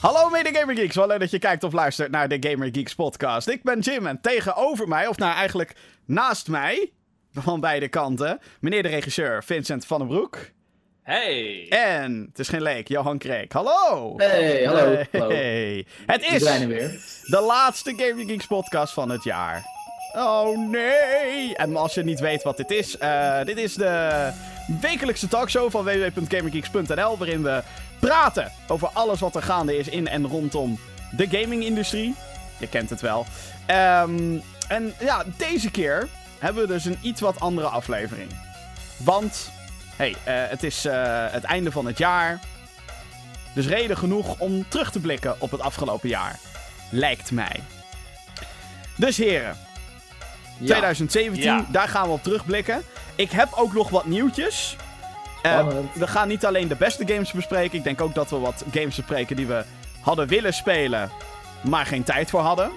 Hallo mede Gamer Geeks, wel leuk dat je kijkt of luistert naar de Gamer Geeks podcast. Ik ben Jim en tegenover mij, of nou eigenlijk naast mij, van beide kanten, meneer de regisseur Vincent van den Broek. Hey! En, het is geen leek, Johan Kreek. Hallo! Hey, hallo. Hey. Het We is zijn er weer. de laatste Gamer Geeks podcast van het jaar. Oh nee! En als je niet weet wat dit is, eh, dit is de wekelijkse talkshow van www.gamergeeks.nl, waarin we praten over alles wat er gaande is in en rondom de gaming-industrie. Je kent het wel. Ehm, en ja, deze keer hebben we dus een iets wat andere aflevering. Want, hey, eh, het is eh, het einde van het jaar. Dus reden genoeg om terug te blikken op het afgelopen jaar. Lijkt mij. Dus heren, Ja. 2017, Ja. daar gaan we op terugblikken. Ik heb ook nog wat nieuwtjes. Eh, we gaan niet alleen de beste games bespreken. Ik denk ook dat we wat games bespreken die we hadden willen spelen, maar geen tijd voor hadden.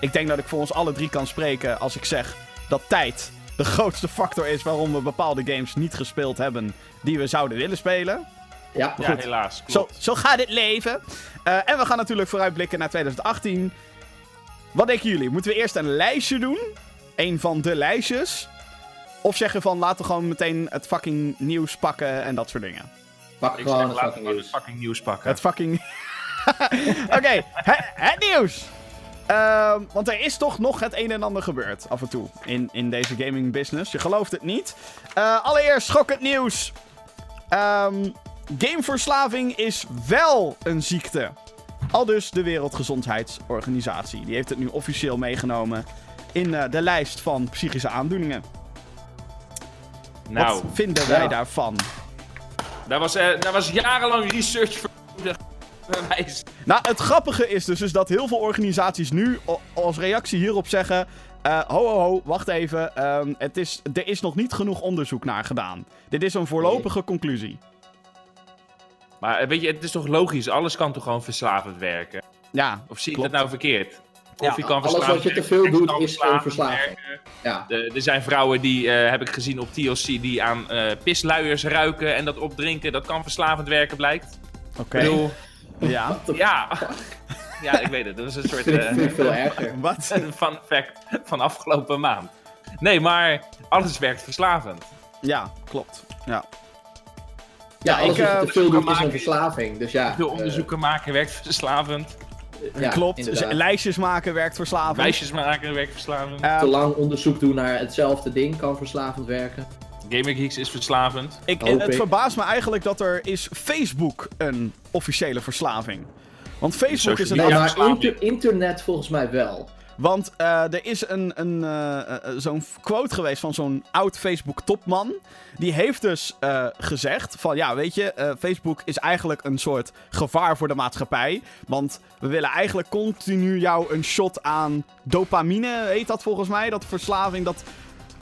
Ik denk dat ik voor ons alle drie kan spreken als ik zeg dat tijd de grootste factor is waarom we bepaalde games niet gespeeld hebben die we zouden willen spelen. Ja, Ja, helaas. Zo, zo gaat het leven. Eh, en we gaan natuurlijk vooruitblikken naar 2018. Wat denken jullie? Moeten we eerst een lijstje doen? Een van de lijstjes? Of zeggen van laten we gewoon meteen het fucking nieuws pakken en dat soort dingen? pak Ik gewoon zeg, het laten we fucking nieuws. het fucking nieuws pakken. Het fucking. Oké, het, het nieuws! Ehm, want er is toch nog het een en ander gebeurd af en toe in, in deze gaming business. Je gelooft het niet. Eh, allereerst schokkend nieuws. Ehm, gameverslaving is wel een ziekte. Al dus de Wereldgezondheidsorganisatie. Die heeft het nu officieel meegenomen in eh, de lijst van psychische aandoeningen. Nou, Wat vinden wij ja. daarvan? daar was, eh, daar was jarenlang research voor. Nou, het grappige is dus, is dat heel veel organisaties nu als reactie hierop zeggen... eh, ho, ho, ho, wacht even. ehm, het is, er is nog niet genoeg onderzoek naar gedaan. Dit is een voorlopige conclusie. Maar weet je, het is toch logisch? Alles kan toch gewoon verslavend werken? Ja, Of zie ik het nou verkeerd? Koffie Ja, kan alles wat je te veel doet is verslaving. Ja. Er zijn vrouwen die, eh, heb ik gezien op TLC, die aan eh, pisluiers ruiken en dat opdrinken. Dat kan verslavend werken, blijkt. oké. Ik bedoel, Ja. ja. ja, ik weet het. Dat is een soort eh, vind ik veel erger. Wat? een fun fact van afgelopen maand. Nee, maar alles werkt verslavend. Ja, klopt. Ja. Ja, alles ik, wat je te veel doet is een verslaving. Dus ja. Veel onderzoeken maken werkt verslavend. Ja, klopt. inderdaad. Lijstjes maken werkt verslavend. Meisjes maken werkt verslavend. Eh, Te lang onderzoek doen naar hetzelfde ding kan verslavend werken. Gamer Geeks is verslavend. ik, het ik. verbaast me eigenlijk dat er is Facebook een officiële verslaving. Want Facebook is een Ja, maar inter- internet volgens mij wel. Want eh, er is een, een, eh, eh, zo'n quote geweest van zo'n oud Facebook-topman. Die heeft dus gezegd van ja, weet je, Facebook is eigenlijk een soort gevaar voor de maatschappij. Want we willen eigenlijk continu jou een shot aan dopamine, heet dat volgens mij. Dat verslaving, dat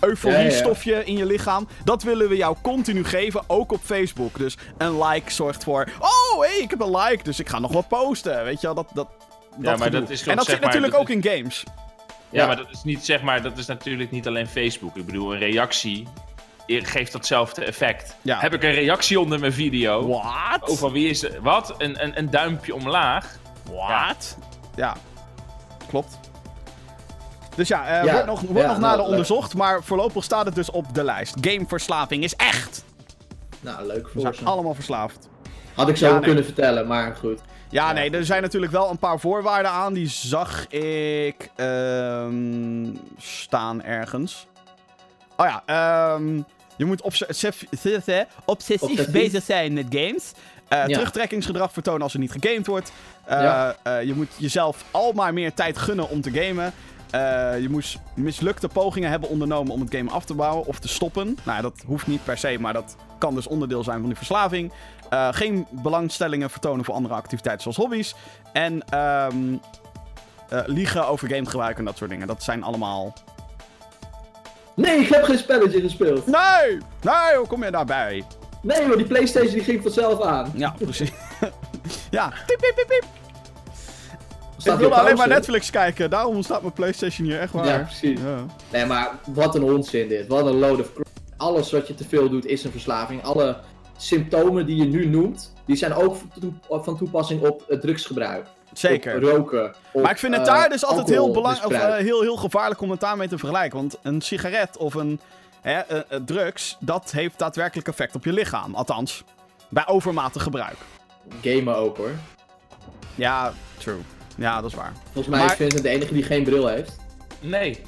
euforiestofje in je lichaam. Dat willen we jou continu geven, ook op Facebook. Dus een like zorgt voor, oh hé, hey, ik heb een like, dus ik ga nog wat posten. Weet je wel, dat... dat Ja, maar dat is toch, en dat zit maar, natuurlijk dat ook in games. Ja, Ja. maar dat is niet, zeg maar, dat is natuurlijk niet alleen Facebook. Ik bedoel, een reactie geeft datzelfde effect. Ja. Heb ik een reactie onder mijn video? What? Oh, van wie is het? Wat? Een, een, een duimpje omlaag? What? Ja. Klopt. Dus ja, eh, Ja, wordt nog, wordt ja, nog nou, nader leuk. onderzocht, maar voorlopig staat het dus op de lijst. Gameverslaving is echt. Nou, leuk We voor zijn allemaal verslaafd. Had ik zo Ja, nee. kunnen vertellen, maar goed. Ja, nee, er zijn natuurlijk wel een paar voorwaarden aan. Die zag ik ehm, staan ergens. Oh ja, ehm, je moet obse- obsessief, obsessief Obsessief. bezig zijn met games. Ja. Terugtrekkingsgedrag vertonen als er niet gegamed wordt. Eh, Ja. eh, je moet jezelf al maar meer tijd gunnen om te gamen. Je moest mislukte pogingen hebben ondernomen om het game af te bouwen of te stoppen. Nou, dat hoeft niet per se, maar dat kan dus onderdeel zijn van die verslaving. Eh, geen belangstellingen vertonen voor andere activiteiten zoals hobby's. En ehm, eh, liegen over gamegebruik en dat soort dingen. Dat zijn allemaal... Nee, ik heb geen spelletje gespeeld. Nee! Nee, hoe kom je daarbij? Nee hoor, die Playstation die ging vanzelf aan. Ja, precies. ja, piep, piep, piep, piep. Staat ik op alleen maar? Netflix kijken. Daarom staat mijn PlayStation hier echt waar. Ja, precies. Ja. Nee, maar wat een onzin dit. Wat een load of crap. Alles wat je te veel doet is een verslaving. Alle symptomen die je nu noemt, die zijn ook van toe- van toepassing op het drugsgebruik. Zeker. Op roken. op, Maar ik vind het eh, daar dus altijd heel, belang of, alcoholmisbruik. eh, heel, heel gevaarlijk om het daarmee te vergelijken. Want een sigaret of een hè, eh, eh, drugs, dat heeft daadwerkelijk effect op je lichaam. Althans, bij overmatig gebruik. Gamen ook hoor. Ja, true. Ja, dat is waar. Volgens mij Maar- is Vincent de enige die geen bril heeft. Nee.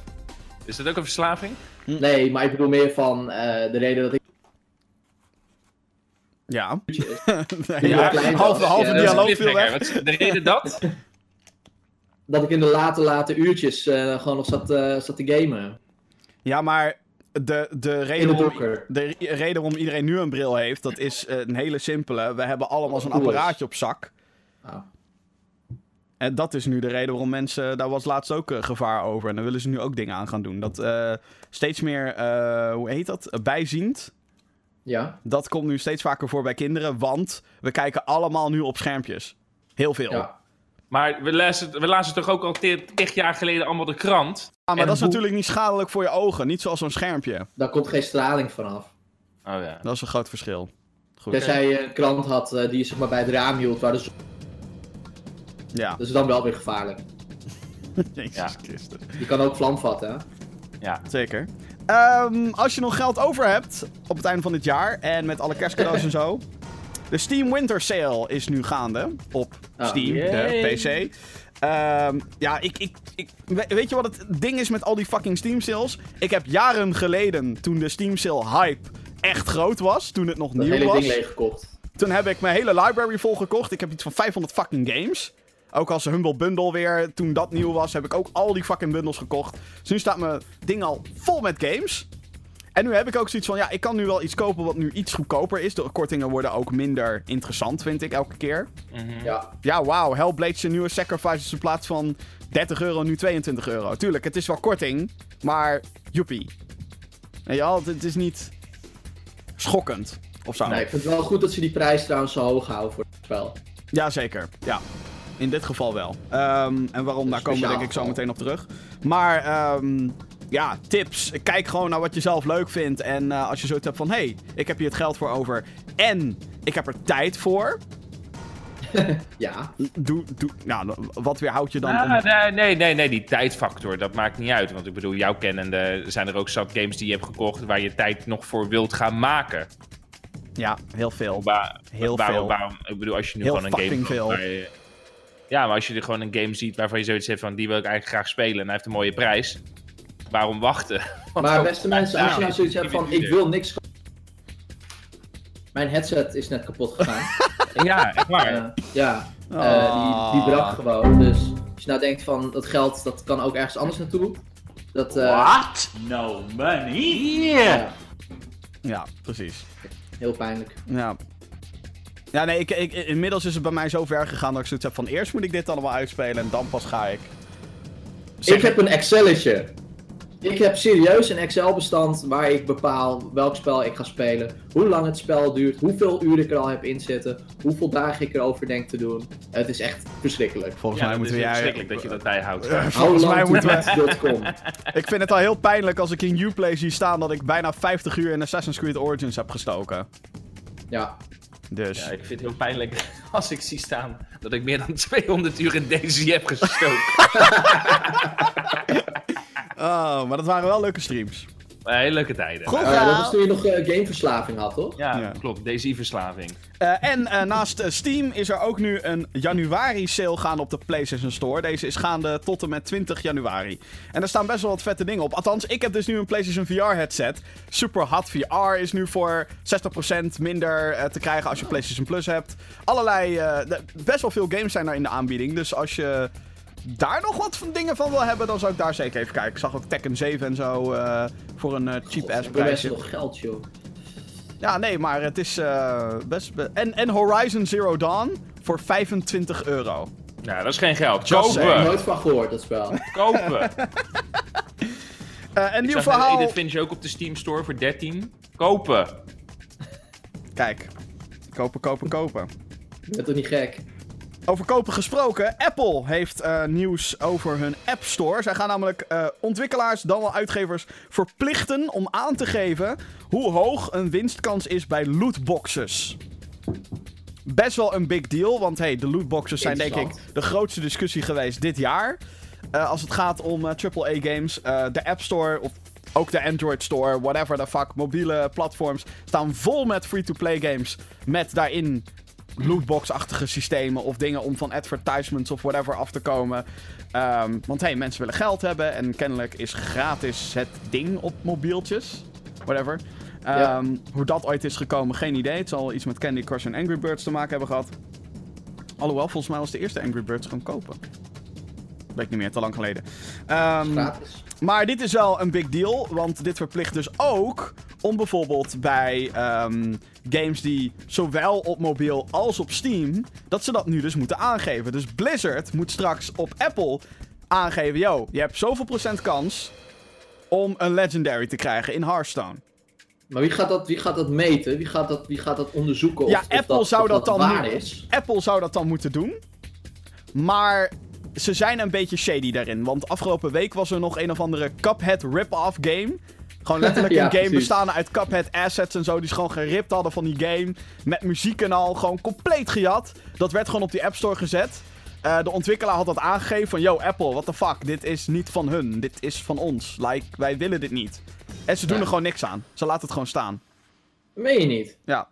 Is dat ook een verslaving? Nee, maar ik bedoel meer van eh, de reden dat ik. Ja. Ja, halve halve dialoog viel weg. Wat de reden dat? Dat ik in de late, late uurtjes eh, gewoon nog zat, eh, zat te gamen. Ja, maar de, de, reden de re- reden waarom iedereen nu een bril heeft, dat is eh, een hele simpele. We hebben allemaal zo'n apparaatje op zak. Ah. En dat is nu de reden waarom mensen. Daar was laatst ook gevaar over. En daar willen ze nu ook dingen aan gaan doen. Dat eh, steeds meer. eh, hoe heet dat? Bijziend. Ja, Dat komt nu steeds vaker voor bij kinderen. Want we kijken allemaal nu op schermpjes. Heel veel. ja. Maar we lazen, we lazen toch ook al tig tig jaar geleden allemaal de krant? Ah, maar dat is natuurlijk niet schadelijk voor je ogen. Niet zoals zo'n schermpje. Daar komt geen straling vanaf. Oh ja. Dat is een groot verschil. Goed. Tenzij je een krant had eh, die je zeg maar bij het raam hield, waar de zon- Ja. dat is dan wel weer gevaarlijk. Jezus Ja. Christus. Je kan ook vlam vatten, hè? Ja. Zeker. Ehm, als je nog geld over hebt op het einde van dit jaar en met alle kerstcadeaus en zo. De Steam Winter Sale is nu gaande op Oh, Steam, de. PC. Ehm, ja, ik, ik, ik, we- weet je wat het ding is met al die fucking Steam sales? Ik heb jaren geleden, toen de Steam sale hype echt groot was, toen het nog Dat nieuw hele was, ding leeggekocht. toen heb ik mijn hele library volgekocht. Ik heb iets van 500 fucking games. Ook als Humble Bundle weer, toen dat nieuw was, heb ik ook al die fucking bundles gekocht. Dus nu staat mijn ding al vol met games. En nu heb ik ook zoiets van, ja, ik kan nu wel iets kopen wat nu iets goedkoper is. De kortingen worden ook minder interessant, vind ik, elke keer. Mhm. Ja. Ja, wauw, Hellblade zijn nieuwe Sacrifices in plaats van 30 euro, nu 22 euro. Tuurlijk, het is wel korting, maar joepie. Je wel, het is niet schokkend of zo. Nee, ik vind het wel goed dat ze die prijs trouwens zo hoog houden voor het spel. Jazeker, ja. In dit geval wel. Ehm, en waarom, daar komen we denk ik zo meteen op terug. Maar ehm, ja, tips. Kijk gewoon naar wat je zelf leuk vindt. En eh, als je zoiets hebt van, hé, hey, ik heb hier het geld voor over. En ik heb er tijd voor. Ja. Doe, doe, nou, wat weerhoudt je dan? Ah, om- nee, nee, nee, nee, die tijdfactor, dat maakt niet uit. Want ik bedoel, jouw kennende zijn er ook zat games die je hebt gekocht waar je tijd nog voor wilt gaan maken. Ja, heel veel. Waar, Heel waarom, veel. Waarom, ik bedoel, als je nu Heel gewoon een game... fucking veel. Ja, maar als je er gewoon een game ziet waarvan je zoiets hebt van... die wil ik eigenlijk graag spelen en hij heeft een mooie prijs. Waarom wachten? Want Maar beste mensen, als je nou zoiets hebt van, ik wil niks. Mijn headset is net kapot gegaan. Ja, echt waar. Eh, ja, eh, Ah. die, die brak gewoon. Dus als je nou denkt van, dat geld, dat kan ook ergens anders naartoe. Dat, eh, What? No money? ja, Ja, precies. heel pijnlijk. Ja. Ja, nee, ik, ik, inmiddels is het bij mij zo ver gegaan dat ik zoiets heb van... eerst moet ik dit allemaal uitspelen en dan pas ga ik... Ik heb een Excelletje. Ik heb serieus een Excel-bestand waar ik bepaal welk spel ik ga spelen, hoe lang het spel duurt, hoeveel uren ik er al heb inzitten, hoeveel dagen ik erover denk te doen. Het is echt verschrikkelijk. Volgens Ja, mij moeten is wij... verschrikkelijk dat je dat bijhoudt. Volgens mij moeten we... Ik vind het al heel pijnlijk als ik in Uplay zie staan dat ik bijna 50 uur in Assassin's Creed Origins heb gestoken. Ja, Dus. Ja, ik vind het heel pijnlijk als ik zie staan dat ik meer dan 200 uur in Daisy heb gestoken. Oh, maar dat waren wel leuke streams. Hele leuke tijden. Goed. Eh, dat was toen je nog eh, gameverslaving had, toch? Ja, Ja. klopt. Daisy-verslaving. Eh, en eh, naast Steam is er ook nu een januari sale gaande op de PlayStation Store. Deze is gaande tot en met 20 januari. En er staan best wel wat vette dingen op. Althans, ik heb dus nu een PlayStation VR headset. Super Hot VR is nu voor 60% minder te krijgen als je PlayStation Plus hebt. Allerlei, eh, best wel veel games zijn er in de aanbieding. Dus als je daar nog wat van dingen van wil hebben, dan zou ik daar zeker even kijken. Ik zag ook Tekken 7 en zo eh, voor een eh, cheap ass Hebben mensen prijsje. nog geld, joh. Ja, nee, maar het is eh, best... be- en, en Horizon Zero Dawn voor 25 euro. Ja, dat is geen geld. Just Ik heb er Kopen! nooit van gehoord, dat spel. Kopen! Eh, Ik nieuw verhaal... Dit vind je ook op de Steam Store voor 13. Kopen! Kijk. Kopen, kopen, kopen. Je bent toch niet gek? Over kopen gesproken. Apple heeft eh, nieuws over hun App Store. Zij gaan namelijk eh, ontwikkelaars, dan wel uitgevers, verplichten om aan te geven hoe hoog een winstkans is bij lootboxes. Best wel een big deal, want hey, de lootboxes zijn denk ik de grootste discussie geweest dit jaar. Eh, als het gaat om AAA-games. Eh, de App Store, of ook de Android Store, whatever the fuck, mobiele platforms staan vol met free-to-play games. Met daarin lootbox-achtige systemen of dingen om van advertisements of whatever af te komen. Ehm, want hey, mensen willen geld hebben en kennelijk is gratis het ding op mobieltjes. Whatever. Ja. Ehm, Hoe dat ooit is gekomen, geen idee. Het zal iets met Candy Crush en Angry Birds te maken hebben gehad. Alhoewel, volgens mij was de eerste Angry Birds gaan kopen. Weet ik niet meer, te lang geleden. Gratis. maar dit is wel een big deal, want dit verplicht dus ook om bijvoorbeeld bij games die zowel op mobiel als op Steam, dat ze dat nu dus moeten aangeven. Dus Blizzard moet straks op Apple aangeven, yo, je hebt zoveel procent kans om een Legendary te krijgen in Hearthstone. Maar wie gaat, dat, wie gaat dat meten? Wie gaat dat, wie gaat dat onderzoeken? Of, Ja, of Apple dat, zou of dat dan waar nu- is? Apple zou dat dan moeten doen. Maar ze zijn een beetje shady daarin. Want afgelopen week was er nog een of andere Cuphead rip-off game. Gewoon letterlijk Ja, een game precies. bestaande uit Cuphead assets en zo. Die ze gewoon geript hadden van die game. Met muziek en al. Gewoon compleet gejat. Dat werd gewoon op die App Store gezet. Eh, de ontwikkelaar had dat aangegeven van... Yo, Apple, what the fuck? Dit is niet van hun. Dit is van ons. Like, wij willen dit niet. En ze doen Ja. er gewoon niks aan. Ze laten het gewoon staan. Meen je niet? Ja.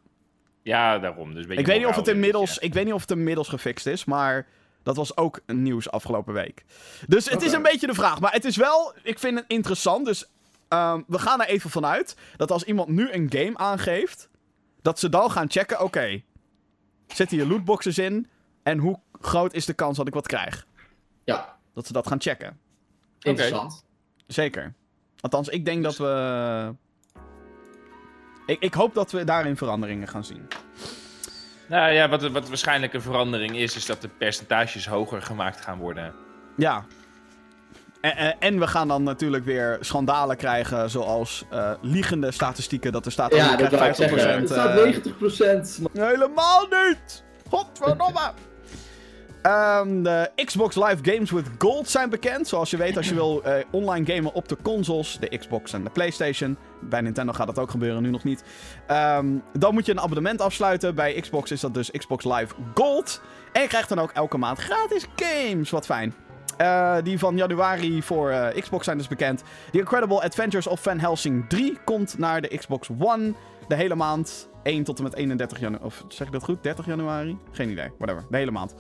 Ja, daarom. Dus een beetje Ik weet, niet of het inmiddels, ja. ik weet niet of het inmiddels gefixt is, maar dat was ook nieuws afgelopen week. Dus het is een beetje de vraag. Maar het is wel, ik vind het interessant. Dus ehm, we gaan er even vanuit dat als iemand nu een game aangeeft, dat ze dan gaan checken, oké, zitten hier lootboxes in en hoe groot is de kans dat ik wat krijg? Ja, Dat ze dat gaan checken. interessant. Zeker. Althans, ik denk dat we... Ik, ik hoop dat we daarin veranderingen gaan zien. Nou ja, wat, wat waarschijnlijk een verandering is, is dat de percentages hoger gemaakt gaan worden. Ja. En, en, we gaan dan natuurlijk weer schandalen krijgen, zoals eh, liegende statistieken. Dat er staat, Ja, dat krijgt wou ik zeggen. 50%. Er staat eh, 90%. maar- Helemaal niet! Godverdomme! Ehm, de Xbox Live Games with Gold zijn bekend. Zoals je weet, als je wil eh, online gamen op de consoles, de Xbox en de PlayStation. Bij Nintendo gaat dat ook gebeuren, nu nog niet. Ehm, dan moet je een abonnement afsluiten. Bij Xbox is dat dus Xbox Live Gold. En je krijgt dan ook elke maand gratis games. Wat fijn. Eh, die van januari voor eh, Xbox zijn dus bekend. The Incredible Adventures of Van Helsing 3 komt naar de Xbox One. De hele maand. 1 tot en met 31 januari. Of zeg ik dat goed? 30 januari? Geen idee. Whatever. De hele maand.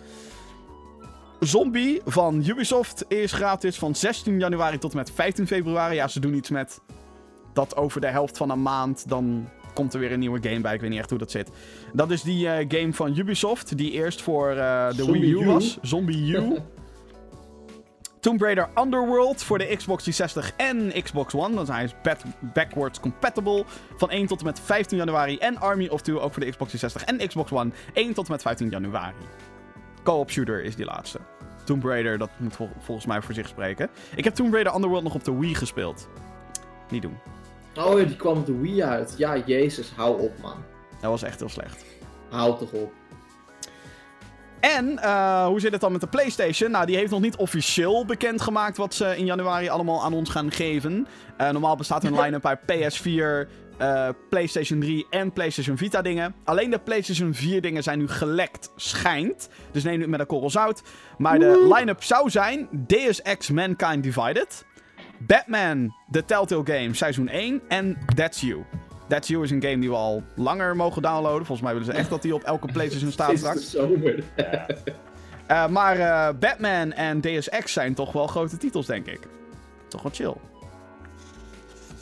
Zombie van Ubisoft is gratis van 16 januari tot en met 15 februari. Ja, ze doen iets met dat over de helft van een maand. Dan komt er weer een nieuwe game bij. Ik weet niet echt hoe dat zit. Dat is die eh, game van Ubisoft. Die eerst voor de Zombie Wii U U. was. Zombie U. Tomb Raider Underworld voor de Xbox 360 en Xbox One. Dan hij is back- backwards compatible. Van 1 tot en met 15 januari. En Army of Two ook voor de Xbox 360 en Xbox One. 1 tot en met 15 januari. Co-op shooter is die laatste. Tomb Raider, dat moet vol- volgens mij voor zich spreken. Ik heb Tomb Raider Underworld nog op de Wii gespeeld. Niet doen. Oh, die kwam op de Wii uit. Ja, jezus, hou op, man. Dat was echt heel slecht. Hou toch op. En eh, hoe zit het dan met de PlayStation? Nou, die heeft nog niet officieel bekendgemaakt wat ze in januari allemaal aan ons gaan geven. Eh, normaal bestaat hun line-up uit PS4, eh, PlayStation 3 en PlayStation Vita dingen. Alleen de PlayStation 4 dingen zijn nu gelekt, schijnt. Dus neem het met een korrel zout. Maar de line-up zou zijn Deus Ex Mankind Divided, Batman The Telltale Game Seizoen 1 en That's You. That's You is een game die we al langer mogen downloaden. Volgens mij willen ze echt dat die op elke PlayStation staat straks. zomer. Eh, maar eh, Batman en Deus Ex zijn toch wel grote titels, denk ik. Toch wel chill.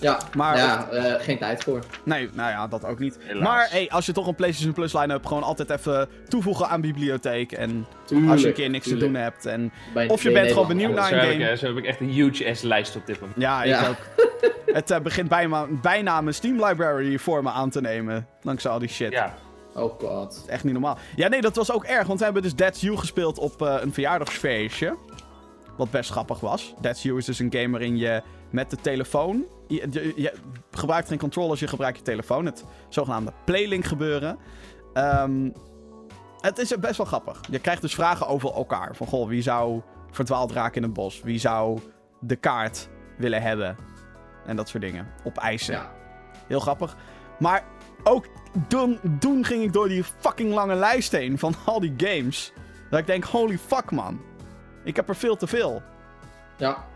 Ja, Maar- ja eh, geen tijd voor. Nee, nou ja, dat ook niet. Helaas. Maar hey, als je toch een PlayStation Plus line-up, gewoon altijd even toevoegen aan bibliotheek. En Tuurlijk, als je een keer niks te doen hebt. En Bij- Of je bent gewoon benieuwd naar een game. zo heb ik echt een huge S-lijst op dit moment. Ja, ik Ja. ook. Het eh, begint bijna, bijna mijn Steam library voor me aan te nemen. Dankzij al die shit. Ja. Oh god. Echt niet normaal. Ja, nee, dat was ook erg. Want we hebben dus That's You gespeeld op eh, een verjaardagsfeestje. Wat best grappig was. That's You is dus een game waarin je met de telefoon... Je, je- je gebruikt geen controllers, je gebruikt je telefoon. Het zogenaamde Playlink gebeuren. Ehm, het is best wel grappig. Je krijgt dus vragen over elkaar. Van, goh, wie zou verdwaald raken in het bos? Wie zou de kaart willen hebben? En dat soort dingen. Op eisen. Ja. Heel grappig. Maar ook toen, toen ging ik door die fucking lange lijst heen van al die games. Dat ik denk, holy fuck man. Ik heb er veel te veel. Ja,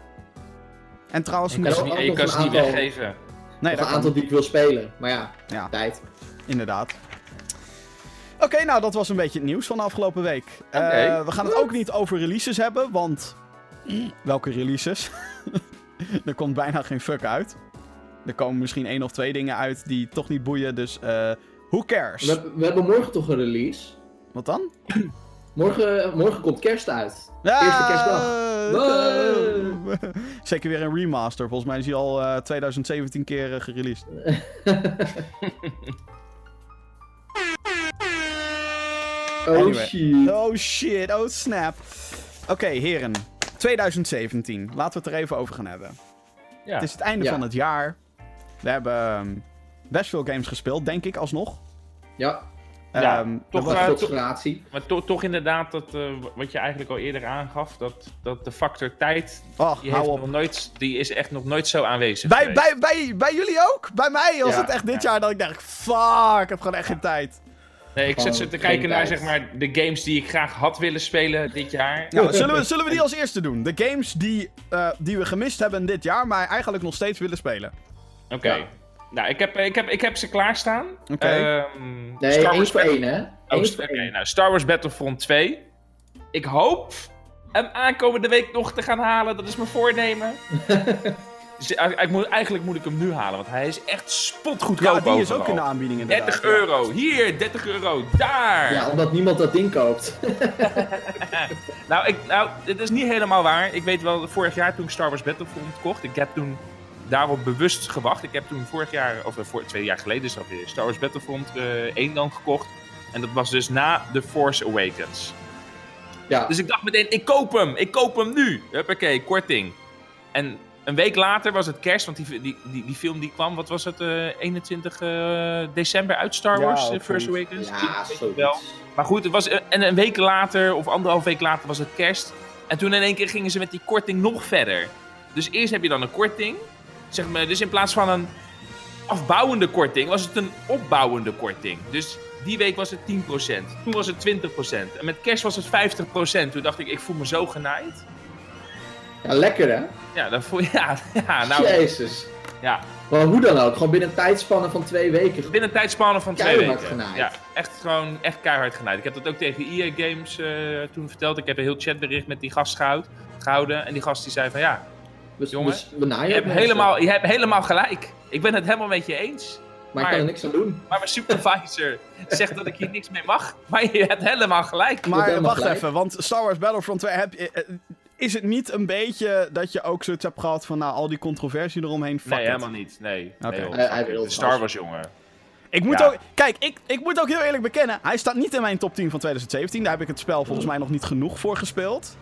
En trouwens, Ik Kan ze ook niet, je nog kan ze een niet aantal- weggeven. nee, een kan aantal die ik wil spelen. Maar ja, Ja. tijd. Inderdaad. Oké, nou dat was een beetje het nieuws van de afgelopen week. Eh, we gaan het ook niet over releases hebben, want... Welke releases? er komt bijna geen fuck uit. Er komen misschien één of twee dingen uit die toch niet boeien, dus eh who cares? We, we hebben morgen toch een release. Wat dan? Morgen, morgen komt kerst uit. Ja, Eerste kerstdag. eh, Zeker weer een remaster. Volgens mij is hij al eh, 2017 keer eh, gereleased. Oh Anyway. shit. Oh shit, oh snap. Oké, heren. 2017. Laten we het er even over gaan hebben. Ja. Het is het einde Ja. van het jaar. We hebben ehm, best veel games gespeeld, denk ik, alsnog. Ja, Ja, Ehm, toch eh, toch- gratie. Maar to- toch inderdaad, dat, eh, wat je eigenlijk al eerder aangaf, dat, dat de factor tijd, Oh, die, hou heeft op. nog nooit, die is echt nog nooit zo aanwezig Bij, geweest. bij, bij, bij jullie ook? Bij mij was Ja, het echt dit ja. jaar dat ik dacht, fuck, ik heb gewoon echt geen tijd. Nee, ik zit te kijken naar zeg maar, de games die ik graag had willen spelen dit jaar. Nou, zullen we, zullen we die als eerste doen? De games die, eh, die we gemist hebben dit jaar, maar eigenlijk nog steeds willen spelen. Oké. Ja. Nou, ik heb, ik, heb, ik heb ze klaarstaan. Oké. Ehm, Nee, Star één Wars voor Battle- één, hè? Oh, Oké, nou, Star Wars Battlefront 2. Ik hoop hem aankomende week nog te gaan halen. Dat is mijn voornemen. dus, ik moet, eigenlijk moet ik hem nu halen, want hij is echt spotgoedkoop Ja, die is ook in de aanbieding inderdaad. 30 ja. euro. Hier, 30 euro. Daar. Ja, omdat niemand dat ding koopt. Nou, ik, nou, dit is niet helemaal waar. Ik weet wel, vorig jaar toen ik Star Wars Battlefront kocht, ik heb toen daarop bewust gewacht. Ik heb toen vorig jaar, of eh, voor, twee jaar geleden is dat weer, Star Wars Battlefront eh 1 dan gekocht. En dat was dus na The Force Awakens. Ja, Dus ik dacht meteen, ik koop hem, ik koop hem nu. Huppakee, korting. En een week later was het kerst, want die, die, die, die film die kwam, wat was het, eh 21 eh, december uit Star Ja, Wars, The First. Awakens? ja, zo wel. Maar goed, het was, eh, en een week later, of anderhalf week later, was het kerst. En toen in één keer gingen ze met die korting nog verder. Dus eerst heb je dan een korting. Zeg maar, dus in plaats van een afbouwende korting, was het een opbouwende korting. Dus die week was het 10%. Toen was het 20%. En met kerst was het 50%. Toen dacht ik, ik voel me zo genaaid. Ja, lekker hè? Ja, dan voel je, ja, ja nou, Jezus. ja. Maar hoe dan ook, gewoon binnen een tijdspanne van twee weken. Binnen een tijdspanne van twee Keihard weken. genaaid. Ja, echt gewoon echt keihard genaaid. Ik heb dat ook tegen EA Games eh, toen verteld. Ik heb een heel chatbericht met die gast gehoud, gehouden. En die gast die zei van ja, Dus, Jongen, dus je hebt, helemaal, je hebt helemaal gelijk. Ik ben het helemaal met je eens. Maar ik kan er niks aan doen. Maar mijn supervisor zegt dat ik hier niks mee mag. Maar je hebt helemaal gelijk. Maar helemaal wacht gelijk. even, want Star Wars Battlefront 2, heb, je- eh, is het niet een beetje dat je ook zoiets hebt gehad van nou, al die controversie eromheen? Fuck Nee, it. helemaal niet. Nee. Joh, Hij- wil Star. Wars, jongen. Ik moet Ja. ook, kijk, ik, ik moet ook heel eerlijk bekennen, hij staat niet in mijn top 10 van 2017. Daar heb ik het spel volgens mij nog niet genoeg voor gespeeld.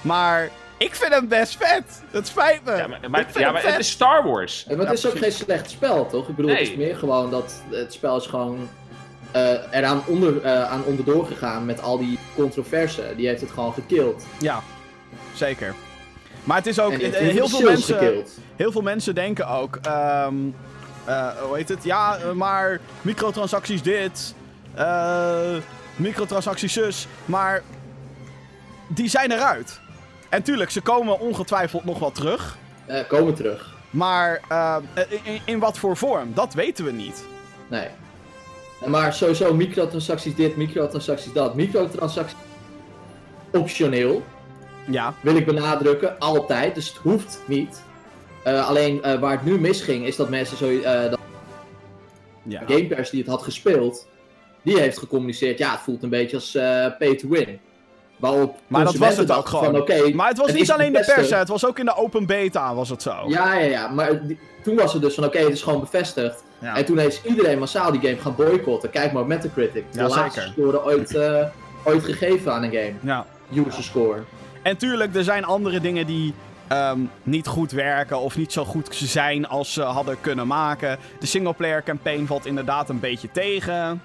Maar ik vind hem best vet. Het spijt me. Ja, maar, ja, maar het is Star Wars. En maar het is ook geen slecht spel, toch? Ik bedoel, het is meer gewoon dat het spel is gewoon eh, eraan onder, eh, aan onderdoor gegaan met al die controverse. Die heeft het gewoon gekild. Ja, zeker. Maar het is ook, eh, heel, veel mensen, gekild. heel veel mensen denken ook, ehm, eh, hoe heet het? Ja, maar microtransacties dit, eh, microtransacties zus, maar die zijn eruit. En tuurlijk, ze komen ongetwijfeld nog wel terug. Eh, komen terug. Maar eh, in, in wat voor vorm, dat weten we niet. Nee. Maar sowieso microtransacties dit, microtransacties dat. Microtransacties optioneel, Ja, wil ik benadrukken, altijd. Dus het hoeft niet. Eh, alleen waar het nu misging, is dat mensen zo, dat ja. Game Pass die het had gespeeld, die heeft gecommuniceerd, ja, het voelt een beetje als pay to win. Waarop Maar dat was het ook gewoon. Van, Maar het was het niet alleen de pers, hè, het was ook in de open beta was het zo. Ja, ja, ja. Maar die- toen was het dus van, oké, het is gewoon bevestigd. Ja. En toen heeft iedereen massaal die game gaan boycotten. Kijk maar op Metacritic. De Ja, laagste zeker. score ooit, eh, ooit gegeven aan een game. ja. User score. En tuurlijk, er zijn andere dingen die ehm, niet goed werken of niet zo goed zijn als ze hadden kunnen maken. De singleplayer campaign valt inderdaad een beetje tegen.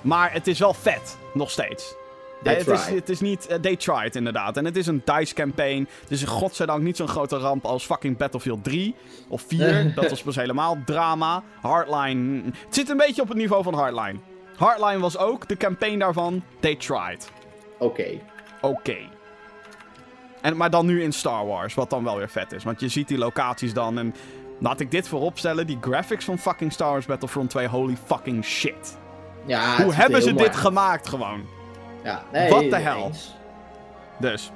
Maar het is wel vet, nog steeds. They het, is, het is niet... eh, they tried, inderdaad. En het is een DICE campaign. Het is godzijdank niet zo'n grote ramp als fucking Battlefield 3 of 4. dat was pas helemaal drama. Hardline... Het zit een beetje op het niveau van Hardline. Hardline was ook de campaign daarvan. They tried. Oké. Oké. En Maar dan nu in Star Wars, wat dan wel weer vet is. Want je ziet die locaties dan en... Laat ik dit vooropstellen, die graphics van fucking Star Wars Battlefront 2, holy fucking shit. Ja, Hoe hebben ze dit gemaakt gewoon? Ja, nee, What the hell? eens. Dus.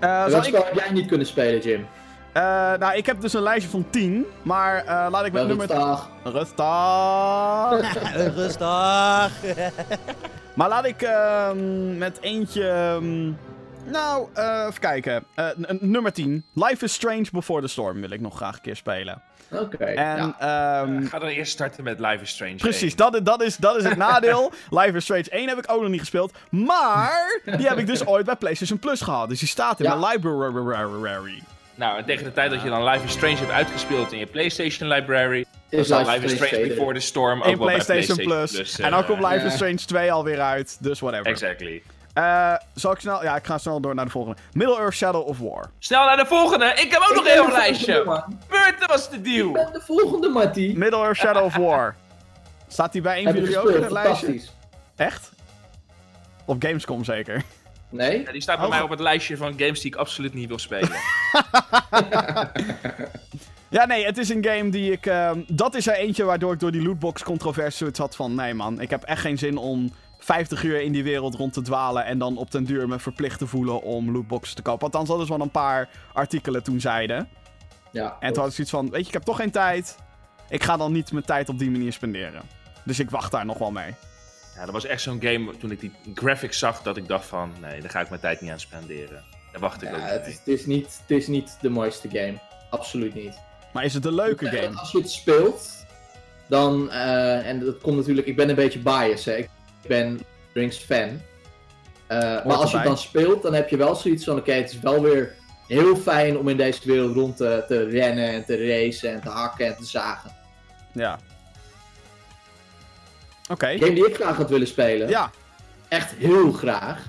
Eh, zal Welk ik, heb jij niet kunnen spelen, Jim? eh, nou, ik heb dus een lijstje van 10. Maar eh, laat ik met nummer... rustig. Rustig. Rustig. maar laat ik ehm, met eentje... ehm, nou, eh, even kijken. Eh, nummer 10. Life is Strange Before the Storm wil ik nog graag een keer spelen. Oké. En ja. ehm, Ga dan eerst starten met Life is Strange. Precies, 1. dat, is- dat, is, dat is het nadeel. Life is Strange 1 heb ik ook nog niet gespeeld. Maar die heb ik dus ooit bij PlayStation Plus gehad. Dus die staat in Ja. mijn library. Nou, en tegen de tijd dat je dan Life is Strange hebt uitgespeeld in je PlayStation library, dan Is Life Life is Strange. Before the Storm ook In wel bij PlayStation, PlayStation Plus. eh, en dan komt Life is Strange 2 alweer uit. Dus whatever. Exactly. Eh, zal ik snel... Ja, ik ga snel door naar de volgende. Middle-earth Shadow of War. Snel naar de volgende. Ik heb ook nog een heel lijstje. man. Beurt, dat was de Ik deal. ben de volgende, Matty. Middle-earth Shadow of War. Staat die bij een van ik jullie ook in het lijstje? fantastisch. Echt? Op Gamescom zeker. Nee? Ja, die staat bij Oh. mij op het lijstje van games die ik absoluut niet wil spelen. Ja, nee, het is een game die ik... ehm, dat is er eentje waardoor ik door die lootbox-controverse zoiets had van... Nee man, ik heb echt geen zin om 50 uur in die wereld rond te dwalen... en dan op den duur me verplicht te voelen om lootboxen te kopen. Althans, dat is wat een paar artikelen toen zeiden. Ja. En toen had ik zoiets van, weet je, ik heb toch geen tijd. Ik ga dan niet mijn tijd op die manier spenderen. Dus ik wacht daar nog wel mee. ja, dat was echt zo'n game toen ik die graphics zag dat ik dacht van, nee, daar ga ik mijn tijd niet aan spenderen. Daar wacht ik Ja, ook niet het, mee. is, het, is niet, het is niet de mooiste game. Absoluut niet. Maar is het een leuke game? Als je het speelt, dan, eh, en dat komt natuurlijk, ik ben een beetje biased, hè. ik ben Drinks fan. Eh, maar als je het dan speelt, dan heb je wel zoiets van, oké, het is wel weer heel fijn om in deze wereld rond te, te rennen en te racen en te hakken en te zagen. Ja. Oké. Een game die ik graag had willen spelen, Ja. echt heel graag,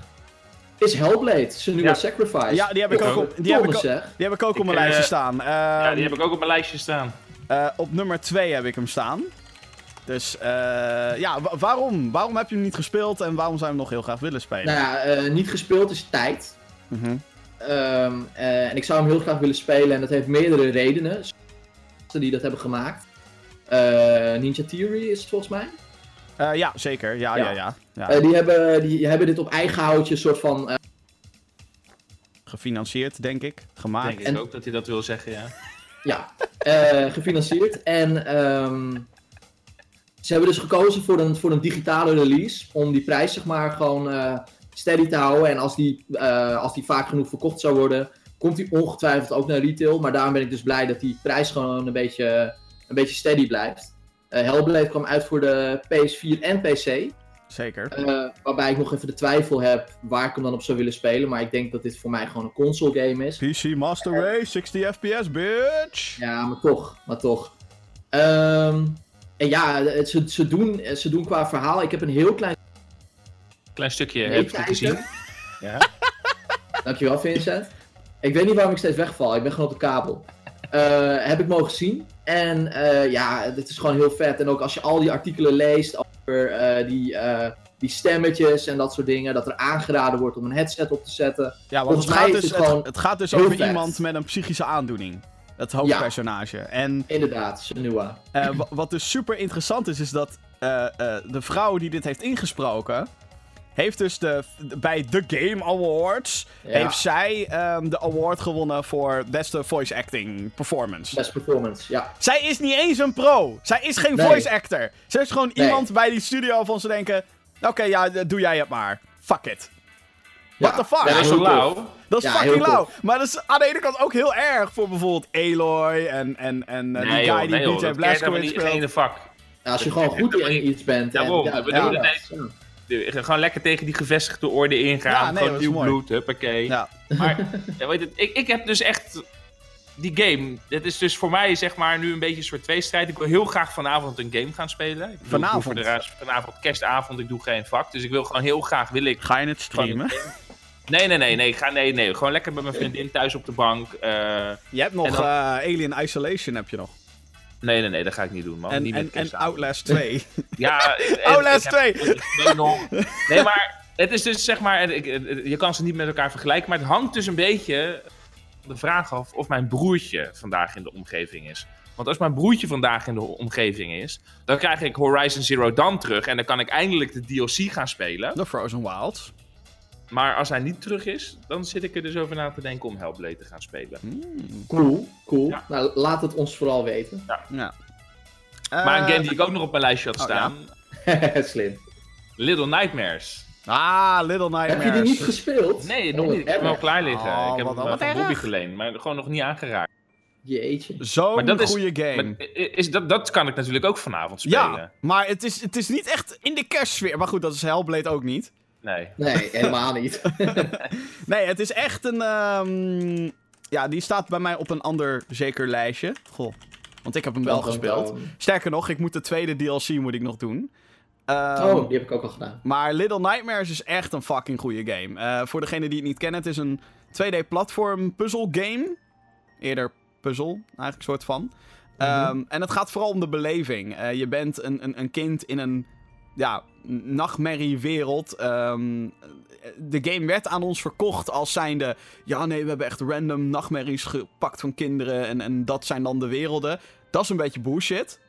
is Hellblade, zijn nieuwe Ja. Sacrifice. ja, die heb ik ook op, die heb ik, Thomas, ook- zeg. die heb ik ook op mijn lijstje eh, staan. Ja, Ehm, die heb ik ook op mijn lijstje staan. eh, op nummer 2 heb ik hem staan. Dus eh, ja, wa- waarom? Waarom heb je hem niet gespeeld en waarom zou je hem nog heel graag willen spelen? Nou ja, eh, niet gespeeld is tijd. Eh, en ik zou hem heel graag willen spelen en dat heeft meerdere redenen. Mensen die dat hebben gemaakt. Eh, Ninja Theory is het volgens mij. Eh, ja, zeker. Ja, ja, Ja. ja. ja. Die, hebben, die hebben dit op eigen houtje soort van... eh, Gefinancierd, denk ik. Gemaakt. Denk ik en- ook dat hij dat wil zeggen, ja. ja, eh, gefinancierd. En ehm, ze hebben dus gekozen voor een, voor een digitale release. Om die prijs zeg maar gewoon eh, steady te houden. En als die, eh, als die vaak genoeg verkocht zou worden... Komt die ongetwijfeld ook naar retail. Maar daarom ben ik dus blij dat die prijs gewoon een beetje, een beetje steady blijft. Eh Hellblade kwam uit voor de PS4 en PC. Zeker. Waarbij ik nog even de twijfel heb waar ik hem dan op zou willen spelen. Maar ik denk dat dit voor mij gewoon een console game is. PC Master Race, 60 FPS, bitch! Ja, maar toch. Maar toch. Ehm, en ja, het- ze, ze, doen, ze doen qua verhaal. Ik heb een heel klein Klein stukje heb ik meekijken. gezien. Ja. Dankjewel, Vincent. Ik weet niet waarom ik steeds wegval. Ik ben gewoon op de kabel. Eh, heb ik mogen zien. En eh, ja, dit is gewoon heel vet. En ook als je al die artikelen leest over eh, die, eh, die stemmetjes en dat soort dingen. Dat er aangeraden wordt om een headset op te zetten. Ja, want Volgens het mij gaat is dus, het gewoon het gaat dus over vet. iemand met een psychische aandoening. Het hoofdpersonage. En Inderdaad, Senua. eh, wa- wat dus super interessant is, is dat eh, eh, de vrouw die dit heeft ingesproken. Heeft dus de, bij The Game Awards. Ja. Heeft zij ehm, de award gewonnen voor beste voice acting performance. Best performance, ja. Zij is niet eens een pro. Zij is geen Nee. voice actor. Zij is gewoon Nee. iemand bij die studio van ze denken. Oké, ja, doe jij het maar. Fuck it. What Ja, the fuck? ja, Dat is zo lauw. Dat is Ja, fucking heel lauw. Maar dat is aan de ene kant ook heel erg voor bijvoorbeeld Aloy en, en, en eh, die Nee guy joh, die nee joh, helemaal Blazkowicz niet geen speelt. vak. Ja, als je gewoon goed in iets bent. en- ja, we ja, doen ja. het De- Gewoon lekker tegen die gevestigde orde ingaan. Ja, nee, gewoon nieuw bloed, huppakee. Ja. Maar ja, weet het, ik, ik heb dus echt die game, dit is dus voor mij zeg maar nu een beetje een soort tweestrijd. Ik wil heel graag vanavond een game gaan spelen. Ik Vanavond? Voor de vanavond kerstavond, ik doe geen vak. Dus ik wil gewoon heel graag, wil ik... Ga je het streamen? Nee, nee, nee, nee, ik ga, nee, nee. Gewoon lekker met mijn vriendin thuis op de bank. eh, Je hebt nog dan- eh, Alien Isolation heb je nog. nee, nee, nee, dat ga ik niet doen, man. En, niet en, en. Outlast 2. Ja, en- Outlast ik heb 2. twee nog. Nee, maar het is dus zeg maar, eh, je kan ze niet met elkaar vergelijken, maar het hangt dus een beetje de vraag af of mijn broertje vandaag in de omgeving is. Want als mijn broertje vandaag in de omgeving is, dan krijg ik Horizon Zero Dawn terug en dan kan ik eindelijk de DLC gaan spelen. The Frozen Wilds. Maar als hij niet terug is, dan zit ik er dus over na te denken om Hellblade te gaan spelen. Cool, cool. Ja. Nou, laat het ons vooral weten. Ja. Maar een Eh, game die ik ook nog op mijn lijstje had oh, staan, Slim. Little Nightmares. Ah, Little Nightmares. Heb je die niet gespeeld? Nee, nog Oh, niet. Ik heb hem wel erg. klaar liggen. Oh, ik heb wat- hem wat van. Bobby geleend, maar gewoon nog niet aangeraakt. Jeetje. Zo'n dat is- goede game. Is, dat, dat kan ik natuurlijk ook vanavond spelen. ja, maar het is, het is niet echt in de kerstsfeer. Maar goed, dat is Hellblade ook niet. Nee. Nee, helemaal niet. Nee, het is echt een... ehm, Ja, die staat bij mij op een ander zeker lijstje. Goh. Want ik heb hem wel gespeeld. Sterker nog, ik moet de tweede DLC moet ik nog doen. Ehm, Oh, die heb ik ook al gedaan. Maar Little Nightmares is echt een fucking goede game. Eh, voor degene die het niet kennen, het is een 2D-platform puzzle game. Eerder puzzel, eigenlijk soort van. Ehm, en het gaat vooral om de beleving. Eh, je bent een, een, een kind in een ja, nachtmerriewereld. Ehm, de game werd aan ons verkocht als zijnde... Ja, nee, we hebben echt random nachtmerries gepakt van kinderen... en, en dat zijn dan de werelden. Dat is een beetje bullshit.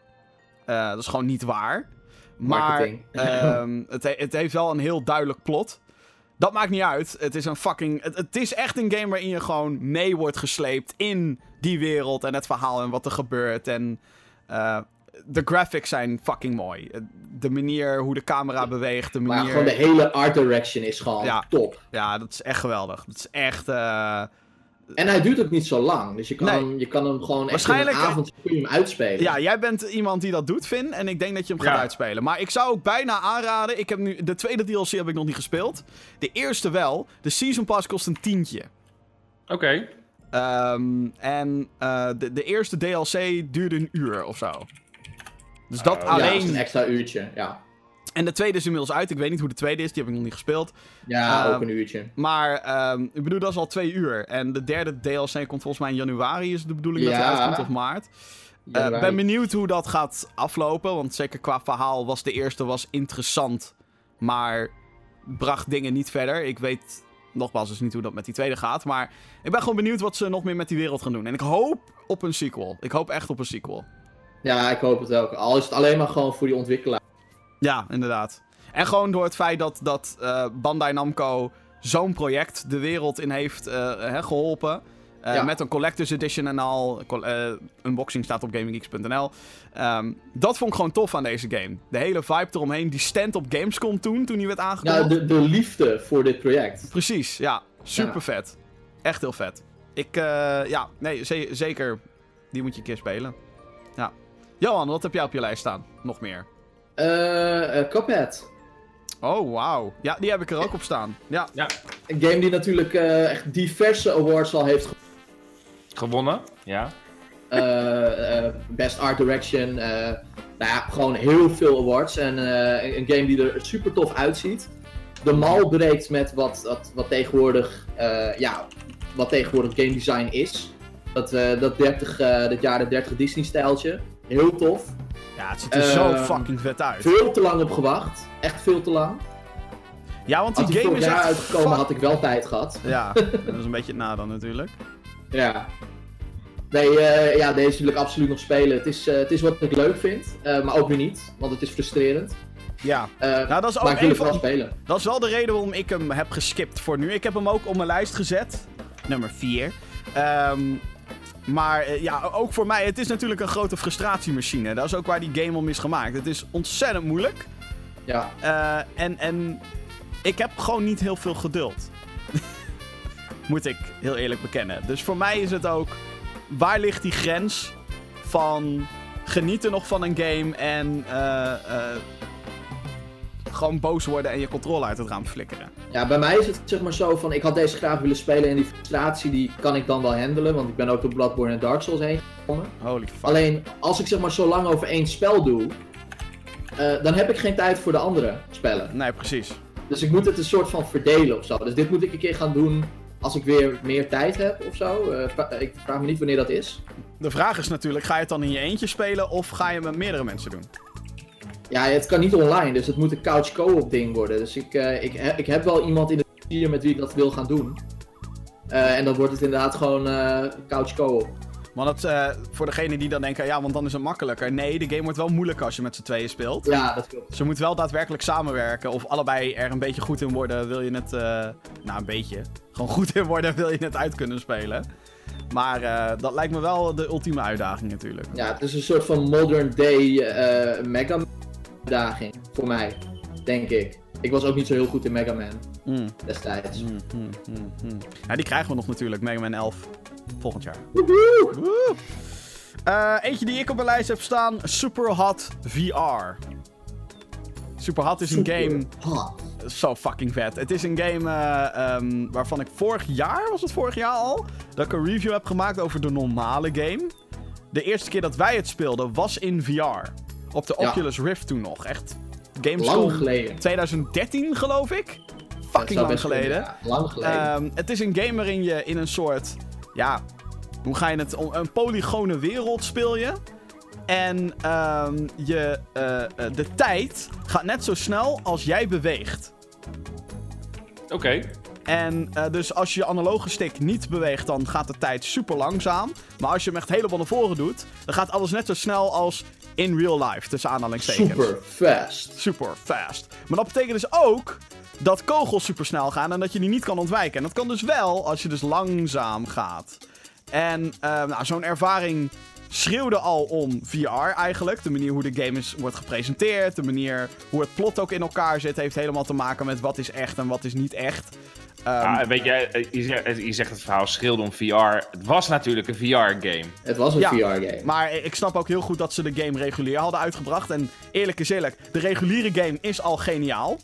Eh, dat is gewoon niet waar. Maar ehm, het, he- het heeft wel een heel duidelijk plot. Dat maakt niet uit. Het is een fucking. Het, het is echt een game waarin je gewoon mee wordt gesleept in die wereld en het verhaal en wat er gebeurt. En eh, de graphics zijn fucking mooi. Eh, De manier hoe de camera beweegt, de Maar manier. gewoon de hele art direction is gewoon Ja. top. Ja, dat is echt geweldig. Dat is echt. eh, En hij duurt ook niet zo lang. Dus je kan, Nee. hem, je kan hem gewoon echt in een avond kun je hem uitspelen. Ja, jij bent iemand die dat doet, Finn. En ik denk dat je hem gaat Ja. uitspelen. Maar ik zou ook bijna aanraden. Ik heb nu, de tweede DLC heb ik nog niet gespeeld. De eerste wel. De Season Pass kost een tientje. Oké. Ehm, en eh, de, de eerste DLC duurde een uur of zo. Dus dat Oh, Ja, dat is alleen. een extra uurtje. Ja, En de tweede is inmiddels uit. Ik weet niet hoe de tweede is. Die heb ik nog niet gespeeld. ja Ehm, ook een uurtje. Maar ehm, ik bedoel, dat is al twee uur. En de derde DLC komt volgens mij in januari. Is de bedoeling dat hij uitkomt of maart. Ik Januari. ben benieuwd hoe dat gaat aflopen. Want zeker qua verhaal was de eerste was interessant. Maar bracht dingen niet verder. Ik weet nogmaals dus niet hoe dat met die tweede gaat. Maar ik ben gewoon benieuwd wat ze nog meer met die wereld gaan doen. En ik hoop op een sequel. Ik hoop echt op een sequel. Ja, ik hoop het ook. Al is het alleen maar gewoon voor die ontwikkelaar. Ja, inderdaad. En gewoon door het feit dat, dat eh, Bandai Namco zo'n project de wereld in heeft eh, hè, geholpen. Eh, Ja. Met een collector's edition en al. Unboxing staat op gaminggeeks.nl. Ehm, dat vond ik gewoon tof aan deze game. De hele vibe eromheen. Die stand op Gamescom toen, toen die werd Ja, aangekondigd. de, de liefde voor dit project. Precies, ja. Super vet. Echt heel vet. Ik, ja, nee, ze- zeker. Die moet je een keer spelen. Ja. Johan, wat heb jij op je lijst staan? Nog meer. Eh eh, Cuphead. Oh, wauw. Ja, die heb ik er ook op staan. Ja. Een game die natuurlijk eh, echt diverse awards al heeft Gewonnen? Ja. eh, eh, Best Art Direction. eh, nou ja, gewoon heel veel awards. En eh, een game die er super tof uitziet. De mal breekt met wat, wat, wat tegenwoordig, eh, ja, wat tegenwoordig game design is. Dat, eh, dat, 30, eh dat jaren 30 Disney stijltje. Heel tof. Ja, het ziet er zo Ehm, fucking vet uit. Veel te lang op gewacht. Echt veel te lang. Ja, want die game vorig is jaar uitgekomen fuck- had ik wel tijd gehad. Ja, dat is een beetje het nadeel natuurlijk. Ja. Nee, eh, ja, deze wil ik absoluut nog spelen. Het is, eh, het is wat ik leuk vind, eh, maar ook weer niet, want het is frustrerend. Ja, nou dat is ook maar ik wil het wel spelen. Dat is wel de reden waarom ik hem heb geskipt voor nu. Ik heb hem ook op mijn lijst gezet. Nummer 4. Maar eh, ja, ook voor mij, het is natuurlijk een grote frustratiemachine. Dat is ook waar die game om is gemaakt. Het is ontzettend moeilijk. Ja. Eh, en, en ik heb gewoon niet heel veel geduld. Moet ik heel eerlijk bekennen. Dus voor mij is het ook, waar ligt die grens van genieten nog van een game en eh, gewoon boos worden en je controle uit het raam flikkeren. Ja, bij mij is het zeg maar zo van, ik had deze graag willen spelen en die frustratie die kan ik dan wel handelen, want ik ben ook door Bloodborne en Dark Souls heen gekomen. Holy fuck. Alleen, als ik zeg maar zo lang over één spel doe, eh, dan heb ik geen tijd voor de andere spellen. Nee, precies. Dus ik moet het een soort van verdelen of zo. Dus dit moet ik een keer gaan doen als ik weer meer tijd heb of zo. Eh, vra- ik vraag me niet wanneer dat is. De vraag is natuurlijk, ga je het dan in je eentje spelen of ga je met meerdere mensen doen? Ja, het kan niet online, dus het moet een couch co-op ding worden. Dus ik, eh, ik, ik heb wel iemand in de hier met wie ik dat wil gaan doen. Eh, en dan wordt het inderdaad gewoon eh, couch co-op. Eh, voor degene die dan denken, ja, want dan is het makkelijker. Nee, de game wordt wel moeilijker als je met z'n tweeën speelt. Ja, dat klopt. Ze moeten wel daadwerkelijk samenwerken. Of allebei er een beetje goed in worden, wil je het... nou, een beetje. Gewoon goed in worden, wil je het uit kunnen spelen. Maar dat lijkt me wel de ultieme uitdaging natuurlijk. Ja, het is een soort van modern day eh Mega uitdaging voor mij, denk ik. Ik was ook niet zo heel goed in Mega Man Mm, destijds. mm, mm, mm, mm. Ja, die krijgen we nog natuurlijk, Mega Man 11. Volgend jaar. Eh, eentje die ik op mijn lijst heb staan, Superhot VR. Superhot is een game zo fucking vet. Het is een game eh, ehm, waarvan ik vorig jaar, was het vorig jaar al, dat ik een review heb gemaakt over de normale game. De eerste keer dat wij het speelden was in VR. Op de Ja. Oculus Rift toen nog. Echt Lang Gamescom geleden. 2013 geloof ik. Fucking lang geleden. ja. lang geleden. Ehm, het is een game waarin je in een soort, ja, hoe ga je het, een polygone wereld speel je. En ehm, je, eh, eh, de tijd gaat net zo snel als jij beweegt. Oké. En eh, dus als je je analoge stick niet beweegt, dan gaat de tijd super langzaam. Maar als je hem echt helemaal naar voren doet, dan gaat alles net zo snel als in real life, tussen aanhalingstekens. Super fast. Super fast. Maar dat betekent dus ook dat kogels super snel gaan en dat je die niet kan ontwijken. En dat kan dus wel als je dus langzaam gaat. En eh, nou, zo'n ervaring schreeuwde al om VR eigenlijk. De manier hoe de game is, wordt gepresenteerd, de manier hoe het plot ook in elkaar zit, heeft helemaal te maken met wat is echt en wat is niet echt. Ah, weet jij, eh, je zegt, je zegt het verhaal schreeuwde om VR. Het was natuurlijk een VR-game. Het was een Ja, VR-game. Maar ik snap ook heel goed dat ze de game regulier hadden uitgebracht. En eerlijk is eerlijk, de reguliere game is al geniaal.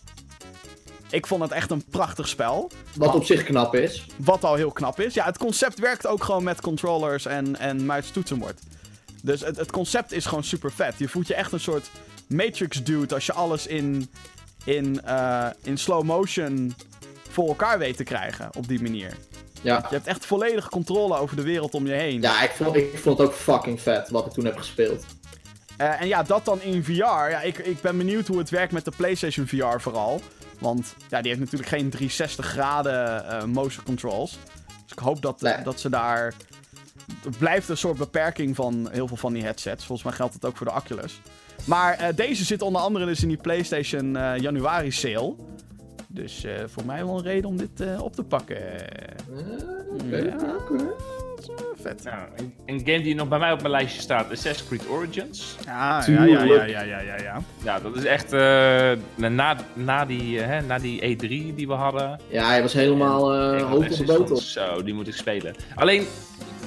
Ik vond het echt een prachtig spel. Wat op zich knap is. Wat al heel knap is. Ja, het concept werkt ook gewoon met controllers en, en muis-toetsenbord. Dus het, het concept is gewoon super vet. Je voelt je echt een soort Matrix-dude als je alles in, in, eh, in slow motion voor elkaar weet te krijgen op die manier. Ja. Je hebt echt volledige controle over de wereld om je heen. Ja, ik vond, ik vond het ook fucking vet wat ik toen heb gespeeld. Eh, en ja, dat dan in VR. Ja, ik, ik ben benieuwd hoe het werkt met de PlayStation VR vooral. Want ja, die heeft natuurlijk geen 360 graden eh, motion controls. Dus ik hoop dat, Nee. dat ze daar... Het blijft een soort beperking van heel veel van die headsets. Volgens mij geldt het ook voor de Oculus. Maar eh, deze zit onder andere dus in die PlayStation eh, januari sale. Dus eh, voor mij wel een reden om dit eh, op te pakken. oké, Ja. oké. Vet. Nou, een, een game die nog bij mij op mijn lijstje staat, Assassin's Creed Origins. Ja, ja, ja, ja, ja, ja, ja, ja. Ja, dat is echt eh, na, na, die, eh, hè, na die E3 die we hadden. Ja, hij was helemaal eh had hoog op de op. Zo, die moet ik spelen. Alleen,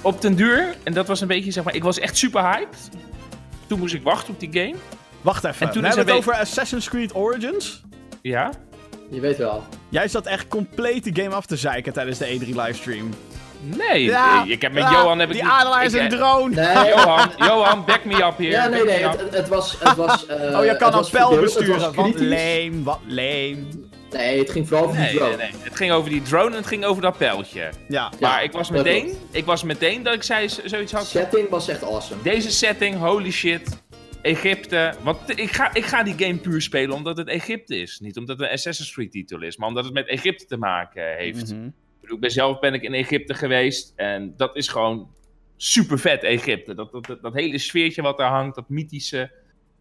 op den duur, en dat was een beetje, zeg maar, ik was echt super hyped. Toen moest ik wachten op die game. Wacht even. En toen we hebben het over Assassin's Creed Origins. Ja? Je weet wel. Jij zat echt compleet die game af te zeiken tijdens de E3 livestream. Nee, Ja, ik heb met ja, Johan... Heb ik die adelaar is een drone. Nee. Johan, Johan, back me up hier. Ja, nee, nee. Het, was. Het was eh, oh, je kan een was besturen. Wat leem, wat leem. Nee, het ging vooral over die Nee, drone. nee, nee. Het ging over die drone en het ging over dat pijltje. Ja. Ja, Maar ik was dat meteen, ik was meteen dat ik zei, zoiets had. Setting was echt awesome. Deze setting, holy shit. Egypte. Want ik ga, ik ga die game puur spelen omdat het Egypte is. Niet omdat het een Assassin's Creed titel is, maar omdat het met Egypte te maken heeft. Mhm. Ik bedoel, ben zelf ben ik in Egypte geweest en dat is gewoon super vet Egypte. Dat, dat, dat, dat hele sfeertje wat daar hangt, dat mythische.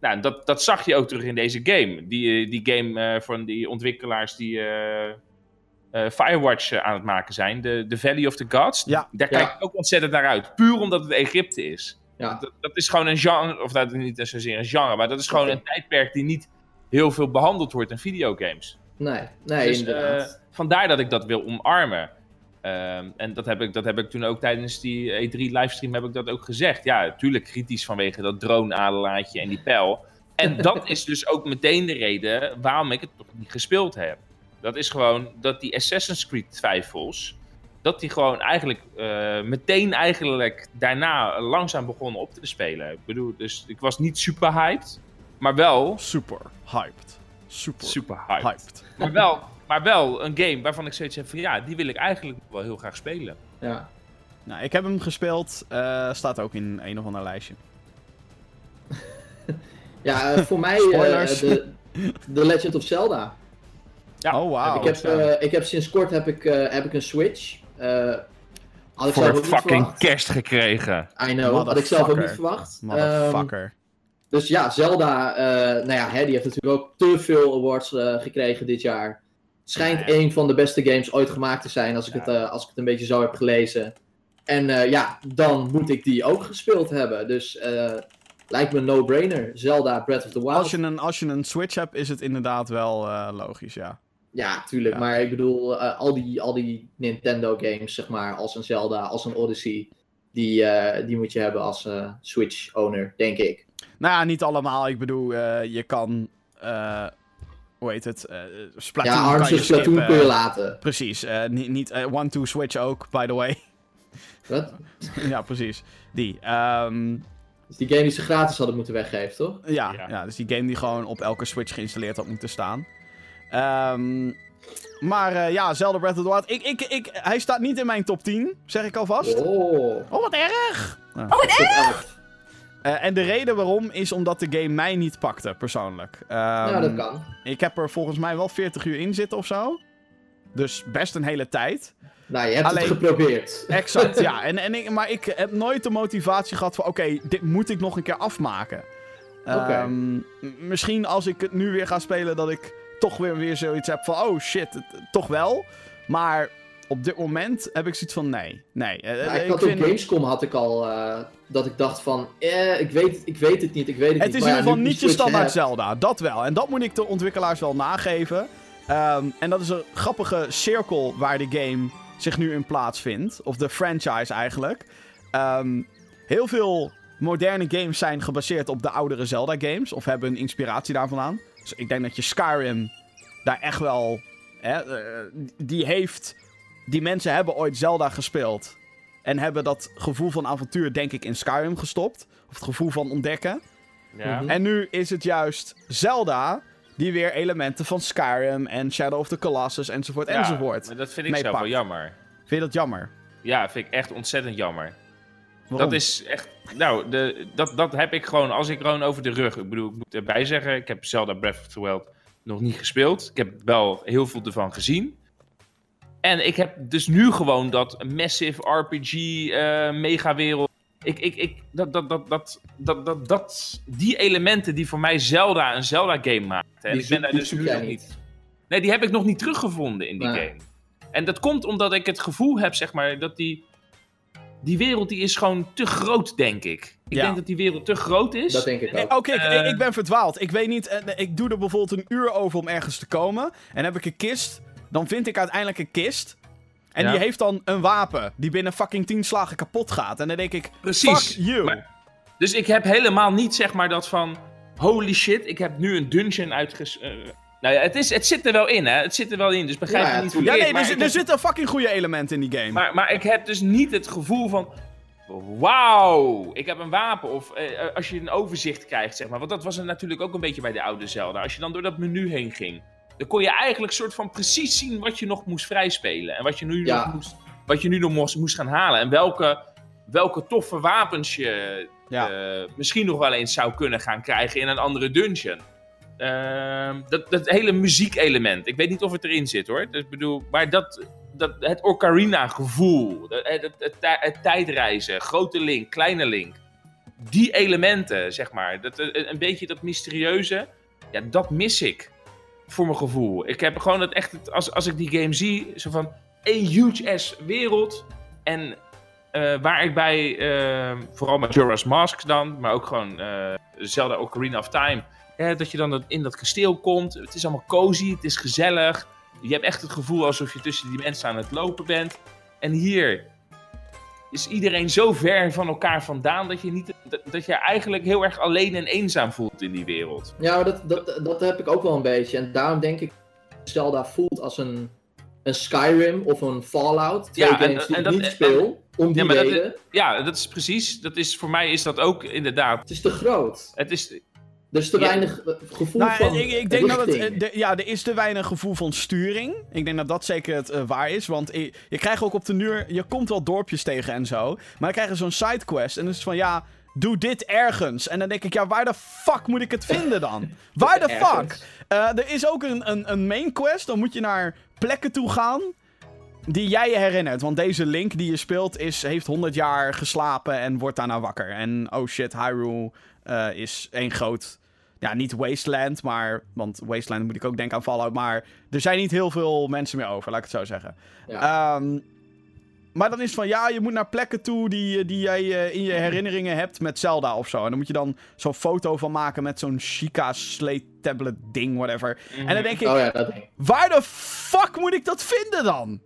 Nou, dat, dat zag je ook terug in deze game. Die, eh, die game eh, van die ontwikkelaars die eh, eh, Firewatch aan het maken zijn. De, The Valley of the Gods. Ja. Daar Ja. kijk ik ook ontzettend naar uit. Puur omdat het Egypte is. Ja. Dat, dat is gewoon een genre, of dat is niet zozeer een genre, maar dat is gewoon een tijdperk die niet heel veel behandeld wordt in videogames. Nee, nee, Dus, inderdaad. eh, vandaar dat ik dat wil omarmen. Ehm, en dat heb, ik, dat heb ik toen ook tijdens die E3 livestream heb ik dat ook gezegd. Ja, natuurlijk kritisch vanwege dat drone-adelaatje en die pijl. En dat is dus ook meteen de reden waarom ik het nog niet gespeeld heb. Dat is gewoon dat die Assassin's Creed twijfels, dat die gewoon eigenlijk eh, meteen eigenlijk daarna langzaam begonnen op te spelen. Ik bedoel, dus ik was niet super hyped, maar wel Super hyped. Super, super hyped. hyped. Maar wel, maar wel een game waarvan ik zoiets heb van ja, die wil ik eigenlijk wel heel graag spelen. Ja. Nou, ik heb hem gespeeld. eh, staat ook in een of ander lijstje. Ja, eh, voor mij eh, Spoilers. de, The Legend of Zelda. Ja, oh, wauw. ik, heb, eh, ik heb sinds kort heb ik, eh, heb ik een Switch. Eh had ik zelf Voor ook niet fucking verwacht. kerst gekregen. I know, had ik zelf ook niet verwacht. Ehm, Motherfucker. dus ja, Zelda, eh, nou ja, hè, die heeft natuurlijk ook te veel awards eh, gekregen dit jaar. Schijnt Ja. een van de beste games ooit gemaakt te zijn, als ik, Ja. het, eh, als ik het een beetje zo heb gelezen. En eh, ja, dan moet ik die ook gespeeld hebben. Dus eh, lijkt me een no-brainer. Zelda Breath of the Wild. als, je een, als je een Switch hebt, is het inderdaad wel eh, logisch, ja. Ja, tuurlijk. Ja. Maar ik bedoel, eh, al, die, al die Nintendo games, zeg maar, als een Zelda, als een Odyssey, die, eh, die moet je hebben als eh, Switch-owner, denk ik. Nou ja, niet allemaal. Ik bedoel, eh, je kan... eh, hoe heet het? eh Splatoon ja, kan Arms je of Splatoon skippen. kun je laten. Precies. eh, niet niet eh, One-Two Switch ook, by the way. Wat? ja, precies. Die. ehm, Dus die game die ze gratis hadden moeten weggeven, toch? ja, Ja. ja. dus die game die gewoon op elke Switch geïnstalleerd had moeten staan. Ehm, maar eh, ja, Zelda Breath of the Wild. Ik, ik, ik, hij staat niet in mijn top 10, zeg ik alvast. Oh, Oh, wat erg! 11. Eh, en de reden waarom is omdat de game mij niet pakte, persoonlijk. Ehm, Ja, dat kan. Ik heb er volgens mij wel 40 uur in zitten of zo. Dus best een hele tijd. Nou, je hebt alleen- het geprobeerd. Exact, ja. En, en ik, maar ik heb nooit de motivatie gehad van... Oké, dit moet ik nog een keer afmaken. Oké. Ehm, m- misschien als ik het nu weer ga spelen... dat ik toch weer, weer zoiets heb van... Oh shit, het- toch wel. Maar op dit moment heb ik zoiets van... Nee, nee. Eh, Ja, eh, ik had vind- op Gamescom had ik al eh, dat ik dacht van, eh, ik weet, ik weet het niet, ik weet het, Het niet. is in Maar ieder geval niet je standaard Zelda. Dat wel. En dat moet ik de ontwikkelaars wel nageven. Ehm, en dat is een grappige cirkel waar de game zich nu in plaatsvindt. Of de franchise eigenlijk. Ehm, heel veel moderne games zijn gebaseerd op de oudere Zelda games. Of hebben een inspiratie daarvan aan. Dus ik denk dat je Skyrim daar echt wel... Hè, eh, die heeft... Die mensen hebben ooit Zelda gespeeld. En hebben dat gevoel van avontuur denk ik in Skyrim gestopt. Of het gevoel van ontdekken. Ja. Mhm. En nu is het juist Zelda die weer elementen van Skyrim en Shadow of the Colossus enzovoort Ja, enzovoort. maar dat vind ik zelf wel jammer. Vind je dat jammer? Ja, vind ik echt ontzettend jammer. Waarom? Dat is echt. Nou, de, dat, dat heb ik gewoon als ik gewoon over de rug. Ik bedoel, ik moet erbij zeggen, ik heb Zelda Breath of the Wild nog niet gespeeld. Ik heb wel heel veel ervan gezien. En ik heb dus nu gewoon dat massive RPG eh megawereld. Ik, ik, ik, dat, dat, dat, dat, dat, dat, dat, die elementen die voor mij Zelda een Zelda game maken. En Die ik ben daar dus nu nog niet. niet. Nee, die heb ik nog niet teruggevonden in die Nee. game. En dat komt omdat ik het gevoel heb, zeg maar, dat die, die wereld die is gewoon te groot, denk ik. Ik Ja. denk dat die wereld te groot is. Dat denk ik Nee, ook. Oké, ik- Eh. ik, ik ben verdwaald. Ik weet niet, eh, ik doe er bijvoorbeeld een uur over om ergens te komen. En heb ik een kist, dan vind ik uiteindelijk een kist. En Ja. die heeft dan een wapen die binnen fucking 10 slagen kapot gaat. En dan denk ik, Precies. fuck you. Maar- Dus ik heb helemaal niet, zeg maar, dat van... Holy shit, ik heb nu een dungeon uitges... eh, nou ja, het, is, het zit er wel in, hè. Het zit er wel in, dus begrijp Ja, me niet tuurlijk. ja, verkeerd. nee, er, er heb- zitten fucking goede elementen in die game. Maar, maar ik heb dus niet het gevoel van... Wauw, ik heb een wapen. Of eh, als je een overzicht krijgt, zeg maar. Want dat was er natuurlijk ook een beetje bij de oude Zelda. Als je dan door dat menu heen ging... Dan kon je eigenlijk soort van precies zien wat je nog moest vrijspelen. En wat je nu, Ja. nog, moest, wat je nu nog moest, moest gaan halen. En welke, welke toffe wapens je Ja. eh, misschien nog wel eens zou kunnen gaan krijgen in een andere dungeon. Ehm, dat, dat hele muziekelement. Ik weet niet of het erin zit hoor. Dus, bedoel, maar dat, dat, het Ocarina gevoel. Het, het, het, tij- het tijdreizen. Grote link, kleine link. Die elementen, zeg maar. Dat, eh, een beetje dat mysterieuze. Ja, dat mis ik. Voor mijn gevoel. Ik heb gewoon het echt. Als, als ik die game zie. Zo van. Een huge ass wereld. En eh, waar ik bij, eh, vooral met Jorah's Mask dan, maar ook gewoon eh, Zelda Ocarina of Time, hè, dat je dan in dat kasteel komt. Het is allemaal cozy, het is gezellig. Je hebt echt het gevoel alsof je tussen die mensen aan het lopen bent. En hier, is iedereen zo ver van elkaar vandaan dat je, niet, dat, dat je eigenlijk heel erg alleen en eenzaam voelt in die wereld. Ja, maar dat, dat, dat heb ik ook wel een beetje. En daarom denk ik Zelda voelt als een, een Skyrim of een Fallout. Twee Ja, en- games die en dat- niet speel, om die Ja, maar dat- reden. Ja, dat is precies. Dat is, voor mij is dat ook inderdaad. Het is te groot. Het is, Er is te Ja. weinig gevoel Nou, van ik, ik denk dat het. eh, de- ja, er is te weinig gevoel van sturing. Ik denk dat dat zeker het eh, waar is. Want je, je krijgt ook op de nuur. Je komt wel dorpjes tegen en zo. Maar dan krijg je zo'n sidequest. En dan is het van ja. Doe dit ergens. En dan denk ik, ja, waar de fuck moet ik het vinden dan? Waar de fuck? Eh, er is ook een, een, een main quest. Dan moet je naar plekken toe gaan. Die jij je herinnert. Want deze Link die je speelt is, heeft 100 jaar geslapen en wordt daarna wakker. En oh shit, Hyrule is één groot. Ja, niet Wasteland, maar. Want Wasteland moet ik ook denken aan Fallout. Maar er zijn niet heel veel mensen meer over, laat ik het zo zeggen. Ja. Ehm, maar dan is het van ja, je moet naar plekken toe die, die jij eh, in je herinneringen hebt met Zelda of zo. En dan moet je dan zo'n foto van maken met zo'n Chica Slate tablet ding, whatever. En dan denk ik, oh ja, dat waar de fuck moet ik dat vinden dan?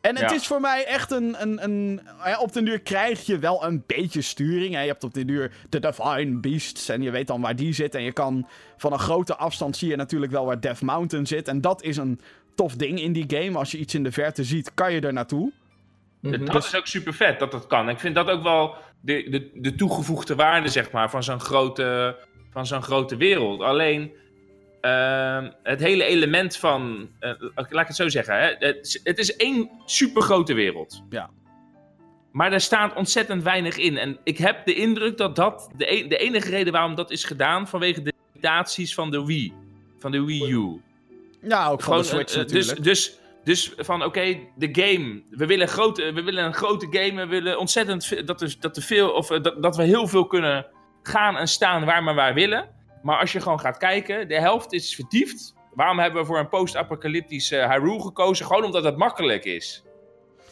En het Ja. is voor mij echt een. een, een ja, op den duur krijg je wel een beetje sturing. Hè. Je hebt op den duur de Divine Beasts. En je weet dan waar die zit. En je kan van een grote afstand zie je natuurlijk wel waar Death Mountain zit. En dat is een tof ding in die game. Als je iets in de verte ziet, kan je er naartoe. Mhm. Dat is ook super vet dat dat kan. Ik vind dat ook wel de, de, de toegevoegde waarde, zeg maar, van zo'n grote, van zo'n grote wereld. Alleen ehm, het hele element van, eh, laat ik het zo zeggen, hè, het, is- het is één super grote wereld. Ja. Maar er staat ontzettend weinig in. En ik heb de indruk dat dat de, e- de enige reden waarom dat is gedaan vanwege de limitaties van de Wii. Van de Wii U. Ja, ook van de Gewoon, Switch eh, eh, dus, natuurlijk. dus, dus van oké, de game. We willen, grote, we willen een grote game. We willen ontzettend dat, er, dat, er veel, of, eh, dat, dat we heel veel kunnen gaan en staan waar we maar willen. Maar als je gewoon gaat kijken, de helft is verdiefd. Waarom hebben we voor een post-apocalyptisch eh, Hyrule gekozen? Gewoon omdat het makkelijk is.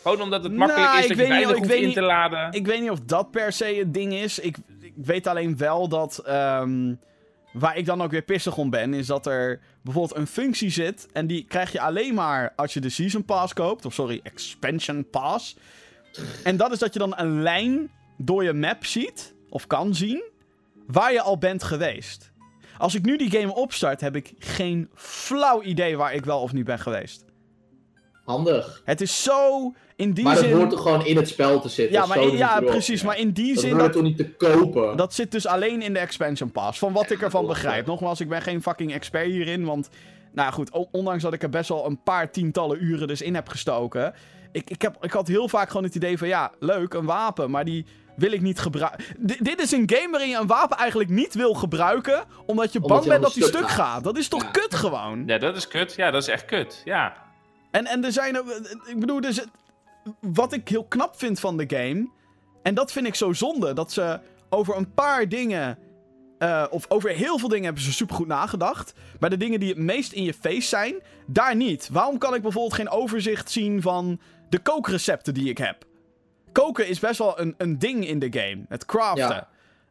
Gewoon omdat het makkelijk Nou, is dat je niet, weinig hoeft in niet. te laden. Ik weet niet of dat per se het ding is. Ik, ik weet alleen wel dat. ehm, waar ik dan ook weer pissig om ben, is dat er bijvoorbeeld een functie zit. En die krijg je alleen maar als je de Season Pass koopt. Of sorry, Expansion Pass. En dat is dat je dan een lijn door je map ziet. Of kan zien. Waar je al bent geweest. Als ik nu die game opstart, heb ik geen flauw idee waar ik wel of niet ben geweest. Handig. Het is zo in die Maar dat zin. hoort er gewoon in het spel te zitten. ja, maar in- ja, precies. Maar in die Dat zin. hoort Dat, toch niet te kopen? Dat zit dus alleen in de expansion pass. Van wat ik ervan begrijp. Nogmaals, ik ben geen fucking expert hierin. Want, nou goed, ondanks dat ik er best wel een paar tientallen uren dus in heb gestoken. Ik, ik, heb, ik had heel vaak gewoon het idee van, ja, leuk, een wapen. Maar die wil ik niet gebruiken. Dit is een game waarin je een wapen eigenlijk niet wil gebruiken. Omdat je Omdat bang je bent dat die stuk gaat. gaat. Dat is toch Ja. kut gewoon? Ja, dat is kut. Ja, dat is echt kut. Ja. En, en er zijn er. Ik bedoel, dus. Wat ik heel knap vind van de game. En dat vind ik zo zonde. Dat ze over een paar dingen. eh, of over heel veel dingen hebben ze supergoed nagedacht. Maar de dingen die het meest in je face zijn. Daar niet. Waarom kan ik bijvoorbeeld geen overzicht zien van. de kookrecepten die ik heb? Koken is best wel een, een ding in de game. Het craften. Ja.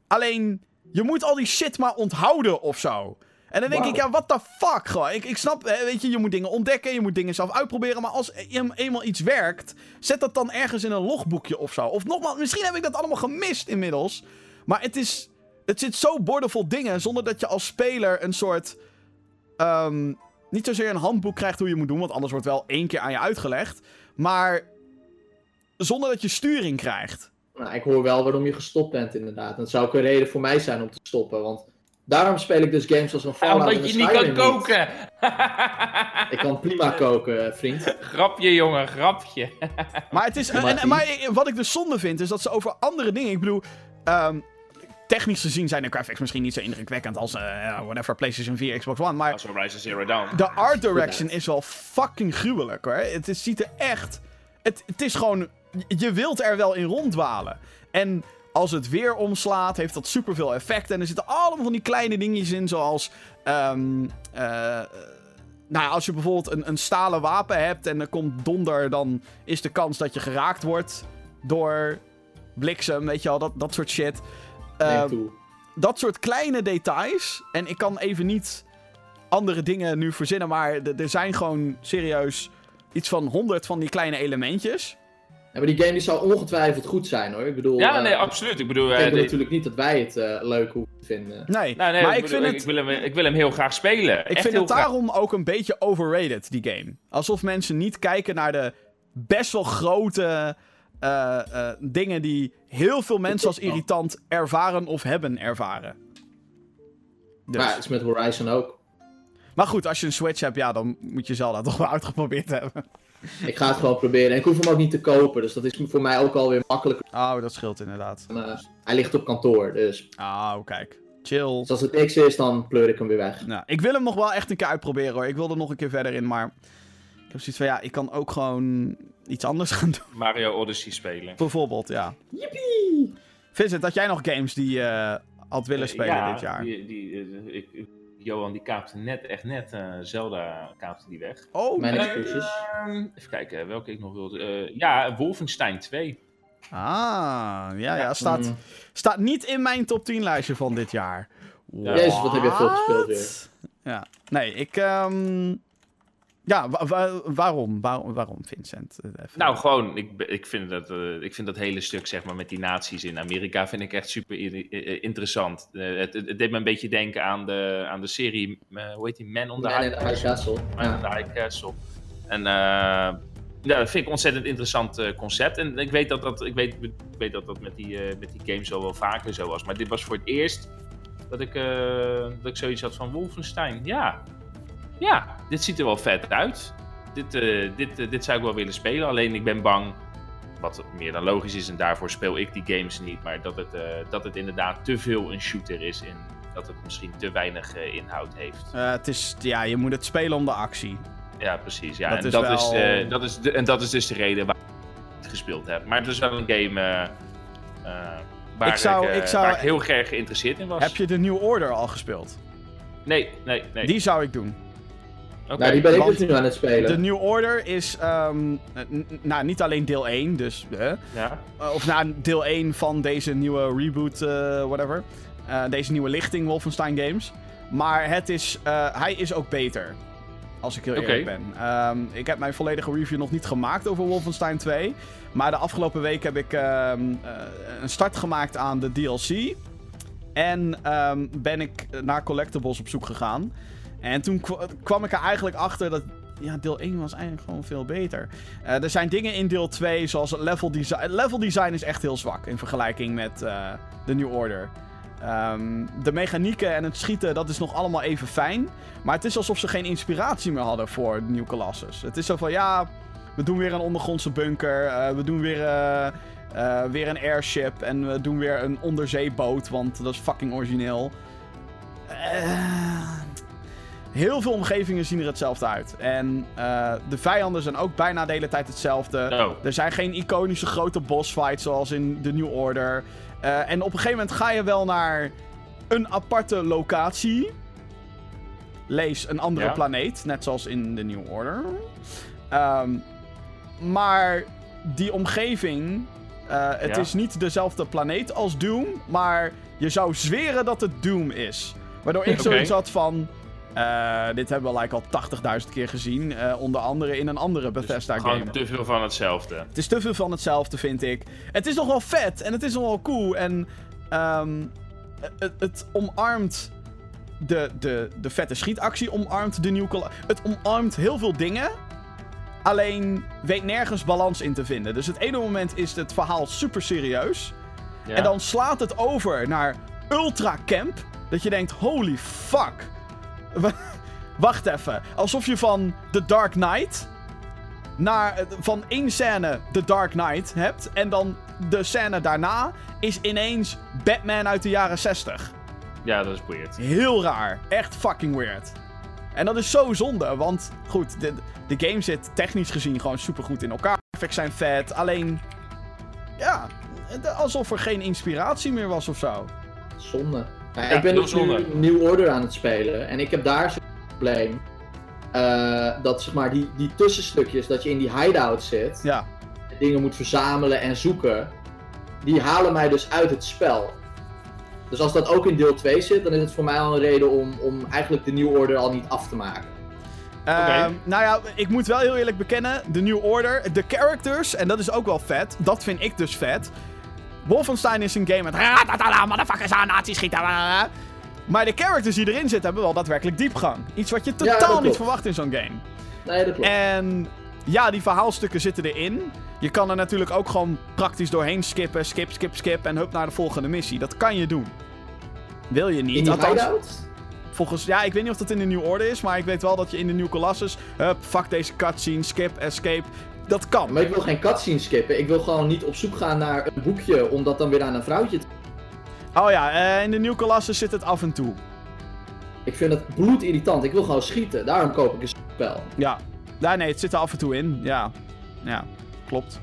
Alleen. Je moet al die shit maar onthouden of zo. En dan denk ik, ja, what the fuck gewoon. Ik, ik snap, weet je, je moet dingen ontdekken, je moet dingen zelf uitproberen. Maar als e- eenmaal iets werkt, zet dat dan ergens in een logboekje of zo. Of nogmaals, misschien heb ik dat allemaal gemist inmiddels. Maar het is, het zit zo boordevol dingen, zonder dat je als speler een soort, ehm, niet zozeer een handboek krijgt hoe je moet doen, want anders wordt wel één keer aan je uitgelegd. Maar zonder dat je sturing krijgt. Nou, ik hoor wel waarom je gestopt bent, inderdaad. Dat zou ook een reden voor mij zijn om te stoppen. Want daarom speel ik dus games als een Ja, Fallout en omdat je niet kan koken. Ik kan prima koken, eh, vriend. grapje, jongen, grapje. Maar, het is, Ja, en, maar wat ik dus zonde vind, is dat ze over andere dingen. Ik bedoel, ehm, technisch gezien zijn de graphics misschien niet zo indrukwekkend als, eh, whatever, PlayStation 4, Xbox One. Maar Als Horizon Zero Dawn. de art direction is wel fucking gruwelijk hoor. Het is, ziet er echt. Het, het is gewoon. Je wilt er wel in rondwalen. En als het weer omslaat, heeft dat superveel effect. En er zitten allemaal van die kleine dingetjes in, zoals. ehm, eh, nou als je bijvoorbeeld een, een stalen wapen hebt en er komt donder, dan is de kans dat je geraakt wordt door bliksem, weet je wel, dat, dat soort shit. Ehm, dat soort kleine details. En ik kan even niet andere dingen nu verzinnen, maar er zijn gewoon serieus iets van honderd van die kleine elementjes. Ja, maar die game die zou ongetwijfeld goed zijn hoor. Ik bedoel, Ja, eh, nee, absoluut. Ik bedoel, ik eh, denk de- natuurlijk niet dat wij het eh, leuk hoeven te vinden. Nee, nou, nee, maar ik, vind bedoel, het... ik, wil hem, ik wil hem heel graag spelen. Ik Echt vind het graag. daarom ook een beetje overrated, die game. Alsof mensen niet kijken naar de best wel grote eh, eh, dingen die heel veel mensen als irritant ervaren of hebben ervaren. Dus. Maar het is met Horizon ook. Maar goed, als je een Switch hebt, ja, dan moet je Zelda toch wel uitgeprobeerd hebben. Ik ga het gewoon proberen. En ik hoef hem ook niet te kopen, dus dat is voor mij ook alweer makkelijker. Oh, dat scheelt inderdaad. Eh, hij ligt op kantoor, dus. Oh, kijk. Chill. dus als het niks is, dan pleur ik hem weer weg. Nou, ik wil hem nog wel echt een keer uitproberen hoor. Ik wil er nog een keer verder in, maar... Ik heb zoiets van, ja, ik kan ook gewoon iets anders gaan doen. Mario Odyssey spelen. Bijvoorbeeld, ja. Yippie! Vincent, had jij nog games die je had willen spelen ja, dit jaar? Die, die, eh, ik- Johan die kaapte net, echt net, eh, Zelda kaapte die weg. Oh, Mijn excuses. Ehm, even kijken, welke ik nog wilde. Eh, ja, Wolfenstein 2. Ah, ja, ja. Staat, Mm. staat niet in mijn top 10 lijstje van dit jaar. Jezus, wat heb je veel gespeeld weer. Ja, nee, ik... ehm, Ja, wa- wa- waarom? waarom? Waarom, Vincent? Eh, even- Nou, gewoon, ik, ik, vind dat, eh, ik vind dat hele stuk zeg maar, met die naties in Amerika vind ik echt super i- interessant. Eh, het, het, deed me een beetje denken aan de, aan de serie, eh, hoe heet die, Man on the Man High Castle. Man on Ja. the High Castle. En eh, ja, dat vind ik een ontzettend interessant eh, concept. En ik weet dat dat, ik weet, ik weet dat, dat met, die, eh, met die games al wel vaker zo was. Maar dit was voor het eerst dat ik, eh, dat ik zoiets had van Wolfenstein. Ja, ja dit ziet er wel vet uit. Dit, eh, dit, eh, dit zou ik wel willen spelen. Alleen ik ben bang, wat meer dan logisch is, en daarvoor speel ik die games niet. Maar dat het, eh, dat het inderdaad te veel een shooter is. En dat het misschien te weinig inhoud heeft. Het is, ja, je moet het spelen om de actie. Ja, precies. Ja. Dat en, is dat wel- is, dat is de, en dat is dus de reden waarom ik het gespeeld heb. Maar het is wel een game waar, Ik zou- ik, ik zou- waar ik heel erg geïnteresseerd in was. Heb je de New Order al gespeeld? Nee, nee, nee. Die zou ik doen. Nou, die ben ik dus nu aan het spelen. De New Order is, ehm, nou, niet alleen deel 1, dus, eh, Ja? of nou, deel 1 van deze nieuwe reboot, eh, whatever. Eh, deze nieuwe lichting Wolfenstein Games. Maar het is, eh, hij is ook beter. Als ik heel eerlijk ben. Ehm, ik heb mijn volledige review nog niet gemaakt over Wolfenstein 2. Maar de afgelopen week heb ik ehm, eh, een start gemaakt aan de DLC. En ehm, ben ik naar collectibles op zoek gegaan. En toen kwa- kwam ik er eigenlijk achter dat ja, deel 1 was eigenlijk gewoon veel beter. Eh, er zijn dingen in deel 2, zoals level design. Level design is echt heel zwak in vergelijking met eh, de New Order. Ehm, de mechanieken en het schieten, dat is nog allemaal even fijn. Maar het is alsof ze geen inspiratie meer hadden voor New Colossus. Het is zo van, ja, we doen weer een ondergrondse bunker. eh, we doen weer, weer een airship. En we doen weer een onderzeeboot, want dat is fucking origineel. Eh, heel veel omgevingen zien er hetzelfde uit. En eh, de vijanden zijn ook bijna de hele tijd hetzelfde. Oh. Er zijn geen iconische grote bossfights zoals in de New Order. Eh, en op een gegeven moment ga je wel naar een aparte locatie. Lees een andere Ja. planeet, net zoals in de New Order. Ehm, maar die omgeving, eh, het Ja. is niet dezelfde planeet als Doom, maar je zou zweren dat het Doom is. Waardoor ik Oké. zoiets had van, eh, dit hebben we like, al 80.000 keer gezien, eh, onder andere in een andere Bethesda Dus game. gewoon te veel van hetzelfde. Het is te veel van hetzelfde, vind ik. Het is nog wel vet en het is nog wel cool. En ehm, het, het omarmt de, de, de vette schietactie, omarmt de Col- Het omarmt heel veel dingen. Alleen weet nergens balans in te vinden. Dus het ene moment is het verhaal super serieus. Ja. En dan slaat het over naar ultra camp. Dat je denkt, holy fuck. Wa- Wacht even. Alsof je van The Dark Knight naar, eh, van één scène The Dark Knight hebt. En dan de scène daarna is ineens Batman uit de jaren 60. ja, dat is weird. Heel raar. Echt fucking weird. En dat is zo zonde, want goed, de, de game zit technisch gezien gewoon super goed in elkaar. Graphics zijn vet, alleen ja, alsof er geen inspiratie meer was of zo. Zonde. Ja, Ja, ik ben dus nu. New Order aan het spelen. En ik heb daar zo'n probleem. eh, dat zeg maar die, die tussenstukjes, dat je in die hideout zit. Ja, en dingen moet verzamelen en zoeken. Die halen mij dus uit het spel. Dus als dat ook in deel 2 zit, dan is het voor mij al een reden om, om eigenlijk de New Order al niet af te maken. Ehm, nou ja, ik moet wel heel eerlijk bekennen, de New Order, de characters, en dat is ook wel vet, dat vind ik dus vet. Wolfenstein is een game met motherfuckers aan, nazi's schieten. blablabla. Maar de characters die erin zitten hebben wel daadwerkelijk diepgang. Iets wat je totaal niet verwacht in zo'n game. Nee, dat klopt. En ja, die verhaalstukken zitten erin. Je kan er natuurlijk ook gewoon praktisch doorheen skippen, skip, skip, skip en hup naar de volgende missie. Dat kan je doen. Wil je niet. In die Althans, volgens, ja, ik weet niet of dat in de New Order is, maar ik weet wel dat je in de New Colossus, hup, fuck deze cutscene, skip, escape. Dat kan. Maar ik wil geen cutscene skippen. Ik wil gewoon niet op zoek gaan naar een boekje om dat dan weer aan een vrouwtje te... Oh ja, eh, in de New Colossus zit het af en toe. Ik vind het bloedirritant. Ik wil gewoon schieten. Daarom koop ik een spel. Ja. Ja, nee, het zit er af en toe in. Ja. Ja, klopt.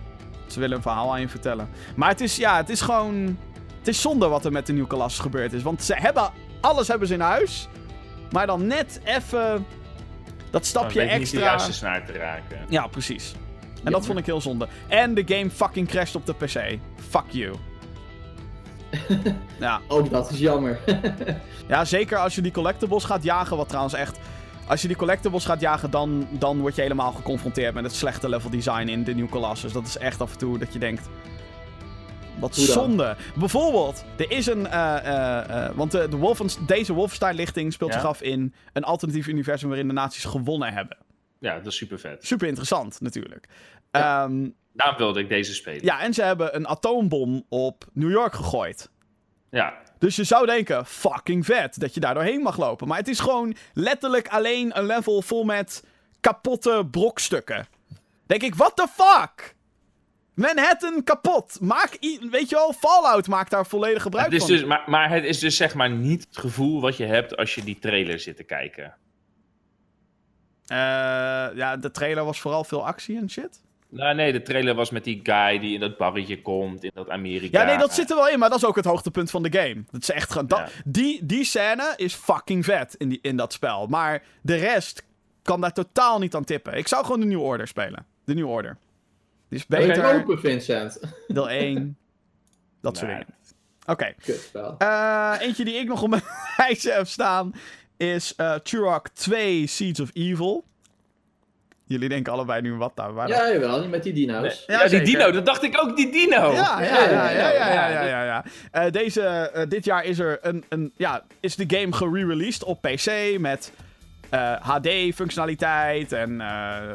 Ze willen een verhaal aan je vertellen. Maar het is, ja, het is gewoon... Het is zonde wat er met de New Colossus gebeurd is. Want ze hebben... Alles hebben ze in huis. Maar dan net even... Dat stapje Dan weet niet de extra... juiste snaar te raken. Ja, precies. En dat vond ik heel zonde. En de game fucking crasht op de PC. Fuck you. ja. Ook dat is jammer. ja, zeker als je die collectibles gaat jagen. Wat trouwens echt... Als je die collectibles gaat jagen, dan, dan word je helemaal geconfronteerd met het slechte level design in de New Colossus. Dat is echt af en toe dat je denkt... Wat zonde. Bijvoorbeeld, er is een... eh, eh, eh, want de, de Wolfens, deze Wolfenstein-lichting speelt Ja. zich af in een alternatief universum waarin de nazi's gewonnen hebben. Ja, dat is super vet. Super interessant, natuurlijk. Ja. Ehm, Daarom wilde ik deze spelen. ja, en ze hebben een atoombom op New York gegooid. Ja. Dus je zou denken, fucking vet, dat je daar doorheen mag lopen. Maar het is gewoon letterlijk alleen een level vol met kapotte brokstukken. Denk ik, what the fuck? Manhattan kapot. Maak, weet je wel, Fallout maakt daar volledig gebruik Het is van. dus, maar, maar het is dus zeg maar niet het gevoel wat je hebt als je die trailer zit te kijken. Eh, ja, de trailer was vooral veel actie en shit. Nou nee, de trailer was met die guy die in dat barretje komt, in dat Amerika. Ja, nee, dat zit er wel in, maar dat is ook het hoogtepunt van de game. Dat is echt gewoon... dat- Ja. die, die scène is fucking vet in, die, in dat spel. Maar de rest kan daar totaal niet aan tippen. Ik zou gewoon de New Order spelen. De New Order. Die is Beter beter. kopen, Vincent. Deel 1. Dat soort Nee. dingen. Oké. Eh, eentje die ik nog op mijn lijstje heb staan is uh, Turok 2 Seeds of Evil. Jullie denken allebei nu wat daar. Waar ja, jawel, niet met die dino's. Ja, die dino, dat dacht ik ook, die dino. Ja, ja, ja, ja, ja, ja. ja, ja eh, deze, eh, dit jaar is, er een, een, ja, is de game gerereleased op PC met HD-functionaliteit en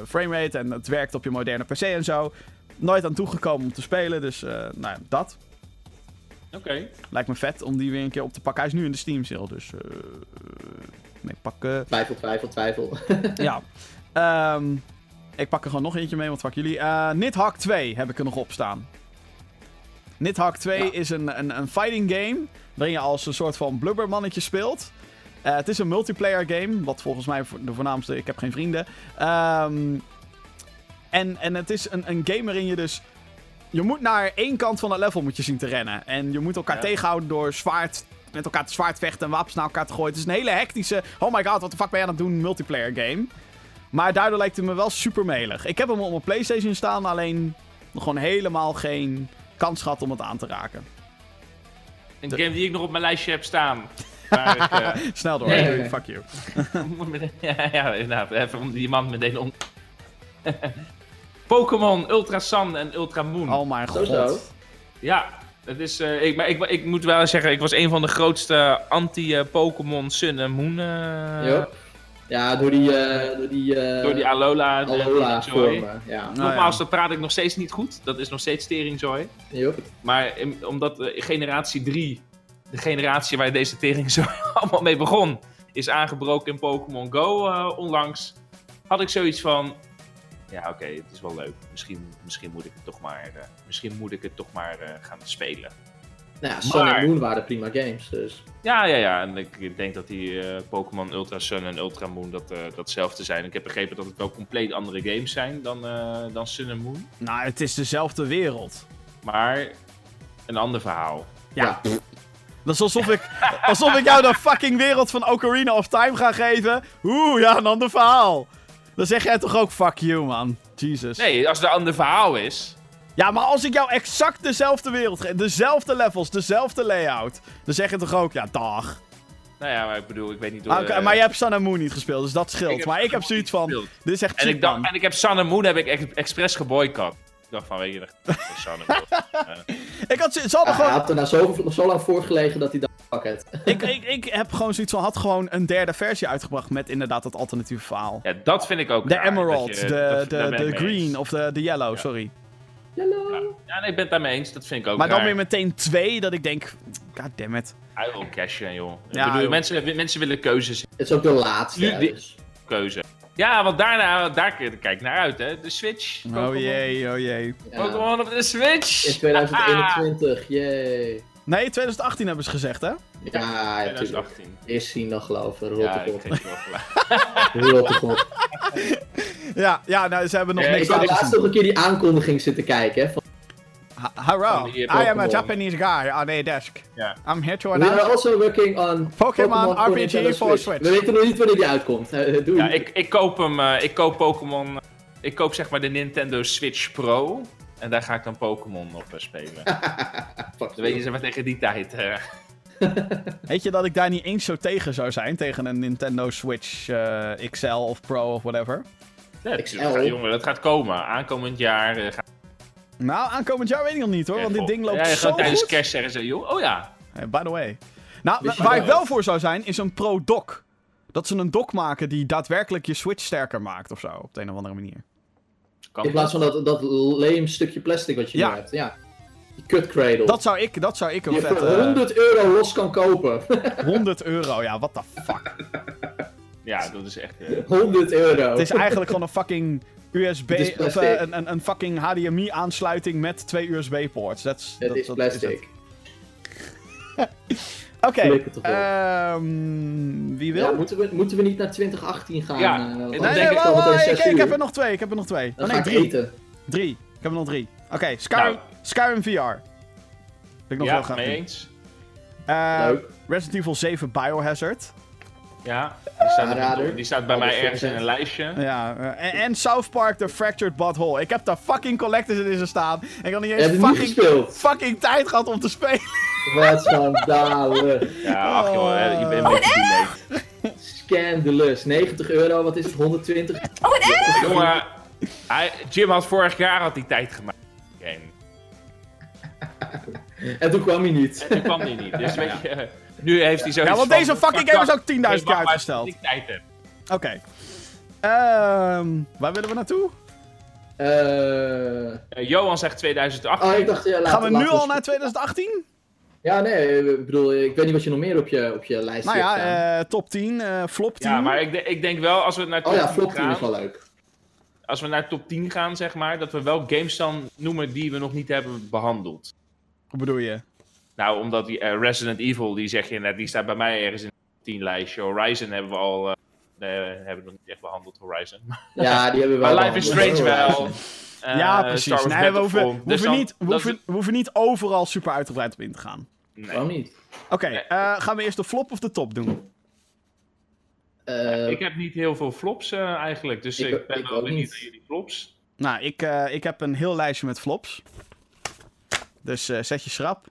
framerate. En het werkt op je moderne PC en zo. Nooit aan toegekomen om te spelen, dus nou ja, dat. Oké. Lijkt me vet om die weer een keer op te pakken. Hij is nu in de Steam sale, dus eh nee, pakken. Twijfel, twijfel, twijfel. ja. Ehm, ik pak er gewoon nog eentje mee, want fuck jullie. Eh Nidhogg 2 heb ik er nog op staan. Nidhogg 2 Ja. is een, een, een fighting game. Waarin je als een soort van blubbermannetje speelt. Eh, het is een multiplayer game. Wat volgens mij de voornaamste. Ik heb geen vrienden. Ehm, en, en het is een, een game waarin je dus. Je moet naar één kant van het level moet je zien te rennen. En je moet elkaar Ja. tegenhouden door zwaard. Met elkaar te zwaard vechten en wapens naar elkaar te gooien. Het is een hele hectische. Oh my god, wat de fuck ben je aan het doen? Multiplayer game. Maar daardoor lijkt het me wel super melig. Ik heb hem op mijn PlayStation staan, alleen nog gewoon helemaal geen kans gehad om het aan te raken. Een game die ik nog op mijn lijstje heb staan. Waar ik, eh, Snel door, Nee, fuck you. ja, ja, inderdaad. Even om die man meteen om. Pokémon Ultra Sun en Ultra Moon. Oh mijn Zo, god. zo. Ja, het is, eh, ik, maar ik, ik moet wel zeggen, ik was een van de grootste anti-Pokémon Sun en Moon. eh, Yup. Ja, door die... eh, door die, eh, Door die Alola. Alola Joy. vormen. Ja. Nou Nogmaals, ja. dat praat ik nog steeds niet goed. Dat is nog steeds teringzooi. Maar in- omdat generatie 3, de generatie waar deze teringzooi allemaal mee begon, is aangebroken in Pokémon Go onlangs, had ik zoiets van, ja oké, het is wel leuk. Misschien, misschien moet ik het toch maar, eh, misschien moet ik het toch maar eh, gaan spelen. Nou ja, Sun Maar- en Moon waren prima games, dus... Ja, ja, ja. En ik denk dat die eh, Pokémon Ultra Sun en Ultra Moon dat, eh, datzelfde zijn. Ik heb begrepen dat het wel compleet andere games zijn dan, eh, dan Sun en Moon. Nou, het is dezelfde wereld. Maar een ander verhaal. Ja. Dat is alsof ik, alsof ik jou de fucking wereld van Ocarina of Time ga geven. Oeh, ja, een ander verhaal. Dan zeg jij toch ook fuck you, man. Jesus. Nee, als het een ander verhaal is. Ja, maar als ik jou exact dezelfde wereld geef, dezelfde levels, dezelfde layout, dan zeg je toch ook, ja, dag. Nou ja, maar ik bedoel, ik weet niet hoe... Ah, oké, maar je hebt Sun and Moon niet gespeeld, dus dat scheelt. maar ik heb zoiets van, dit is echt En cheap ik, dacht, en ik heb Sun and Moon heb ik ex- expres geboycott. Ik dacht van, weet je, dat Sun Moon. Ik had, zo- ze hadden Ja, hij gewoon, had er nou zo, zo lang voor gelegen dat hij dacht, fuck it. ik, ik, ik heb gewoon zoiets van, had gewoon een derde versie uitgebracht met inderdaad dat alternatieve verhaal. Ja, dat vind ik ook De raar, emerald, je- de, de, de green eens. of de, de yellow, sorry. Hallo. Ja, nee, ik ben het daarmee eens. Dat vind ik ook Maar dan weer meteen twee, dat ik denk, god damn it. Hij wil cashen, joh. Ja, ik bedoel, joh. mensen, mensen willen keuzes. Het is ook de laatste. Nu- dus. Keuze. Ja, want daarna, daar kijk ik naar uit, hè. De Switch. Oh jee, oh jee. Ja. Pokémon op de Switch. In 2021, yay. Nee, 2018 hebben ze gezegd, hè? Ja, ja, tuurlijk. 2018. Eerst zien dan geloven, rot Ja, de ik god. geef je wel gelijk. Rot de god. Ja, ja nou, ze hebben nog Ja, niks Ik heb laatst nog een keer die aankondiging zitten kijken, hè. Van, Hello, die I am a. Japanese guy on a desk. Ja. I'm here to we are announce... also working on Pokémon RPG Nintendo for Switch. We weten nog niet wanneer die uitkomt. Eh, doei. Ja, ik, ik koop hem, eh, ik koop Pokémon, eh, ik koop zeg maar de Nintendo Switch Pro. En daar ga ik dan Pokémon op eh, spelen. Dan weet je ze maar tegen die tijd. eh. Weet je dat ik daar niet eens zo tegen zou zijn? Tegen een Nintendo Switch eh, XL of Pro of whatever? Ja, XL. dat gaat- jongen, dat gaat komen. Aankomend jaar eh, gaat Nou, aankomend jaar weet ik nog niet hoor, want dit ding loopt ja, zo gewoon tijdens goed. kerst zeggen ze, joh, oh ja. Hey, by the way. Nou, Wist je waar ik wel voor zou zijn, is een Pro Dock. Dat ze een dock maken die daadwerkelijk je Switch sterker maakt of zo, op de een of andere manier. Kan In plaats van dat, dat leem stukje plastic wat je Ja. nu hebt. Ja. Die cut cradle. Dat zou ik, dat zou ik een voor vet... eh, 100 euro los kan kopen. 100 euro, ja, what the fuck. Ja, dat is echt... eh, 100 euro. Het is eigenlijk gewoon een fucking USB, of eh, een, een, een fucking HDMI aansluiting met twee USB ports. That's, Het dat- is plastic. het. Oké, op. ehm, wie wil? Ja, moeten, we, moeten we niet naar 2018 gaan? Ja, eh, ik dan nee, denk nee, ik ik, 6 ik uur. heb er nog twee, ik heb er nog twee. Dan oh, ga nee, ik drie. eten. Drie. Ik heb er nog drie. Oké, Skyrim, Nou. Skyrim VR. Ik nog wel ja, graag mee eens. Eh, Leuk. Resident Evil 7 Biohazard. Ja, die staat, op- die staat bij Al mij ergens in een lijstje. Ja, en, en South Park The Fractured Butthole. Ik heb daar fucking collectors in staan. En ik had niet eens niet fucking, fucking tijd gehad om te spelen. Wat schandalig. Ja, ach joh, hè, je bent een beetje delayed. Scandalous. 90 euro, wat is het? 120? Jongen, hij, Jim had vorig jaar had die tijd gemaakt. Game. En toen kwam hij niet. En toen kwam die niet. Dus weet je, nu heeft hij zoiets Ja, want van, deze fucking fuck game is ook 10.000 Dus keer uitgesteld. tijd heb. Oké. Ehm, waar willen we naartoe? Eh Eh, Johan zegt 2018. oh, ik dacht, ja, laten Gaan we nu al naar 2018? Ja, nee, ik bedoel, ik weet niet wat je nog meer op je, op je lijst Nou hebt staan. ja, eh, top 10, eh, flop 10. ja, maar ik, ik denk wel als we naar top oh ja, 10 Flop 10 gaan, is wel leuk. als we naar top 10 gaan, zeg maar, dat we wel games dan noemen die we nog niet hebben behandeld. Hoe bedoel je? Nou, omdat die eh, Resident Evil, die zeg je net, die staat bij mij ergens in het 10 lijstje. Horizon hebben we al, eh, nee, hebben we nog niet echt behandeld, Horizon. Ja, die hebben we wel. Maar Life is. Strange wel. Eh, ja, precies. Star Wars Nee, we hoeven, we Dus hoeven, niet, we, hoeven, we hoeven niet overal super uitgebreid op in te gaan. nee. Waarom niet? Oké, Nee. eh, gaan we eerst de flop of de top doen? Eh, Ik heb niet heel veel flops eh, eigenlijk, dus Ik- ik, ben ik wel ook benieuwd niet. naar jullie flops. Nou, ik, eh, ik heb een heel lijstje met flops. Dus eh, zet je schrap.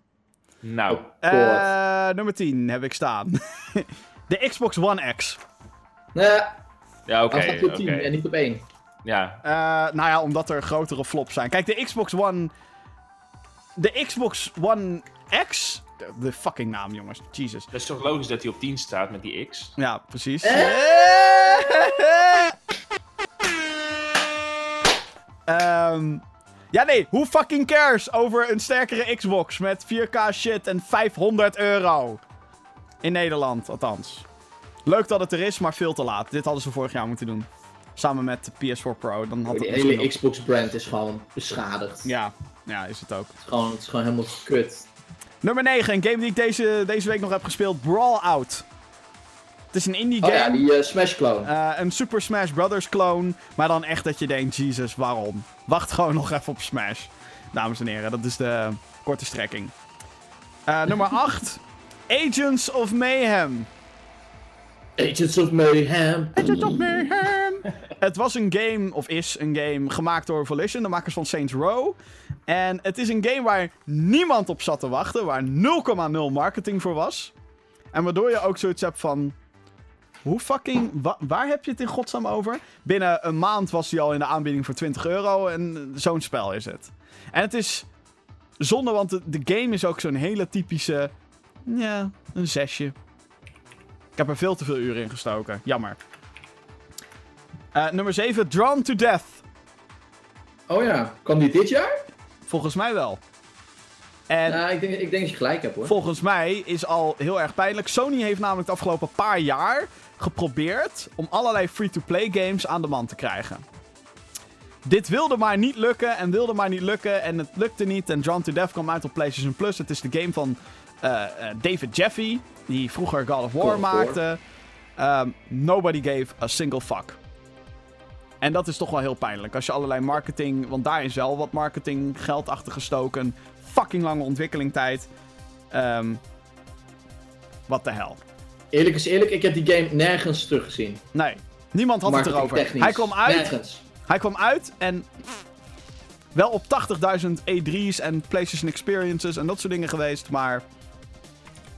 Nou, Eh, nummer 10 heb ik staan. de Xbox One X. nee, ja, oké. hij op 10 oké. en niet op 1. Ja, Eh, nou ja, omdat er grotere flops zijn. Kijk, de Xbox One... De Xbox One X... De, de fucking naam, jongens. Jesus. dat is toch logisch dat hij op 10 staat met die X? Ja, precies. Eh? Ehm, ja, nee. Who fucking cares over een sterkere Xbox met 4K shit en 500 euro? In Nederland, althans. Leuk dat het er is, maar veel te laat. Dit hadden ze vorig jaar moeten doen. Samen met de PS4 Pro. Dan had misschien hele nog- Xbox brand is gewoon beschadigd. Ja, ja, is het ook. Het, is gewoon, het is gewoon helemaal kut. Nummer 9, een game die ik deze, deze week nog heb gespeeld. Brawl Out. Het is een indie Oh game. ja, die eh, Smash clone. Eh, een Super Smash Brothers clone. Maar dan echt dat je denkt, Jesus, waarom? Wacht gewoon nog even op Smash. Dames en heren, dat is de korte strekking. Eh, nummer 8. Agents of Mayhem. Agents of Mayhem. Agents of Mayhem. het was een game, of is een game, gemaakt door Volition, de makers van Saints Row. En het is een game waar niemand op zat te wachten, waar 0,0 marketing voor was. En waardoor je ook zoiets hebt van... Hoe fucking... wa- waar heb je het in godsnaam over? Binnen een maand was hij al in de aanbieding voor 20 euro. En zo'n spel is het. En het is zonde, want de, de game is ook zo'n hele typische... Ja, een zesje. Ik heb er veel te veel uren in gestoken. Jammer. Eh, nummer 7, Drawn to Death. Oh ja, kwam die dit jaar? Volgens mij wel. En Nou, ik denk, ik denk dat je gelijk hebt hoor. volgens mij is al heel erg pijnlijk. Sony heeft namelijk de afgelopen paar jaar geprobeerd om allerlei free-to-play games aan de man te krijgen. Dit wilde maar niet lukken en wilde maar niet lukken en het lukte niet. En Drawn to Death kwam uit op PlayStation Plus. Het is de game van eh, eh, David Jeffy, die vroeger God of War God of War. maakte. Ehm, nobody gave a single fuck. En dat is toch wel heel pijnlijk. Als je allerlei marketing... Want daar is wel wat marketing geld achter gestoken. Fucking lange ontwikkelingtijd. Ehm wat de hel. Eerlijk is eerlijk, ik heb die game nergens teruggezien. Nee, niemand had het erover. Hij kwam uit, Nergens. hij kwam uit en... Wel op 80.000 E3's en PlayStation Experiences en dat soort dingen geweest, maar...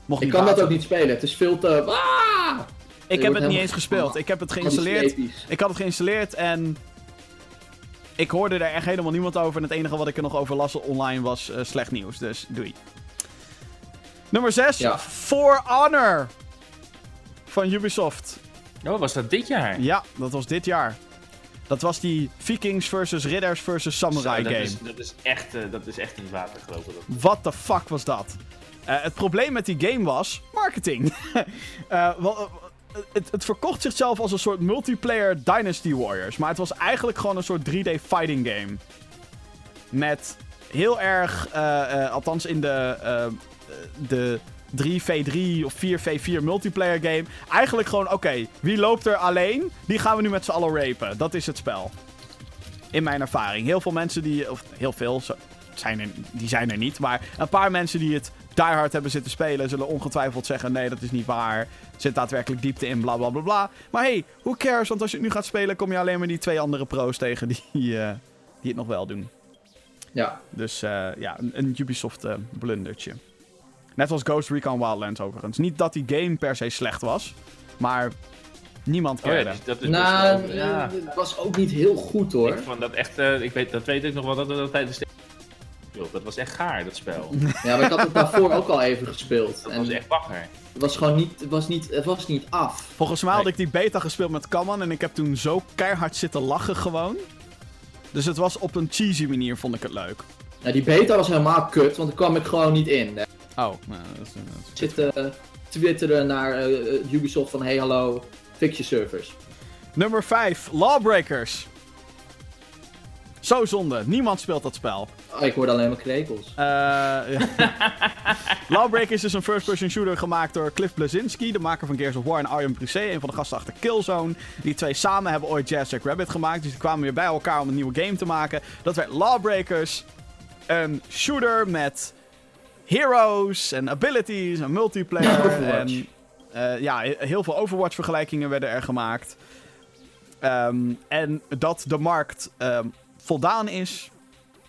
Mocht Ik niet kan dat ook niet spelen. Het is veel te... Ah! Ik Je heb het niet eens gespeeld. Ik heb het Geïnstalleerd. Ik had het geïnstalleerd en. Ik hoorde er echt helemaal niemand over. En het enige wat ik er nog over las online was eh, slecht nieuws. Dus doei. Nummer 6. Ja. For Honor. Van Ubisoft. Oh, was dat dit jaar? Ja, dat was dit jaar. Dat was die Vikings versus Ridders versus Samurai Zo, dat game. Is, dat, is echt, eh, dat is echt in het water gelopen. What the fuck was dat? Eh, het probleem met die game was marketing. Eh, wel, het, het verkocht zichzelf als een soort multiplayer Dynasty Warriors. Maar het was eigenlijk gewoon een soort 3D fighting game. Met heel erg, althans in de, de 3v3 of 4v4 multiplayer game. Eigenlijk gewoon, oké, wie loopt er alleen? Die gaan we nu met z'n allen rapen. Dat is het spel. In mijn ervaring. Heel veel mensen die, of heel veel, zijn er, die zijn er niet. Maar een paar mensen die het diehard hebben zitten spelen, zullen ongetwijfeld zeggen: nee, dat is niet waar. Er zit daadwerkelijk diepte in, bla bla bla bla. Maar hey, who cares? Want als je het nu gaat spelen, kom je alleen maar die twee andere pro's tegen die, eh, die het nog wel doen. Ja. Dus eh, ja, een, een Ubisoft eh, blundertje. Net als Ghost Recon Wildlands overigens. Niet dat die game per se slecht was, maar niemand Oh ja, dus dat is Nou, best wel- ja. eh, het was ook niet heel goed hoor. Ik vond dat echt, eh, ik weet, dat weet ik nog wel, dat we dat tijdens de... Dat was echt gaar, dat spel. Ja, maar ik had het daarvoor ook al even gespeeld. Dat En was echt bagger. het was gewoon niet, het was niet, het was niet af. Volgens mij had Nee. ik die beta gespeeld met Kaman en ik heb toen zo keihard zitten lachen gewoon. Dus het was op een cheesy manier, vond ik het leuk. Ja, die beta was helemaal kut, want daar kwam ik gewoon niet in. Oh, nou, dat is, dat is- zit eh, twitteren naar eh, eh, Ubisoft van hey hallo, fix je servers. Nummer 5, Lawbreakers. Zo zonde, niemand speelt dat spel. Oh, ik hoorde alleen maar krekels. Eh, Lawbreakers is een first-person shooter gemaakt door Cliff Blazinski, de maker van Gears of War en Arjen Brisé, een van de gasten achter Killzone. Die twee samen hebben ooit Jazz Jack Rabbit gemaakt, dus die kwamen weer bij elkaar om een nieuwe game te maken. Dat werd Lawbreakers, een shooter met heroes en abilities en multiplayer. Overwatch. en eh, ja, heel veel Overwatch-vergelijkingen werden er gemaakt. Ehm, en dat de markt ehm, voldaan is,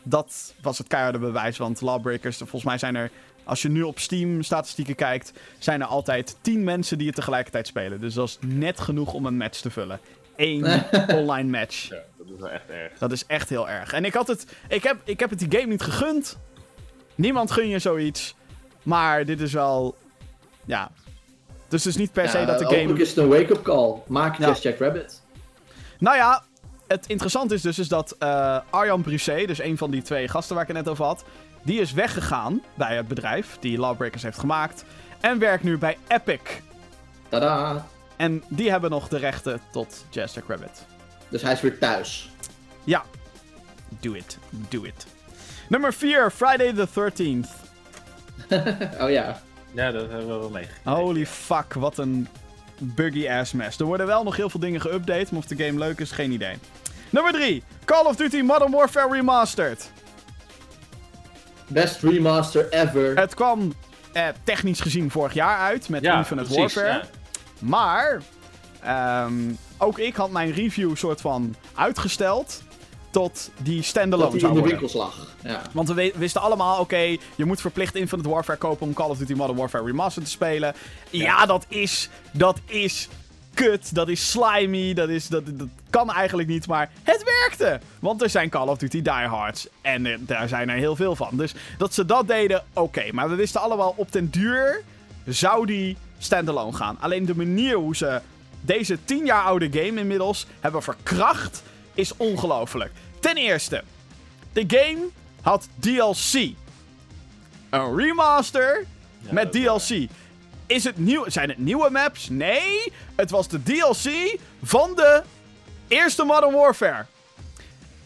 dat was het keiharde bewijs. Want Lawbreakers, volgens mij zijn er, als je nu op Steam statistieken kijkt, zijn er altijd 10 mensen die het tegelijkertijd spelen. Dus dat is net genoeg om een match te vullen. Eén online match. Ja, dat is wel echt erg. Dat is echt heel erg. En ik had het. Ik heb, ik heb het die game niet gegund. Niemand gun je zoiets. Maar dit is wel. Ja. Dus het is niet per se Ja, dat de game. is het een wake-up call. Maak Ja. Just Jack Rabbit. Nou ja, het interessante is dus is dat eh, Arjan Brisé, dus een van die twee gasten waar ik het net over had, die is weggegaan bij het bedrijf die Lawbreakers heeft gemaakt. En werkt nu bij Epic. Tada! En die hebben nog de rechten tot Jazz Jack Rabbit. Dus hij is weer thuis. Ja. Do it. Do it. Nummer 4, Friday the 13th. oh ja. Ja, dat hebben we wel meegekregen. Holy fuck, wat een buggy ass mess. Er worden wel nog heel veel dingen geüpdate, maar of de game leuk is, geen idee. Nummer 3, Call of Duty Modern Warfare Remastered. Best remaster ever. Het kwam eh, technisch gezien vorig jaar uit met Ja, Infinite precies, Warfare. ja. Maar ehm, ook ik had mijn review soort van uitgesteld. Tot die standalone zou in de worden. winkels lag. Ja. Want we wisten allemaal, oké, je moet verplicht Infinite Warfare kopen om Call of Duty Modern Warfare Remastered te spelen. Ja, dat is, dat is kut, dat is slimy, dat, is, dat, dat kan eigenlijk niet, maar het werkte. Want er zijn Call of Duty diehards en eh, daar zijn er heel veel van. Dus dat ze dat deden, oké. Maar we wisten allemaal, op den duur zou die standalone gaan. Alleen de manier hoe ze deze 10 jaar oude game inmiddels hebben verkracht, is ongelooflijk. Ten eerste, de game had DLC. Een remaster met DLC. Is het nieuw, zijn het nieuwe maps? Nee, het was de DLC van de eerste Modern Warfare.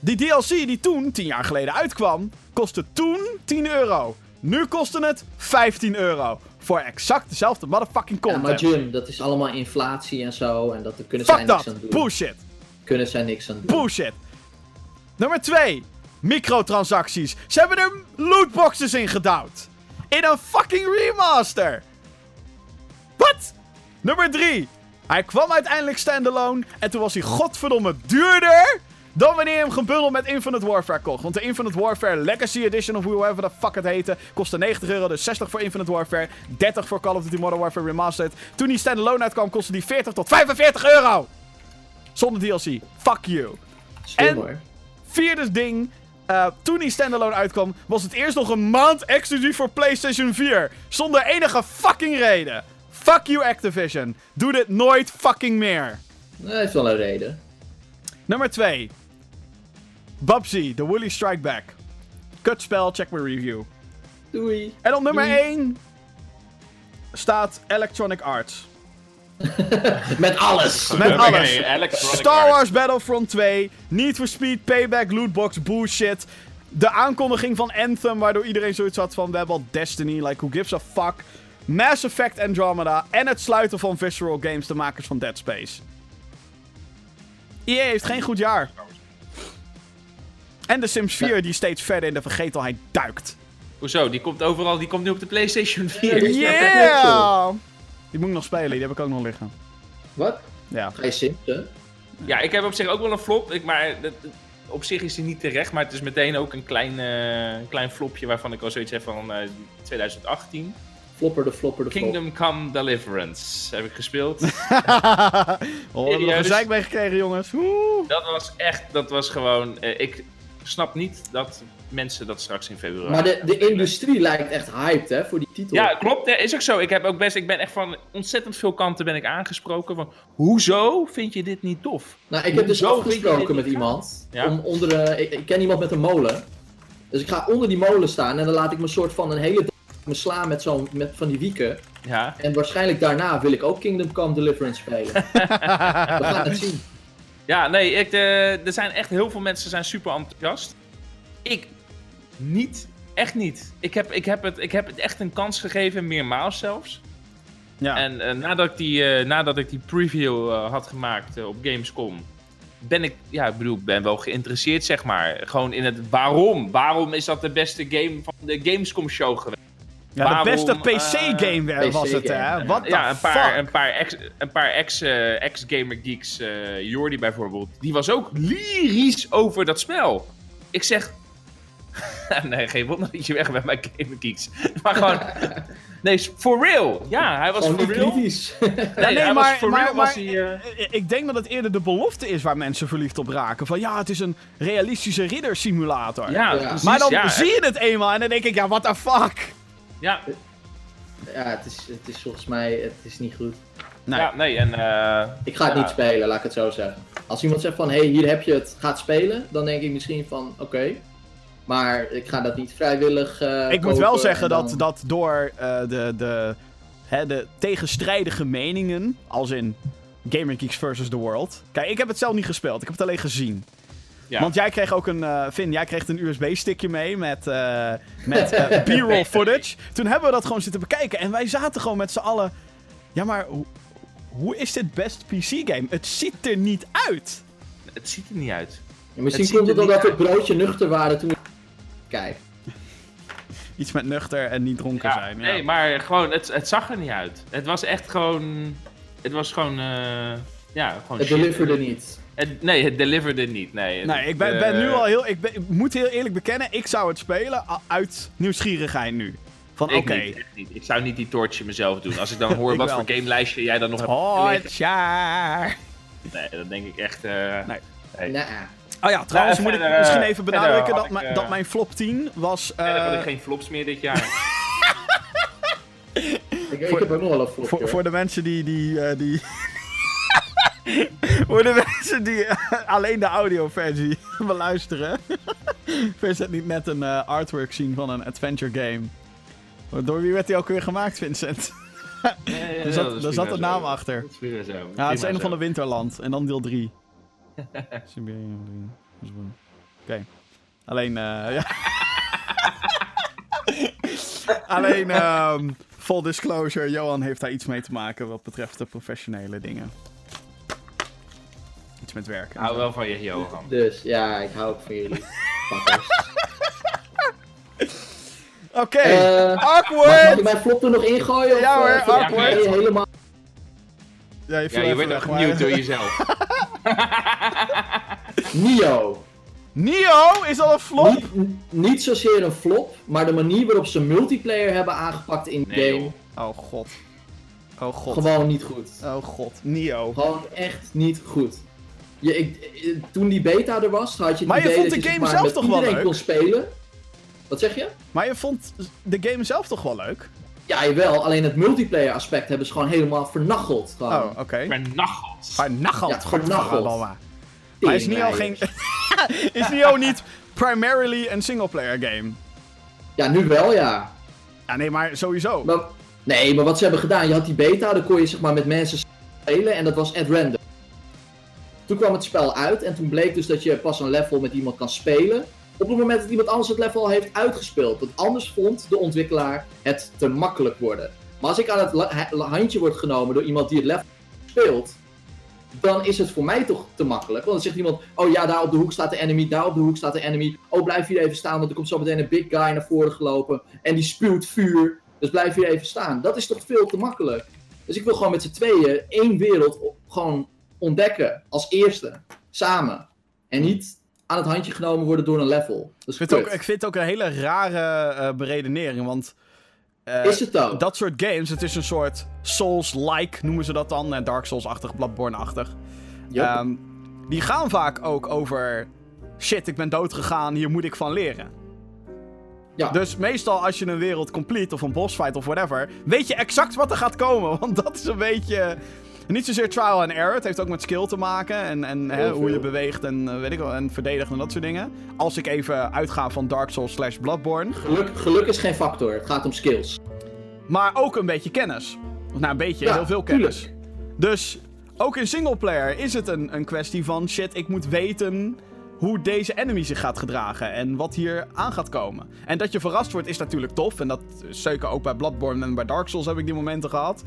Die DLC die toen, 10 jaar geleden, uitkwam, kostte toen 10 euro. Nu kostte het 15 euro. Voor exact dezelfde motherfucking Ja, content. maar Jim, dat is allemaal inflatie en zo. En dat daar kunnen Fuck niks dat. aan doen. Bullshit. Kunnen zij niks aan doen. Bullshit. Nummer 2. Microtransacties. Ze hebben er lootboxes in gedouwd. In een fucking remaster. Wat? Nummer 3. Hij kwam uiteindelijk standalone. En toen was hij godverdomme duurder. Dan wanneer je hem gebundeld met Infinite Warfare kocht. Want de Infinite Warfare Legacy Edition, of however the fuck het heette, kostte 90 euro. Dus 60 voor Infinite Warfare, 30 voor Call of Duty Modern Warfare Remastered. Toen die standalone uitkwam, kostte die 40 tot 45 euro. Zonder DLC. Fuck you. En-. Vierde ding. eh, toen die standalone uitkwam, was het eerst nog een maand exclusief voor PlayStation 4. Zonder enige fucking reden. Fuck you, Activision. Doe dit nooit fucking meer. Dat heeft wel een reden. Nummer 2. Bubsy, The Woolly Strike Back. Kutspel, check mijn review. Doei. En op nummer Doei. 1 staat Electronic Arts. Met alles. Met alles. Star. Wars Battlefront 2, Need for Speed, Payback, Lootbox, bullshit. De aankondiging van Anthem, waardoor iedereen zoiets had van... We hebben al Destiny, like who gives a fuck. Mass Effect Andromeda. En het sluiten van Visceral Games, de makers van Dead Space. EA heeft geen goed jaar. En de Sims 4 die steeds verder in de vergetelheid duikt. Hoezo? Die komt overal, die komt nu op de PlayStation 4. Ja, die- Yeah! Die moet ik nog spelen, die heb ik ook nog liggen. Wat? Ja. Ga je simpten? Ja, ik heb op zich ook wel een flop, ik, maar dat- op zich is die niet terecht, maar het is meteen ook een klein, eh, een klein flopje waarvan ik al zoiets heb van eh, 2018. Flopper de flopper de flop. Kingdom Come Deliverance heb ik gespeeld. oh, we hebben er nog een Serieus? zeik mee gekregen, jongens. Oeh. dat was echt, dat was gewoon, eh, ik snap niet dat mensen dat straks in februari... Maar de, de industrie lijkt echt hyped hè, voor die titel. Ja, klopt. hè, Is ook zo. Ik heb ook best, ik ben echt van ontzettend veel kanten ben ik aangesproken van, hoezo vind je dit niet tof? Nou, ik heb dus Hoezo afgesproken met iemand. Ja. Om onder, eh, ik, ik ken iemand met een molen. Dus ik ga onder die molen staan en dan laat ik me soort van een hele dag me slaan met, zo'n met van die wieken. Ja. En waarschijnlijk daarna wil ik ook Kingdom Come Deliverance spelen. We gaan het zien. Ja, nee, ik, eh, er zijn echt heel veel mensen zijn super enthousiast. Ik niet. Echt niet. Ik heb, ik heb, het, ik heb het echt een kans gegeven, meermaals zelfs. Ja. En eh, nadat, ik die, eh, nadat ik die preview eh, had gemaakt op Gamescom, ben ik, ja, ik bedoel, ben wel geïnteresseerd, zeg maar. Gewoon in het waarom. Waarom is dat de beste game van de Gamescom show geweest? Ja, de Waarom, beste PC-game was het, hè? Wat ja, een paar, fuck? een paar ex, een paar ex, eh, ex-gamer geeks, Jordi bijvoorbeeld, die was ook lyrisch over dat spel. Ik zeg, nee, geen wonder dat je weg bent bij gamer geeks. Maar gewoon, nee, for real. Ja, hij was for real. kritisch. Nee, nee, hij maar- was for maar- real. was maar- hij, eh, Eh, Ik denk dat het eerder de belofte is waar mensen verliefd op raken. Van ja, het is een realistische riddersimulator. ja, Ja. precies, maar dan ja, zie je het eenmaal en dan denk ik, ja, what the fuck? Ja, Ja, het is, het is volgens mij het is niet goed. Nee. ja, nee, en eh, Ik ga het Ja. niet spelen, laat ik het zo zeggen. Als iemand zegt van, hé, hey, hier heb je het, ga het spelen. Dan denk ik misschien van, oké. Maar ik ga dat niet vrijwillig eh, ik moet wel zeggen en dat, dat door eh, de, de, hè, de tegenstrijdige meningen, als in Gamer Geeks versus the World. Kijk, ik heb het zelf niet gespeeld, ik heb het alleen gezien. ja. Want jij kreeg ook een, eh Finn, jij kreeg een USB-stickje mee met, eh, met eh, B-roll footage. Toen hebben we dat gewoon zitten bekijken en wij zaten gewoon met z'n allen. Ja, maar hoe, hoe is dit best PC-game? Het ziet er niet uit. het ziet er niet uit. Ja, misschien komt het omdat we broodje nuchter waren toen we... Kijk. Iets met nuchter en niet dronken Ja, zijn. Ja. nee, maar gewoon, het, het zag er niet uit. Het was echt gewoon, het was gewoon, eh, Ja, gewoon Het shit. deliverde niet. Het- nee, het deliverde niet. Nee, Nee, ik ben, Het, ben nu eh, al heel... Ik, ben- ik moet heel eerlijk bekennen, ik zou het spelen uit nieuwsgierigheid nu. Van Ik oké. Ik zou niet die tortje mezelf doen. Als ik dan hoor Ik wat wel. voor gamelijstje jij dan nog hebt. Tortje. Nee, dan denk ik echt... eh, Nee. nee. Nee. Oh ja, trouwens Nou, moet ik misschien eh, even benadrukken dat, ik, mijn- eh, dat mijn flop 10 was... Nee, dan had eh, ik geen flops meer dit jaar. Ik, ik Voor- heb ook nog wel een flop. voor, voor de mensen die... die, eh, die voor de mensen die eh, alleen de audioversie beluisteren. Is het niet net een eh, artwork zien van een adventure game? Door wie werd die ook weer gemaakt, Vincent? Er zat, daar zat een naam achter. Dat is weer zo. Ja, het is een zo. van de Winterland. En dan deel 3. Oké. Alleen, eh ja. Alleen, ehm full disclosure, Johan heeft daar iets mee te maken wat betreft de professionele dingen. Iets met werken. Hou wel van je, Johan. Dus ja, ik hou ook van jullie. Oké, Eh, Mag, mag awkward! ik mijn flop er nog ingooien? Ja of, hoor, eh, je awkward. helemaal... Ja, je, Ja, je echt maar- gemute door jezelf. Nio. Nio is al een flop? Niet, zozeer een flop, maar de manier waarop ze multiplayer hebben aangepakt in de Nee, game, joh. Oh god. Oh god. gewoon niet goed. Oh god. Nio. Gewoon echt niet goed. Je, ik, toen die beta er was, had je het Maar je vond dat de je game maar, zelf toch wel iedereen leuk? kon spelen. Wat zeg je? Maar je vond de game zelf toch wel leuk? Ja, jawel. Alleen het multiplayer aspect hebben ze gewoon helemaal vernacheld. Gewoon. Oh, oké. Vernacheld. Vernacheld. Ja, vernacheld. Maar is Nio geen... Is Nio niet primarily een singleplayer game? Ja, nu wel, ja. Ja, nee, maar sowieso. Maar, nee, maar wat ze hebben gedaan, je had die beta, dan kon je zeg maar met mensen spelen en dat was at random. Toen kwam het spel uit en toen bleek dus dat je pas een level met iemand kan spelen. Op het moment dat iemand anders het level al heeft uitgespeeld. Want anders vond de ontwikkelaar het te makkelijk worden. Maar als ik aan het handje word genomen door iemand die het level speelt, dan is het voor mij toch te makkelijk. Want dan zegt iemand, oh ja, daar op de hoek staat de enemy, daar op de hoek staat de enemy. Oh, blijf hier even staan, want er komt zo meteen een big guy naar voren gelopen. En die spuwt vuur, dus blijf hier even staan. Dat is toch veel te makkelijk. Dus ik wil gewoon met z'n tweeën één wereld op- gewoon ontdekken. Als eerste. Samen. En niet aan het handje genomen worden door een level. Dat is Ik vind, ook, ik vind het ook een hele rare eh, beredenering, want... eh, Is het ook? Dat soort games, het is een soort Souls-like, noemen ze dat dan. En Dark Souls-achtig, Bloodborne-achtig. Ehm, die gaan vaak ook over... Shit, ik ben doodgegaan, hier moet ik van leren. ja. Dus meestal als je een wereld complete of een boss fight of whatever, weet je exact wat er gaat komen. Want dat is een beetje. Niet zozeer trial and error. Het heeft ook met skill te maken. En, en hè, hoe je beweegt en, eh, weet ik wel, en verdedigt en dat soort dingen. Als ik even uitga van Dark Souls slash Bloodborne. geluk, geluk is geen factor. Het gaat om skills. Maar ook een beetje kennis. Of nou, een beetje, Ja, heel veel kennis. tuurlijk. Dus ook in singleplayer is het een, een kwestie van shit, ik moet weten hoe deze enemy zich gaat gedragen en wat hier aan gaat komen. En dat je verrast wordt is natuurlijk tof. En dat is zeker ook bij Bloodborne en bij Dark Souls heb ik die momenten gehad.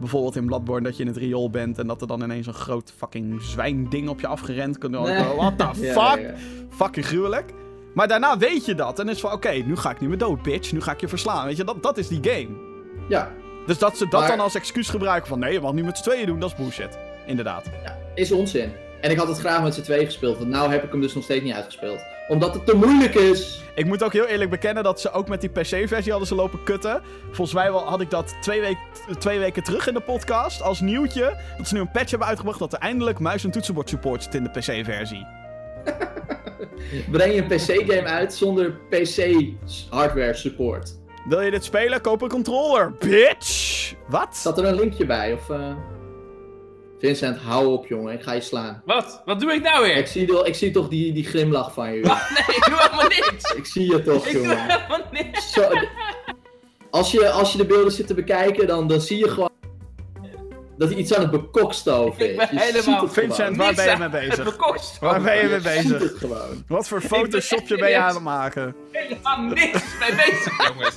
Bijvoorbeeld in Bloodborne dat je in het riool bent en dat er dan ineens een groot fucking zwijnding op je afgerend komt. Nee. What the Ja, fuck? ja, ja. Fucking gruwelijk. Maar daarna weet je dat en is van oké, nu ga ik niet meer dood, bitch. Nu ga ik je verslaan. Weet je, dat, dat is die game. Ja, Dus dat ze dat Maar- dan als excuus gebruiken van nee, je mag nu met z'n tweeën doen, dat is bullshit. Inderdaad. is onzin. En ik had het graag met z'n tweeën gespeeld. Want nou heb ik hem dus nog steeds niet uitgespeeld. Omdat het te moeilijk is. Ik moet ook heel eerlijk bekennen dat ze ook met die PC-versie hadden ze lopen kutten. Volgens mij wel, had ik dat twee, week, twee weken terug in de podcast als nieuwtje. Dat ze nu een patch hebben uitgebracht dat er eindelijk muis- en toetsenbord support zit in de PC-versie. Breng je een PC-game uit zonder PC-hardware support. Wil je dit spelen? Koop een controller, bitch! Wat? Staat er een linkje bij? Of, eh, Vincent, hou op jongen. Ik ga je slaan. Wat? Wat doe ik nou weer? Ik zie, toch- ik zie toch die, die glimlach van je. Nee, ik doe helemaal niks. Ik zie je toch, Ik doe jongen. helemaal niks. Zo, als, je, als je de beelden zit te bekijken, dan, dan zie je gewoon dat hij iets aan het bekokstoven Ik is. ben Je helemaal- Vincent, gewoon. waar Niks ben je mee bezig? Waar ben je mee bezig? het gewoon. Wat voor ben photoshopje ben je aan het maken? helemaal niks mee bezig, jongens.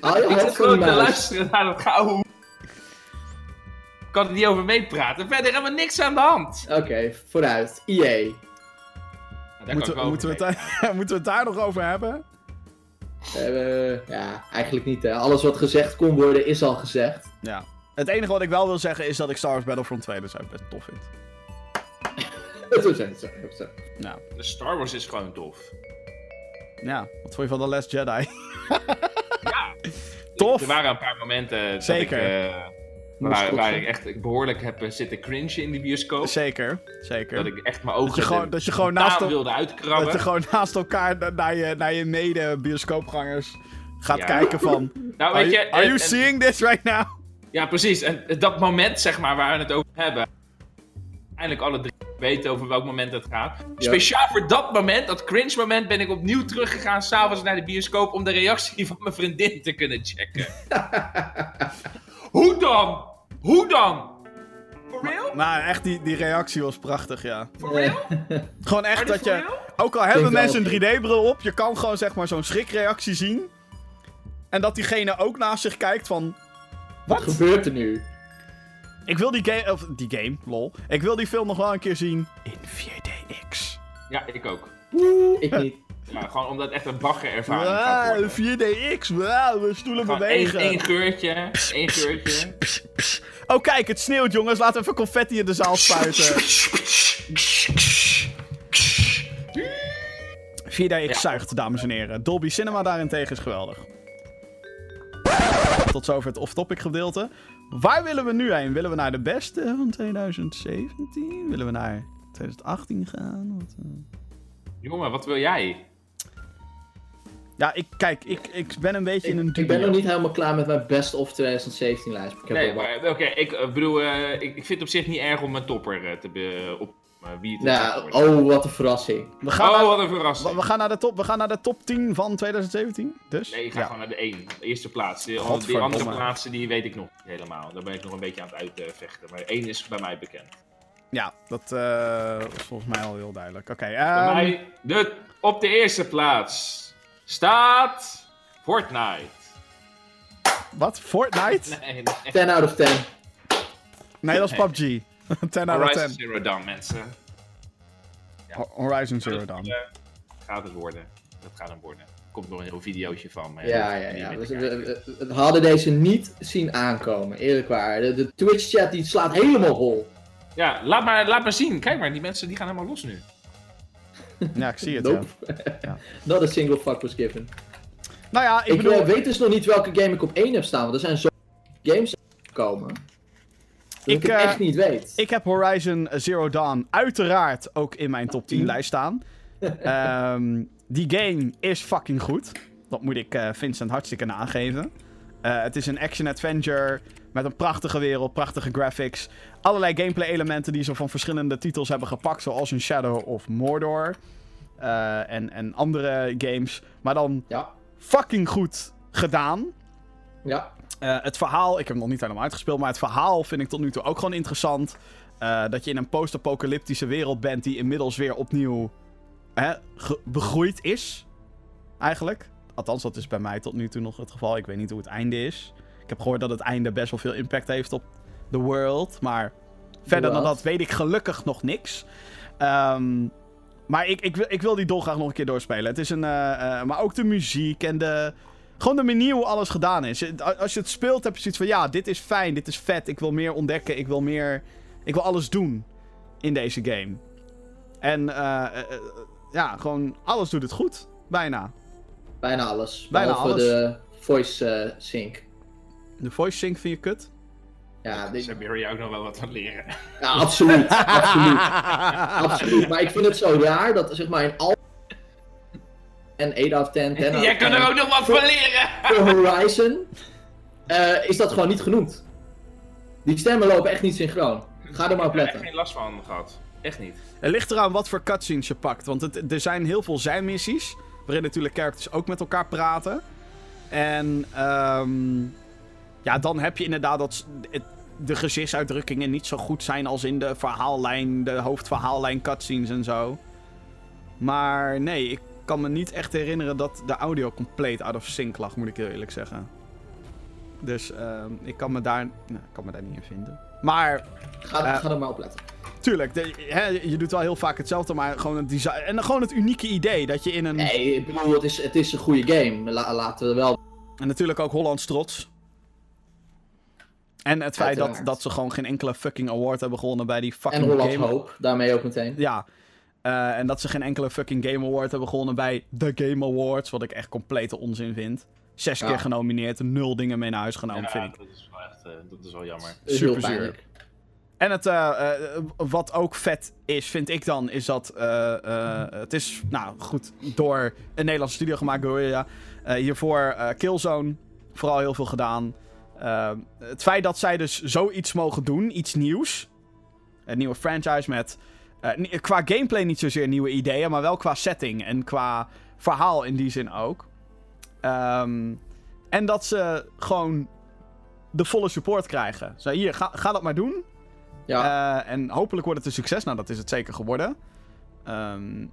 Haal je Ik zit gewoon te luisteren naar dat gouden. Ik kan er niet over meepraten. Verder hebben we niks aan de hand. Oké, vooruit. EA. Kan Moeten, we het daar, moeten we het daar nog over hebben? Ja, eigenlijk niet. Hè. Alles wat gezegd kon worden, is al gezegd. Ja. Het enige wat ik wel wil zeggen is dat ik Star Wars Battlefront 2 dus best tof vind. Zo zijn het. Nou, De Star Wars is gewoon tof. ja. Wat vond je van The Last Jedi? Ja. Tof. Er waren een paar momenten dat Zeker. ik, eh, waar, ik echt behoorlijk heb eh, zitten cringen in die bioscoop. Zeker, zeker. Dat ik echt mijn ogen Dat je gewoon- de- dat je gewoon totaal naast de- wilde uitkrabben. Dat je gewoon naast elkaar na- naar je, naar je mede-bioscoopgangers gaat Ja. kijken van... Nou, Are weet je, you, are en- you en- seeing this right now? Ja, precies. En dat moment, zeg maar, waar we het over hebben. Eindelijk alle drie weten over welk moment het gaat. Speciaal voor dat moment, dat cringe moment, ben ik opnieuw teruggegaan s'avonds naar de bioscoop om de reactie van mijn vriendin te kunnen checken. Hoe dan? Hoe dan? For real? Nou, echt, die, die reactie was prachtig, ja. For real? Gewoon echt dat je... real? Ook al hebben mensen een 3D-bril op, je kan gewoon zeg maar zo'n schrikreactie zien. En dat diegene ook naast zich kijkt van... Wat Wat? gebeurt er nu? Ik wil die game... Of die game, lol. Ik wil die film nog wel een keer zien in 4DX. Ja, ik ook. Ik niet. Ja, gewoon omdat het echt een bagger ervaring gaat Wow, worden. 4DX, wow, we stoelen Gewoon bewegen. één, één geurtje, één geurtje. Oh kijk, het sneeuwt jongens, laten we even confetti in de zaal spuiten. 4DX Ja. zuigt, dames en heren. Dolby Cinema daarentegen is geweldig. Tot zover het off-topic gedeelte. Waar willen we nu heen? Willen we naar de beste van 2017? Willen we naar 2018 gaan? Wat, eh? Jongen, wat wil jij? Ja, ik, kijk, ik, ik ben een beetje in een Ik, ik ben nog niet helemaal klaar met mijn best of 2017 lijst. Ik heb Nee, maar oké, ik eh, bedoel, eh, ik, ik vind het op zich niet erg om mijn topper eh, te be, op wie het Nou, oh, wat een verrassing. We gaan, Oh, naar, wat een verrassing. we gaan naar de top, we gaan naar de top 10 van 2017. Dus? Nee, ik ga ja. gewoon naar de 1. De eerste plaats. Die, die andere plaatsen die weet ik nog niet helemaal. Daar ben ik nog een beetje aan het uitvechten. Maar 1 is bij mij bekend. Ja, dat eh, is volgens mij al heel duidelijk. Oké, Bij ehm, mij, de, op de eerste plaats staat Fortnite. wat? Fortnite? Nee, nee. 10 out of 10. Nee, dat is PUBG. 10 out of Horizon 10. Zero Dawn, mensen. Ho- Horizon Zero Dat, Dawn. eh, gaat het worden. Dat gaat hem worden. Er komt nog een heel videootje van. maar Ja, ja, ja. Dus we, hadden deze niet zien aankomen, eerlijk waar. De, de Twitch-chat die slaat helemaal hol. Ja, laat maar, laat maar zien. Kijk maar, die mensen die gaan helemaal los nu. Ja, ik zie het, Nope. ja. Not a single fuck was given. Nou ja, ik Ik bedoel... eh, weet dus nog niet welke game ik op 1 heb staan, want er zijn zo games gekomen. Dat ik, Ik, het eh, echt niet weet. Ik heb Horizon Zero Dawn uiteraard ook in mijn top 10 lijst staan. Ehm, die game is fucking goed. Dat moet ik eh, Vincent hartstikke nageven. Eh, het is een action-adventure met een prachtige wereld, prachtige graphics. Allerlei gameplay-elementen die ze van verschillende titels hebben gepakt, zoals een Shadow of Mordor. eh, en, en andere games. Maar dan Ja, fucking goed gedaan. ja. Eh, het verhaal, ik heb hem nog niet helemaal uitgespeeld, maar het verhaal vind ik tot nu toe ook gewoon interessant. Dat je in een post-apocalyptische wereld bent die inmiddels weer opnieuw hè, begroeid is. Eigenlijk. Althans, dat is bij mij tot nu toe nog het geval. Ik weet niet hoe het einde is. Ik heb gehoord dat het einde best wel veel impact heeft op de world. Maar verder dan dat weet ik gelukkig nog niks. Ehm, maar ik, ik, wil, ik wil die dolgraag nog een keer doorspelen. Het is een. eh, eh, maar ook de muziek en de. Gewoon de manier hoe alles gedaan is. Als je het speelt, heb je zoiets van: ja, dit is fijn, dit is vet. Ik wil meer ontdekken, ik wil meer. Ik wil alles doen in deze game. En eh, ja, gewoon alles doet het goed. Bijna. Bijna alles. Bijna Behalve alles. de voice eh, sync. De voice sync vind je kut? Ja, Dus wil je ook nog wel wat van leren. ja, absoluut. absoluut. Absoluut. Maar ik vind het zo raar dat zeg maar in al. En 8 out of 10, 10 out of Jij kan 10. er ook nog wat van leren! voor Horizon eh, is dat gewoon niet genoemd. Die stemmen lopen echt niet synchroon. Ga er maar op Ik heb er echt letten. geen last van gehad. Echt niet. Het ligt eraan wat voor cutscenes je pakt. Want het, er zijn heel veel zijmissies. Waarin natuurlijk characters ook met elkaar praten. En ehm, ja, dan heb je inderdaad dat de gezichtsuitdrukkingen niet zo goed zijn als in de verhaallijn, de hoofdverhaallijn cutscenes en zo. Maar nee, ik kan me niet echt herinneren dat de audio compleet out of sync lag, moet ik heel eerlijk zeggen. Dus ehm, ik kan me daar, nou, ik kan me daar niet in vinden. Maar Ga, Eh, ga er maar op letten. Tuurlijk, de- hè, je doet wel heel vaak hetzelfde, maar gewoon het design. En dan gewoon het unieke idee dat je in een. Nee, ik bedoel, het is, het is een goede game. La- laten we wel. En natuurlijk ook Hollands trots. En het feit dat, Uiteraard. dat ze gewoon geen enkele fucking award hebben gewonnen bij die En fucking Hollands game... Hoop, daarmee ook meteen. Ja. Eh, en dat ze geen enkele fucking Game Award hebben gewonnen bij de Game Awards. Wat ik echt complete onzin vind. Zes Ja. keer genomineerd, nul dingen mee naar huis genomen, Ja, vind ik. dat is wel echt, eh, dat is wel jammer. Superzuur. pijnlijk. En het, eh, eh, wat ook vet is, vind ik dan, is dat eh, het is, nou goed, door een Nederlandse studio gemaakt, hiervoor Killzone, vooral heel veel gedaan. Het feit dat zij dus zoiets mogen doen, iets nieuws. Een nieuwe franchise met, qua gameplay niet zozeer nieuwe ideeën, maar wel qua setting en qua verhaal in die zin ook. Ehm, en dat ze gewoon de volle support krijgen. Zo, hier, ga, ga dat maar doen. Ja, Eh, en hopelijk wordt het een succes. Nou, dat is het zeker geworden. Ehm,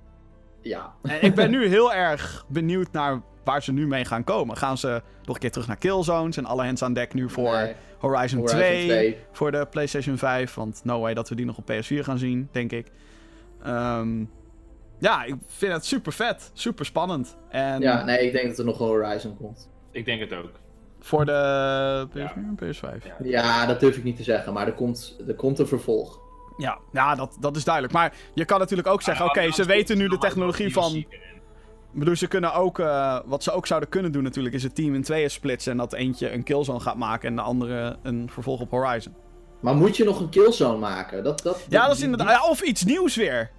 ja. en ik ben nu heel erg benieuwd naar waar ze nu mee gaan komen. Gaan ze nog een keer terug naar Killzones en alle hands aan dek nu voor Nee, Horizon, Horizon 2, 2. voor de PlayStation 5. Want no way dat we die nog op PS4 gaan zien, denk ik. Ehm, ja, ik vind het super vet, super spannend. En Ja, nee, ik denk dat er nog een Horizon komt. Ik denk het ook. Voor de PS4 Ja. en PS5. Ja. Dat durf ik niet te zeggen, maar er komt, er komt een vervolg. Ja, ja dat, dat is duidelijk. Maar je kan natuurlijk ook zeggen, oké, ze weten nu de technologie van... Ik bedoel, ze kunnen ook... eh, wat ze ook zouden kunnen doen natuurlijk... is het team in tweeën splitsen... en dat eentje een killzone gaat maken... en de andere een vervolg op Horizon. Maar moet je nog een killzone maken? Dat, dat, Ja, dat is inderdaad... ja, Of iets nieuws weer.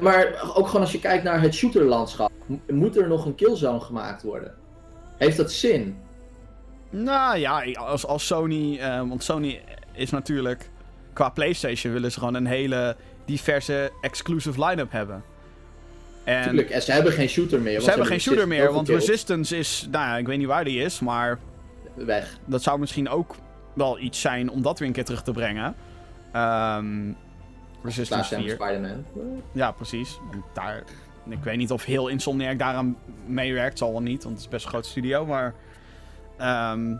Maar ook gewoon als je kijkt naar het shooterlandschap. Moet er nog een killzone gemaakt worden? Heeft dat zin? Nou ja, als, als Sony... eh, want Sony is natuurlijk... Qua PlayStation willen ze gewoon een hele diverse exclusive line-up hebben. En Tuurlijk, en ze hebben geen shooter meer. ze hebben geen shooter meer, want. Resistance is... Nou ja, ik weet niet waar die is, maar... Weg. dat zou misschien ook wel iets zijn om dat weer een keer terug te brengen. Ehm Resistance Slash 4. Spider-Man. Ja, precies. Want daar, ik weet niet of heel Insomniac daaraan meewerkt. Zal wel niet, want het is best een groot studio. Maar ehm,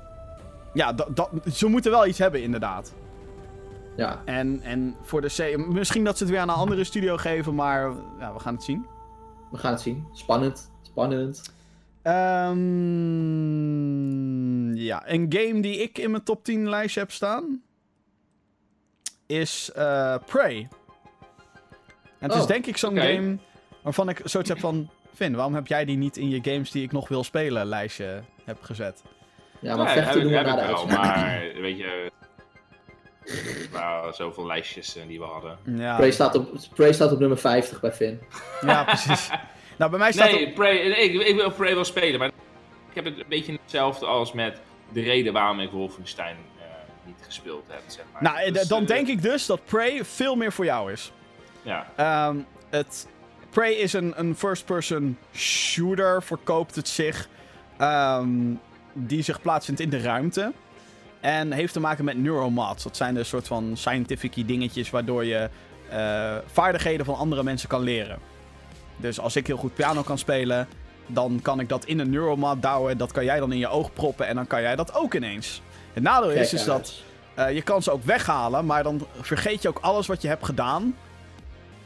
ja, dat, dat, ze moeten wel iets hebben inderdaad. Ja, En, en voor de C... Misschien dat ze het weer aan een andere studio geven, maar ja, we gaan het zien. we gaan het zien. Spannend. Spannend. Ehm, ja, een game die ik in mijn top 10 lijstje heb staan is eh, Prey. En het is Oh, denk ik zo'n game waarvan ik zoiets heb van... Finn, waarom heb jij die niet in je games die ik nog wil spelen lijstje heb gezet? Ja, maar Ja, vechten heb doen ik- we heb na de wel, uitzending. maar weet je... Nou, zoveel lijstjes eh, die we hadden. Ja, Prey staat, op, Prey staat op nummer 50 bij Finn. ja precies. nou, bij mij staat Nee, op- Prey, ik, ik wil Prey wel spelen, maar ik heb het een beetje hetzelfde als met de reden waarom ik Wolfenstein eh, niet gespeeld heb, zeg maar. Nou, eh, Dus, dan eh, denk ik dus dat Prey veel meer voor jou is. Ja, Ehm, het, Prey is een, een first-person shooter, verkoopt het zich. ehm, die zich plaatsvindt in de ruimte. En heeft te maken met neuromods. Dat zijn dus soort van scientific dingetjes waardoor je eh, vaardigheden van andere mensen kan leren. Dus als ik heel goed piano kan spelen, dan kan ik dat in een neuromod douwen. Dat kan jij dan in je oog proppen en dan kan jij dat ook ineens. Het nadeel is, is dat uit. eh, je kan ze ook weghalen, maar dan vergeet je ook alles wat je hebt gedaan.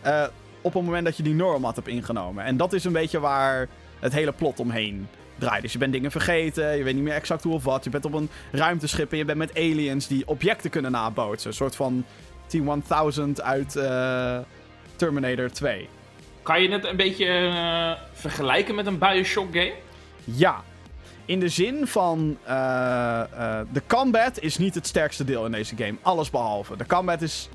eh, op het moment dat je die neuromat hebt ingenomen. En dat is een beetje waar het hele plot omheen draait. Dus je bent dingen vergeten, je weet niet meer exact hoe of wat. Je bent op een ruimteschip en je bent met aliens die objecten kunnen nabootsen. Een soort van T-1000 uit eh, Terminator 2. Kan je het een beetje eh, vergelijken met een Bioshock game? Ja. In de zin van. eh, de combat is niet het sterkste deel in deze game. Alles behalve. De combat is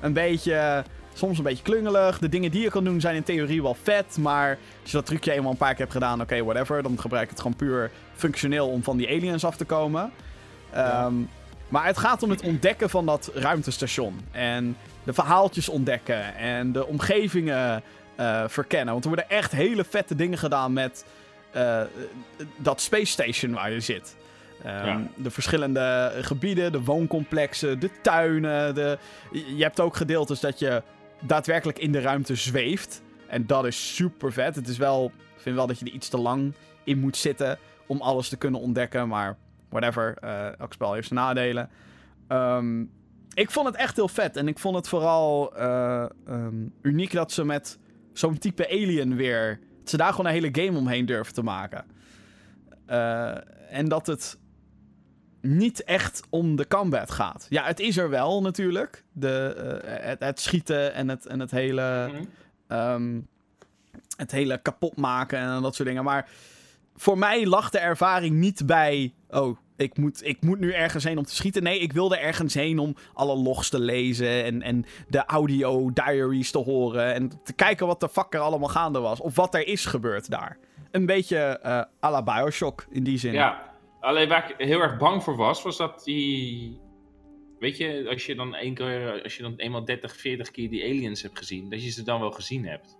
een beetje. Soms een beetje klungelig. De dingen die je kan doen zijn in theorie wel vet. Maar als je dat trucje eenmaal een paar keer hebt gedaan, oké, whatever. Dan gebruik ik het gewoon puur functioneel om van die aliens af te komen. Ehm, Maar het gaat om het ontdekken van dat ruimtestation. En de verhaaltjes ontdekken. En de omgevingen eh, verkennen. Want er worden echt hele vette dingen gedaan met eh, dat space station waar je zit. Ehm, Ja. De verschillende gebieden, de wooncomplexen, de tuinen. De... Je hebt ook gedeeltes dat je daadwerkelijk in de ruimte zweeft. En dat is super vet. Het is wel, ik vind wel dat je er iets te lang in moet zitten om alles te kunnen ontdekken. Maar whatever, eh, elk spel heeft zijn nadelen. Ehm, ik vond het echt heel vet. En ik vond het vooral eh, ehm, uniek dat ze met zo'n type alien weer... Dat ze daar gewoon een hele game omheen durven te maken. Eh, en dat het niet echt om de combat gaat. Ja, het is er wel natuurlijk. De, eh, het, het schieten en het, en het hele... Mhm. ehm, het hele kapot maken en dat soort dingen. Maar voor mij lag de ervaring niet bij. Oh, ik moet, ik moet nu ergens heen om te schieten. Nee, ik wilde ergens heen om alle logs te lezen. En, en de audio diaries te horen. En te kijken wat de fuck er allemaal gaande was. Of wat er is gebeurd daar. Een beetje eh à la Bioshock in die zin. Ja, alleen waar ik heel erg bang voor was, was dat die... Weet je, als je dan één keer, als je dan eenmaal 30, 40 keer die aliens hebt gezien, dat je ze dan wel gezien hebt.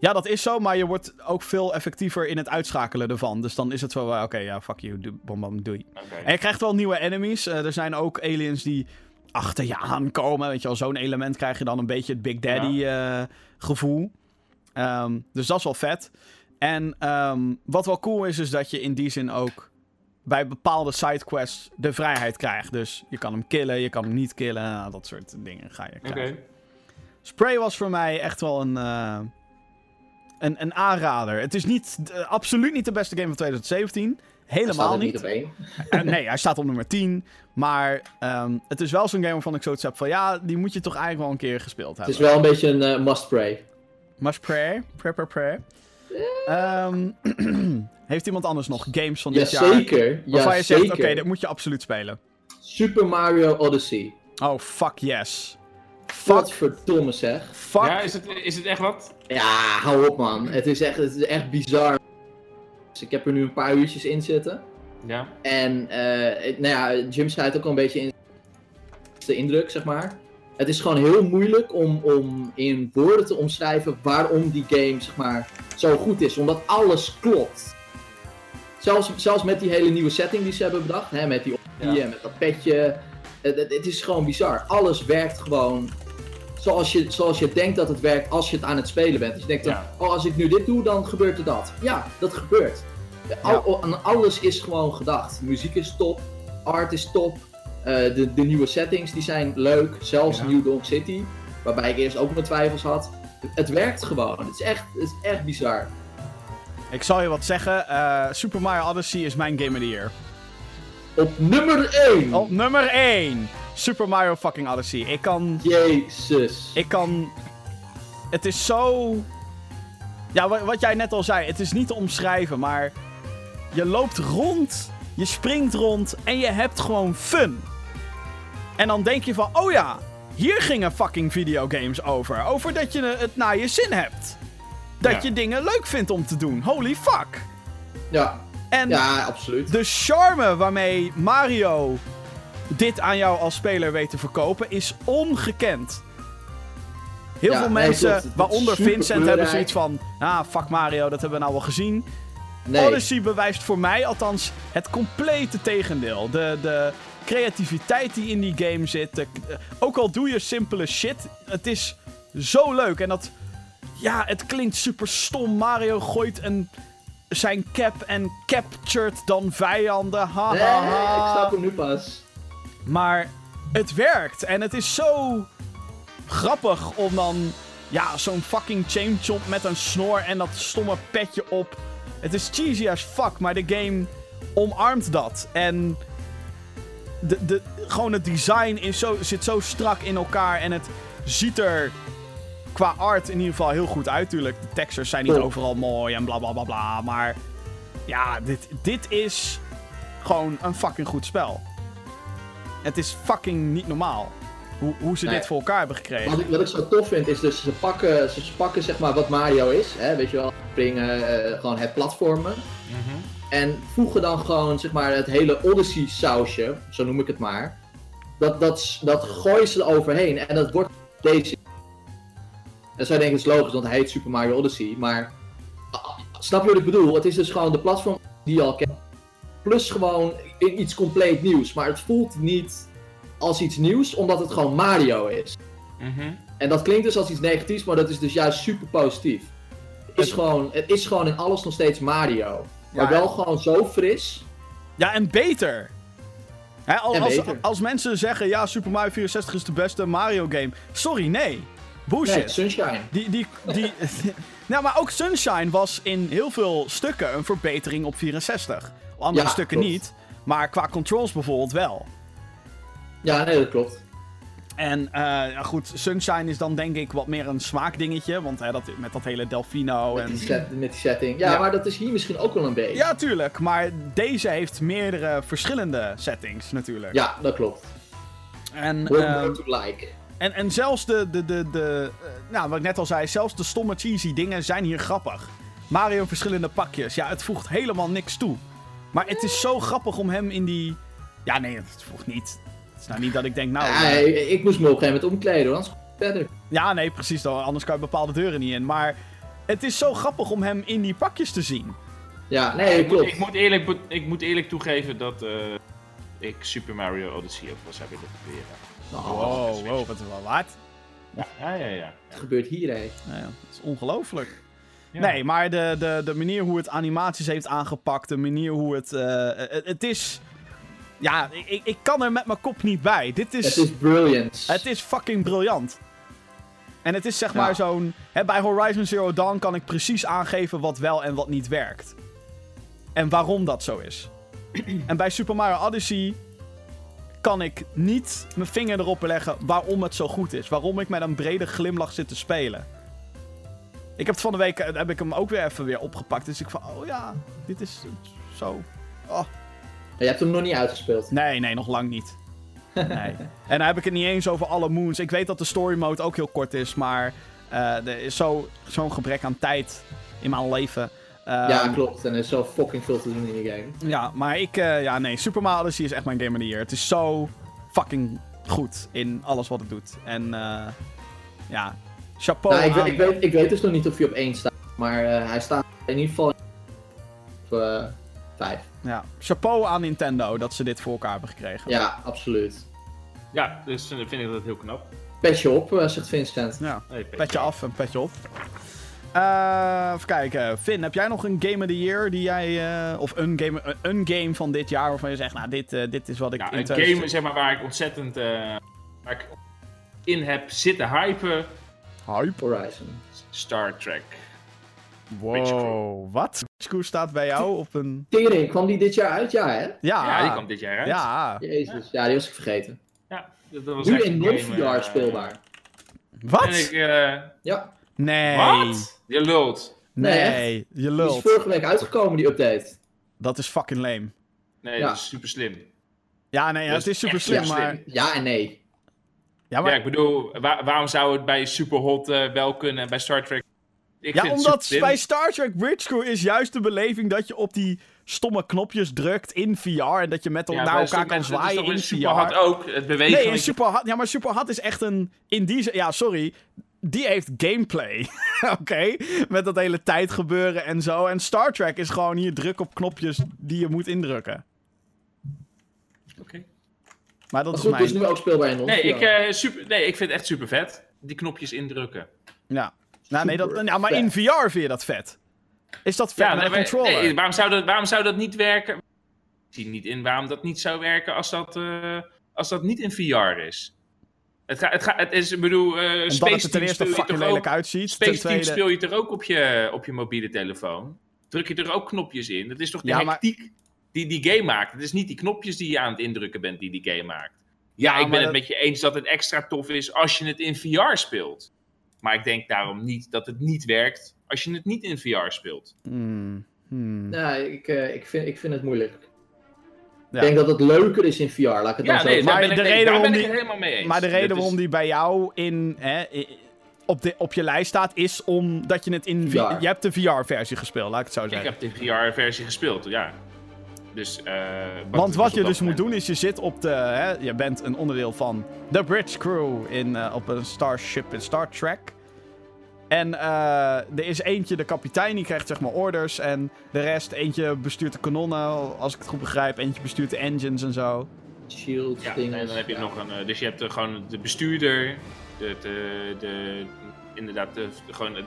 Ja, dat is zo, maar je wordt ook veel effectiever in het uitschakelen ervan. Dus dan is het zo, eh, oké, ja, fuck you, bom, bom, doei. En je krijgt wel nieuwe enemies. Eh, er zijn ook aliens die achter je aankomen. Weet je wel, zo'n element krijg je dan een beetje het Big Daddy eh, gevoel. Ehm, dus dat is wel vet. En ehm, wat wel cool is, is dat je in die zin ook bij bepaalde sidequests de vrijheid krijgt. Dus je kan hem killen, je kan hem niet killen. nou, dat soort dingen ga je Oké. krijgen. Spray was voor mij echt wel een, eh, een, een aanrader. Het is niet, eh, absoluut niet de beste game van 2017. Hij staat Helemaal er niet. niet op één. Eh, nee, hij staat op nummer 10. Maar ehm, het is wel zo'n game waarvan ik zoiets heb van... Ja, die moet je toch eigenlijk wel een keer gespeeld Het hebben. is wel een beetje een eh, must pray. Must pray. Pray, Ehm, heeft iemand anders nog games van dit jaar? Jazeker. Waarvan Ja, je zegt, zeker. oké, dit moet je absoluut spelen. Super Mario Odyssey. Oh, fuck yes. Fuck, Wat verdomme zeg. fuck. Ja, is het, is het echt wat? Ja, hou op man. Het is echt, het is echt bizar. Dus ik heb er nu een paar uurtjes in zitten. Ja. En eh, nou ja, Jim zei het ook al een beetje in de indruk, zeg maar. Het is gewoon heel moeilijk om, om in woorden te omschrijven waarom die game, zeg maar, zo goed is. Omdat alles klopt. Zelfs, zelfs met die hele nieuwe setting die ze hebben bedacht, hè, met die optie Ja. en met dat petje. Het, het, het is gewoon bizar. Alles werkt gewoon zoals je, zoals je denkt dat het werkt als je het aan het spelen bent. Dus je denkt dan, Ja. oh als ik nu dit doe, dan gebeurt er dat. Ja, dat gebeurt. Al, alles is gewoon gedacht. Muziek is top, art is top, de, de nieuwe settings die zijn leuk, zelfs Ja. New Donk City, waarbij ik eerst ook mijn twijfels had. Het, het werkt gewoon, het is echt, het is echt bizar. Ik zal je wat zeggen. eh, Super Mario Odyssey is mijn game of the year. Op nummer 1! Op nummer 1. Super Mario fucking Odyssey. Ik kan... Jezus. Ik kan. Het is zo. Ja, wa- wat jij net al zei, het is niet te omschrijven, maar. Je loopt rond, je springt rond en je hebt gewoon fun. En dan denk je van, oh ja, hier gingen fucking videogames over. Over dat je het naar je zin hebt. Dat Ja. je dingen leuk vindt om te doen. Holy fuck. Ja, En ja, absoluut. de charme waarmee Mario dit aan jou als speler weet te verkopen is ongekend. Heel Ja, veel nee, mensen, klopt. Waaronder Vincent, hebben zoiets van... Ah, fuck Mario, dat hebben we nou wel gezien. Nee, Odyssey bewijst voor mij althans het complete tegendeel. De, de creativiteit die in die game zit. eh, ook al doe je simpele shit, het is zo leuk. En dat... Ja, het klinkt super stom. Mario gooit een, zijn cap en captured dan vijanden. Ha, nee, ha, ha. ik snap hem nu pas. Maar het werkt. En het is zo grappig om dan... Ja, zo'n fucking chain chomp met een snor en dat stomme petje op. Het is cheesy as fuck, maar de game omarmt dat. En de, de, gewoon het design is zo, zit zo strak in elkaar. En het ziet er qua art in ieder geval heel goed uit. Tuurlijk, de textures zijn niet overal mooi en bla bla bla bla. Maar ja, dit, dit is gewoon een fucking goed spel. Het is fucking niet normaal. Hoe, hoe ze Nee. dit voor elkaar hebben gekregen. Wat ik, wat ik zo tof vind is dus ze pakken, ze pakken zeg maar wat Mario is, hè, weet je wel, springen, eh, gewoon het platformen. Mhm. En voegen dan gewoon zeg maar het hele Odyssey sausje, zo noem ik het maar. Dat, dat, dat gooien ze er overheen en dat wordt deze. Zou je denken, het is logisch, want hij heet Super Mario Odyssey, maar snap je wat ik bedoel? Het is dus gewoon de platform die je al kent, plus gewoon iets compleet nieuws. Maar het voelt niet als iets nieuws, omdat het gewoon Mario is. Mhm. En dat klinkt dus als iets negatiefs, maar dat is dus juist super positief. Het is, gewoon, het is gewoon in alles nog steeds Mario. Maar Ja, wel gewoon zo fris. Ja, en beter. Hè, als, En als, beter. als mensen zeggen, ja, Super Mario 64 is de beste Mario game. Sorry, nee. Bullshit. Nee, Sunshine. Die, die, die, nou, maar ook Sunshine was in heel veel stukken een verbetering op 64. Op andere Ja, stukken klopt. niet. Maar qua controls bijvoorbeeld wel. Ja, nee, dat klopt. En ja, goed, Sunshine is dan denk ik wat meer een smaakdingetje. Want hè, dat, met dat hele Delfino Met en... die, set- met die setting. Ja, Ja. maar dat is hier misschien ook wel een beetje. Ja, tuurlijk. Maar deze heeft meerdere verschillende settings natuurlijk. Ja, dat klopt. En, ehm, more to like. en, en zelfs de, de, de, de eh, nou, wat ik net al zei, zelfs de stomme cheesy dingen zijn hier grappig. Mario verschillende pakjes. Ja, het voegt helemaal niks toe. Maar het is zo grappig om hem in die... Ja, nee, het voegt niet. Het is nou niet dat ik denk, nou... Ja, eh, ik moest me op een gegeven moment omkleden, anders verder. Ja, nee, precies. dan, Anders kan je bepaalde deuren niet in. Maar het is zo grappig om hem in die pakjes te zien. Ja, nee, ik, moet, klopt. ik, moet eerlijk, ik moet eerlijk toegeven dat eh, ik Super Mario Odyssey ook wel zou willen proberen. Oh, Wow, wow, wat is wel waard. Ja, ja, ja. ja. Wat gebeurt hier, hé? Nou ja, dat is ongelooflijk. Ja. Nee, maar de, de, de manier hoe het animaties heeft aangepakt, de manier hoe het. eh, het, het is. Ja, ik, ik kan er met mijn kop niet bij. Dit is. Het is brilliant. Het is fucking briljant. En het is zeg Ja. maar zo'n. Bij Horizon Zero Dawn kan ik precies aangeven wat wel en wat niet werkt. En waarom dat zo is. en bij Super Mario Odyssey kan ik niet mijn vinger erop leggen waarom het zo goed is. Waarom ik met een brede glimlach zit te spelen. Ik heb het van de week eh, heb ik hem ook weer even weer opgepakt. Dus ik van, oh ja, dit is zo. Oh. Je hebt hem nog niet uitgespeeld. Nee, nee, nog lang niet. Nee. en dan heb ik het niet eens over alle moons. Ik weet dat de story mode ook heel kort is, maar eh, er is zo- zo'n gebrek aan tijd in mijn leven. Ehm, ja, klopt. En er is zo fucking veel te doen in die game. Ja, maar ik, eh, ja, nee, Super Mario Odyssey is echt mijn game of the year. Het is zo fucking goed in alles wat het doet. En eh, ja, chapeau. nou, ik, weet- ik, weet, ik weet dus nog niet of hij op 1 staat. Maar hij staat in ieder geval op 5. ja, chapeau aan Nintendo dat ze dit voor elkaar hebben gekregen. Ja, absoluut. Ja, dus eh, vind ik dat heel knap. Petje op, eh, zegt Vincent. Ja. Hey, Petje. Petje af en petje op. Eh, even kijken. Finn, heb jij nog een Game of the Year die jij... eh, of een game, een- een game van dit jaar waarvan je zegt... Nou, dit, eh, dit is wat ik... Ja, in een 2000 game zeg maar, waar ik ontzettend eh, waar ik in heb zitten hypen. Hype. Horizon. Star Trek. Wow, wat? School staat bij jou op een... Tering, kwam die dit jaar uit? Ja, hè? Ja, Ja, die kwam dit jaar uit. Ja. Jezus, ja, die was ik vergeten. Ja, dat, was Nu echt in non-VR eh, speelbaar. Wat? En ik, eh, Ja, Nee. Wat? Je lult. Nee, Nee, je die is lult. vorige week uitgekomen, die update. Dat is fucking lame. Nee, Ja. dat is super slim. Ja, nee, ja, het is super slim, maar... slim. Ja en nee. Ja, maar... Ja, ik bedoel, wa- waarom zou het bij Superhot eh wel kunnen en bij Star Trek? Ik Ja, omdat bij Star Trek Bridge Crew is juist de beleving dat je op die stomme knopjes drukt in VR en dat je met Ja, naar elkaar kan dat is toch zwaaien in Superhot VR. ook, het bewegen. Nee, in Superhot, ja, maar Superhot is echt een in die ja, sorry, die heeft gameplay. Oké, met dat hele tijd gebeuren en zo. En Star Trek is gewoon hier druk op knopjes die je moet indrukken. Oké. Maar dat is goed, dus mijn. nu ook speelbaar in non Nee, ik, eh, super, nee, ik vind het echt super vet. Die knopjes indrukken. Ja. Nou, nee, dat, maar in VR vind je dat vet. Is dat vet Ja, met nee, controller? nee, waarom, zou dat, waarom zou dat niet werken? Ik zie niet in waarom dat niet zou werken als dat, eh, als dat niet in VR is. Het, ga, het, ga, het is, ik bedoel, eh Omdat Space het er ten eerste fucking lelijk uitziet. Space ten Team tweede... speel je er ook op je, op je mobiele telefoon. Druk je er ook knopjes in. Dat is toch de Ja, maar- hectiek die die game maakt. Het is niet die knopjes die je aan het indrukken bent die die game maakt. Ja, Ja, ik ben het dat- met je eens dat het extra tof is als je het in VR speelt. Maar ik denk daarom niet dat het niet werkt als je het niet in VR speelt. Hmm, hmm. Ja, ik, eh, ik, vind, ik vind het moeilijk. Ja. Ik denk dat het leuker is in VR, laat ik het dan Ja, zo nee, Maar ben, ik, de reden waarom ik die- het helemaal mee eens. Maar de reden is- waarom die bij jou in, hè, op, de, op je lijst staat, is omdat je het in... VR. Je hebt de VR-versie gespeeld, laat ik het zo Ik zeggen. heb de VR-versie gespeeld, ja. Dus, eh, Want wat je dus moet doen is, je zit op de... Hè, je bent een onderdeel van de Bridge Crew in, eh, op een starship in Star Trek. En eh, er is eentje, de kapitein, die krijgt zeg maar orders. En de rest, eentje bestuurt de kanonnen, als ik het goed begrijp. Eentje bestuurt de engines en zo. Shield, Ja, dingen. en dan heb je ja. nog een. eh, Dus je hebt er gewoon de bestuurder, de, de, de, inderdaad, de, de- gewoon de,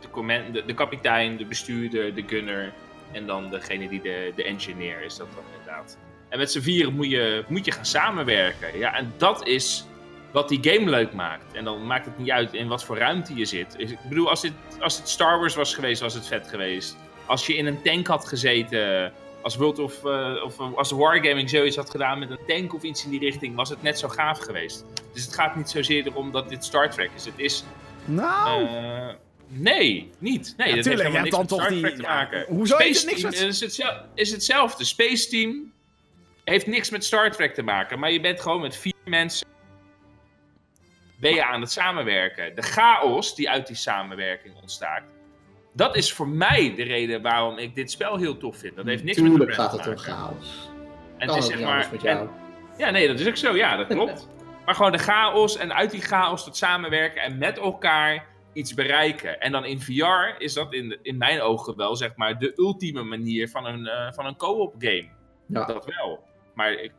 de, command, de, de kapitein, de bestuurder, de gunner. En dan degene die de, de engineer is, dat dan inderdaad. En met z'n vieren moet je, moet je gaan samenwerken. Ja, en dat is wat die game leuk maakt. En dan maakt het niet uit in wat voor ruimte je zit. Ik bedoel, als, dit, als het Star Wars was geweest, was het vet geweest. Als je in een tank had gezeten Als World of, eh, of eh, als Wargaming zoiets had gedaan met een tank of iets in die richting, was het net zo gaaf geweest. Dus het gaat niet zozeer erom dat dit Star Trek is. Het is. Nou, eh, nee, niet. Nee, dat heeft helemaal niks dan met Star toch Trek die- te maken. ja, hoezo heeft niks met- is hetzelfde. Space Team heeft niks met Star Trek te maken. Maar je bent gewoon met vier mensen. Ben je aan het samenwerken. De chaos die uit die samenwerking ontstaat. Dat is voor mij de reden waarom ik dit spel heel tof vind. Dat heeft niks met de brand gaat het om chaos. En het is zeg maar. en- ja, nee, dat is ook zo. Ja, dat klopt. maar gewoon de chaos en uit die chaos tot samenwerken en met elkaar iets bereiken. En dan in VR is dat in, in mijn ogen wel zeg maar de ultieme manier van een, eh, van een co-op game. Ja. Dat wel. Maar ik,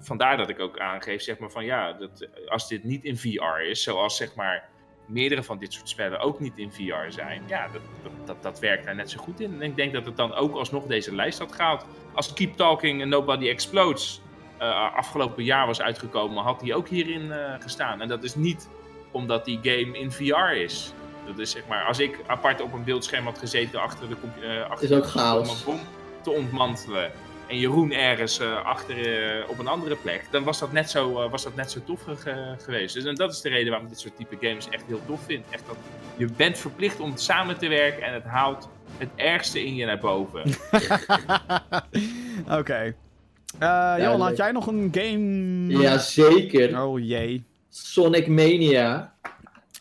vandaar dat ik ook aangeef zeg maar van ja, dat, als dit niet in VR is, zoals zeg maar meerdere van dit soort spellen ook niet in VR zijn, ja, dat, dat, dat, dat werkt daar net zo goed in. En ik denk dat het dan ook alsnog deze lijst had gehaald. Als Keep Talking and Nobody Explodes eh, afgelopen jaar was uitgekomen, had die ook hierin eh, gestaan. En dat is niet omdat die game in VR is. Dat is zeg maar, als ik apart op een beeldscherm had gezeten achter de compu- eh, achter Is ook om chaos. een bom te ontmantelen. En Jeroen ergens eh, achter eh, op een andere plek. Dan was dat net zo, eh, was dat net zo tof ge- geweest. Dus en dat is de reden waarom ik dit soort type games echt heel tof vind. Echt dat je bent verplicht om samen te werken en het haalt het ergste in je naar boven. oké. Eh Johan, had jij nog een game? Jazeker. Oh jee. Sonic Mania.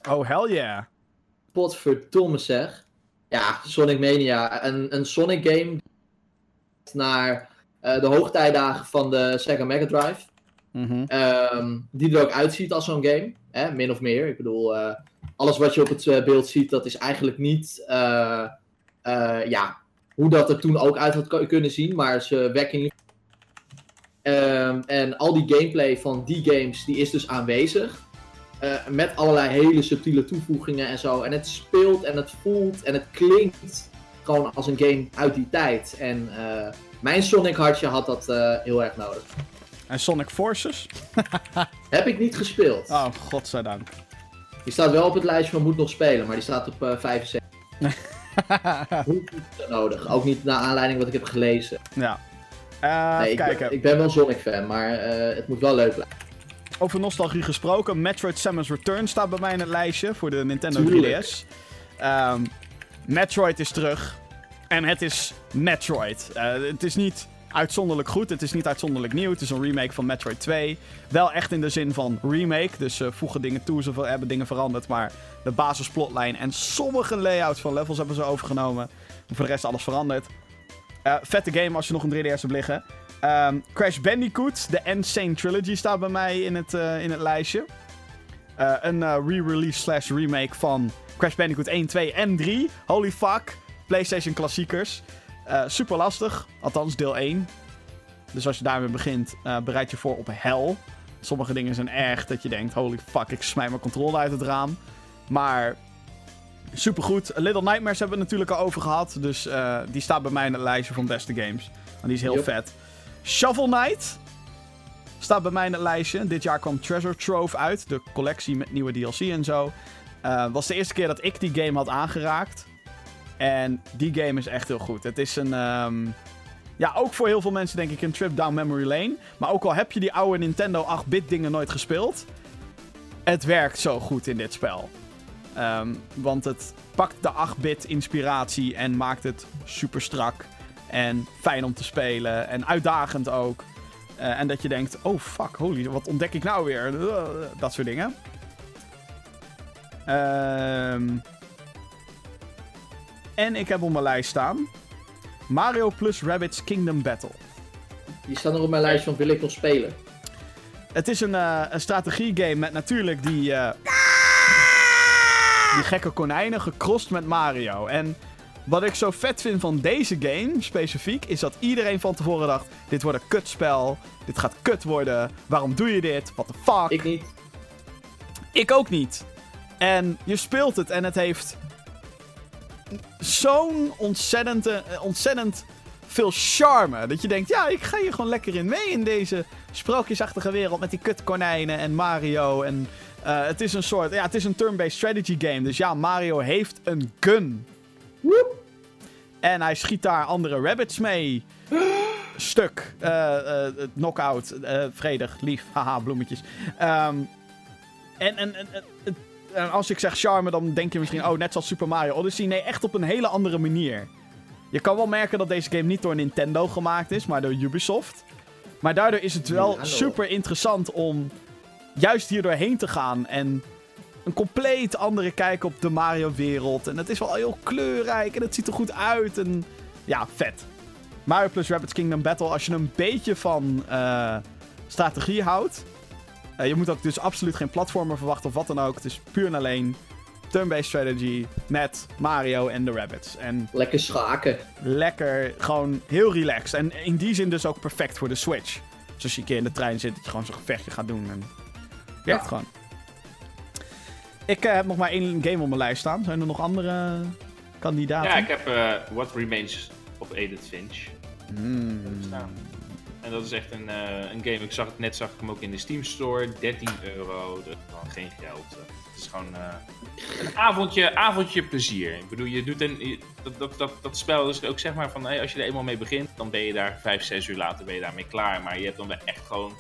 Oh, hell yeah. Potverdomme zeg. Ja, Sonic Mania. Een, een Sonic game naar de hoogtijdagen van de Sega Mega Drive. Mhm. Ehm, die er ook uitziet als zo'n game. Hè, min of meer. Ik bedoel, eh, alles wat je op het eh, beeld ziet, dat is eigenlijk niet eh, eh, ja, hoe dat er toen ook uit had ku- kunnen zien. Maar ze wekken Ehm, en al die gameplay van die games, die is dus aanwezig. Eh, met allerlei hele subtiele toevoegingen en zo. En het speelt en het voelt en het klinkt gewoon als een game uit die tijd. En eh, mijn Sonic hartje had dat eh, heel erg nodig. En Sonic Forces? Heb ik niet gespeeld. Oh, godzijdank. Die staat wel op het lijstje van moet nog spelen, maar die staat op eh 75. Hoe nodig. Ook niet naar aanleiding wat ik heb gelezen. ja. Eh, Nee, even ik, kijken. ben, ik ben wel Sonic fan, maar het moet wel leuk blijven. Over nostalgie gesproken, Metroid Samus Return staat bij mij in het lijstje voor de Nintendo Tuurlijk. 3DS. Ehm, Metroid is terug. En het is Metroid. Eh, het is niet uitzonderlijk goed, het is niet uitzonderlijk nieuw. Het is een remake van Metroid 2. Wel echt in de zin van remake, dus ze voegen dingen toe, ze hebben dingen veranderd. Maar de basisplotline en sommige layouts van levels hebben ze overgenomen. Voor de rest alles veranderd. Eh, vette game als je nog een 3DS hebt liggen. Ehm, Crash Bandicoot, de Insane Trilogy staat bij mij in het, eh, in het lijstje. Eh, een eh, re-release slash remake van Crash Bandicoot 1, 2 en 3. Holy fuck. PlayStation klassiekers. Eh, super lastig, althans deel 1. Dus als je daarmee begint, eh, bereid je voor op hel. Sommige dingen zijn erg dat je denkt, holy fuck, ik smijt mijn controle uit het raam. Maar supergoed. Little Nightmares hebben we het natuurlijk al over gehad. Dus eh, die staat bij mij in het lijstje van beste games. En die is heel vet. Shovel Knight staat bij mij in het lijstje. Dit jaar kwam Treasure Trove uit. De collectie met nieuwe DLC en zo. Eh was de eerste keer dat ik die game had aangeraakt. En die game is echt heel goed. Het is een... ehm, ja, ook voor heel veel mensen denk ik een trip down memory lane. Maar ook al heb je die oude Nintendo 8-bit dingen nooit gespeeld... Het werkt zo goed in dit spel. Ehm, want het pakt de 8-bit inspiratie en maakt het super strak. En fijn om te spelen. En uitdagend ook. Eh, en dat je denkt, oh fuck, holy, wat ontdek ik nou weer? Dat soort dingen. Ehm, en ik heb op mijn lijst staan... Mario plus Rabbids Kingdom Battle. Die staat nog op mijn lijstje van wil ik nog spelen. Het is een, eh een strategiegame met natuurlijk die, eh, die gekke konijnen gecrossed met Mario. En wat ik zo vet vind van deze game specifiek, is dat iedereen van tevoren dacht: dit wordt een kutspel, dit gaat kut worden, waarom doe je dit, what the fuck. Ik niet. Ik ook niet. En je speelt het en het heeft zo'n ontzettend, eh, ontzettend veel charme. Dat je denkt, ja, ik ga hier gewoon lekker in mee in deze sprookjesachtige wereld met die kutkonijnen en Mario. En eh, het is een soort, ja, het is een turn-based strategy game. Dus ja, Mario heeft een gun. Woep. En hij schiet daar andere rabbits mee. stuk. eh, knockout, vredig, lief, haha, bloemetjes. Ehm, en, en, en, en- en als ik zeg charme, dan denk je misschien, oh, net zoals Super Mario Odyssey. Nee, echt op een hele andere manier. Je kan wel merken dat deze game niet door Nintendo gemaakt is, maar door Ubisoft. Maar daardoor is het wel super interessant om juist hier doorheen te gaan en een compleet andere kijk op de Mario-wereld. En het is wel heel kleurrijk en het ziet er goed uit. En ja, vet. Mario plus Rabbids Kingdom Battle, als je een beetje van eh, strategie houdt. Eh, je moet ook dus absoluut geen platformer verwachten of wat dan ook. Het is puur en alleen turn-based strategy met Mario en de Rabbits. En Lekker schaken. lekker, gewoon heel relaxed. En in die zin dus ook perfect voor de Switch. Dus als je een keer in de trein zit, dat je gewoon zo'n gevechtje gaat doen. En werkt Ja. gewoon. Ik eh, heb nog maar één game op mijn lijst staan. Zijn er nog andere kandidaten? Ja, ik heb eh, What Remains of Edith Finch Hmm. staan. En dat is echt een, eh, een game. Ik zag het net, zag ik hem ook in de Steam Store. 13 euro. Dat is gewoon geen geld. Eh, Het is gewoon eh, een avondje, avondje plezier. Ik bedoel, je doet een, je- dat, dat, dat, dat spel is ook zeg maar van, hey, als je er eenmaal mee begint, dan ben je daar 5, 6 uur later ben je daarmee klaar. Maar je hebt dan wel echt gewoon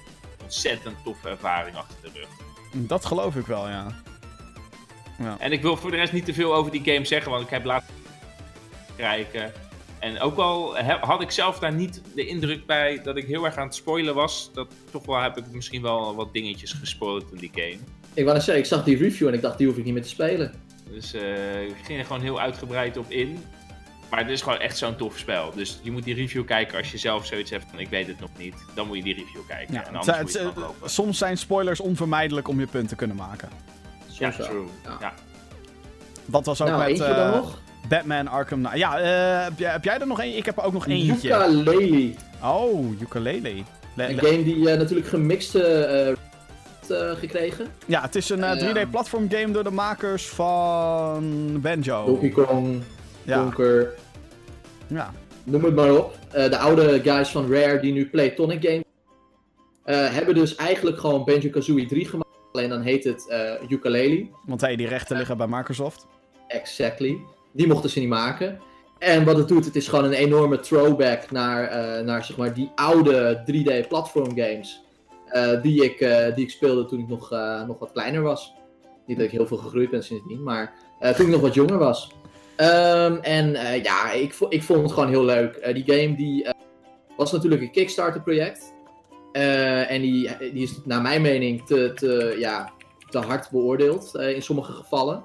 ontzettend toffe ervaring achter de rug. Dat geloof ik wel, ja. En ik wil voor de rest niet te veel over die game zeggen, want ik heb laten kijken. En ook al had ik zelf daar niet de indruk bij dat ik heel erg aan het spoilen was, dat toch wel heb ik misschien wel wat dingetjes gespoild in die game. Ik wou net zeggen, ik zag die review en ik dacht, die hoef ik niet meer te spelen. Dus eh, ik ging er gewoon heel uitgebreid op in. Maar het is gewoon echt zo'n tof spel. Dus je moet die review kijken als je zelf zoiets hebt van ik weet het nog niet. Dan moet je die review kijken. ja en anders het- moet je het lopen. soms zijn spoilers onvermijdelijk om je punt te kunnen maken. Ja, Soms wel. true. Ja. Ja. Dat was ook Nou, met eentje eh, dan nog? Batman Arkham Knight. Ja, eh, heb, jij, heb jij er nog één? Ik heb er ook nog eentje. Yooka-Laylee. Oh, ukulele. Le- Een game die eh, natuurlijk gemixte eh, gekregen. ja, het is een eh, Eh, 3D platform game door de makers van Banjo. Donkey Kong, Ja, Conker, ja. noem het maar op. De oude guys van Rare die nu Playtonic Games hebben dus eigenlijk gewoon Banjo-Kazooie 3 gemaakt. Alleen dan heet het Ukulele. Want hey, die rechten liggen bij Microsoft. Exactly. Die mochten ze niet maken. En wat het doet, het is gewoon een enorme throwback naar, eh, naar zeg maar, die oude 3D platform games. eh, die, ik, eh, die ik speelde toen ik nog, nog wat kleiner was. Niet dat ik heel veel gegroeid ben sindsdien, maar toen ik nog wat jonger was. Ehm, en ja, ik, ik vond het gewoon heel leuk. Die game die, was natuurlijk een Kickstarter project. En die, die is naar mijn mening te, te, ja, te hard beoordeeld in sommige gevallen.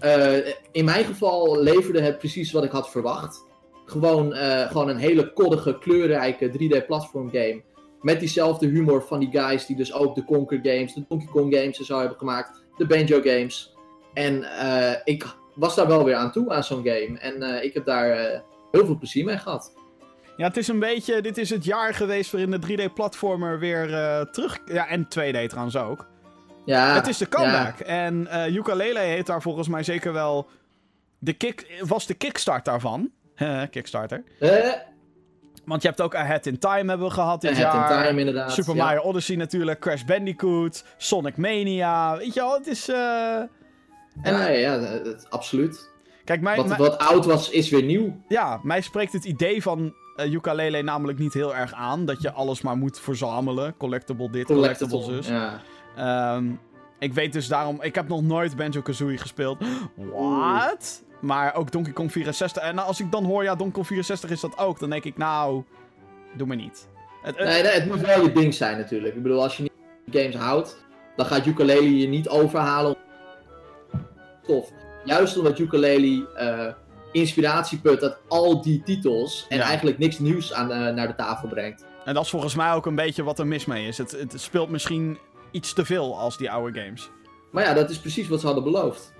Eh, in mijn geval leverde het precies wat ik had verwacht. Gewoon, eh, gewoon een hele koddige, kleurrijke 3D-platform game. Met diezelfde humor van die guys die dus ook de Conker games, de Donkey Kong games en zo hebben gemaakt. De Banjo games. En eh, ik was daar wel weer aan toe aan zo'n game. En ik heb daar heel veel plezier mee gehad. Ja, het is een beetje... Dit is het jaar geweest waarin de 3D-platformer weer terug... Ja, en 2D trouwens ook. Ja, het is de comeback. En eh Ukulele heeft daar volgens mij zeker wel... De kick, was de kickstart daarvan. Kickstarter. Eh, Want je hebt ook Ahead in Time hebben we gehad dit Ahead in. Time inderdaad. Super ja. Mario Odyssey natuurlijk. Crash Bandicoot. Sonic Mania. Weet je wel, het is... eh, En, Ja, ja, absoluut. Kijk, Wat, wat oud was, is weer nieuw. ja, mij spreekt het idee van uh, ukulele namelijk niet heel erg aan. Dat je alles maar moet verzamelen. Collectible dit, collectible, Collectible. zus. Ja. Ehm, ik weet dus daarom... Ik heb nog nooit Banjo-Kazooie gespeeld. What? Maar ook Donkey Kong 64. En als ik dan hoor, ja, Donkey Kong 64 is dat ook. Dan denk ik, nou, doe me niet. Het, het- Nee, nee, het moet wel je ding zijn natuurlijk. Ik bedoel, als je niet van games houdt, dan gaat ukulele je niet overhalen. Tof. Juist omdat ukulele eh, inspiratie put uit al die titels en Ja. eigenlijk niks nieuws aan, naar de tafel brengt. En dat is volgens mij ook een beetje wat er mis mee is. Het, het speelt misschien iets te veel als die oude games. Maar ja, dat is precies wat ze hadden beloofd.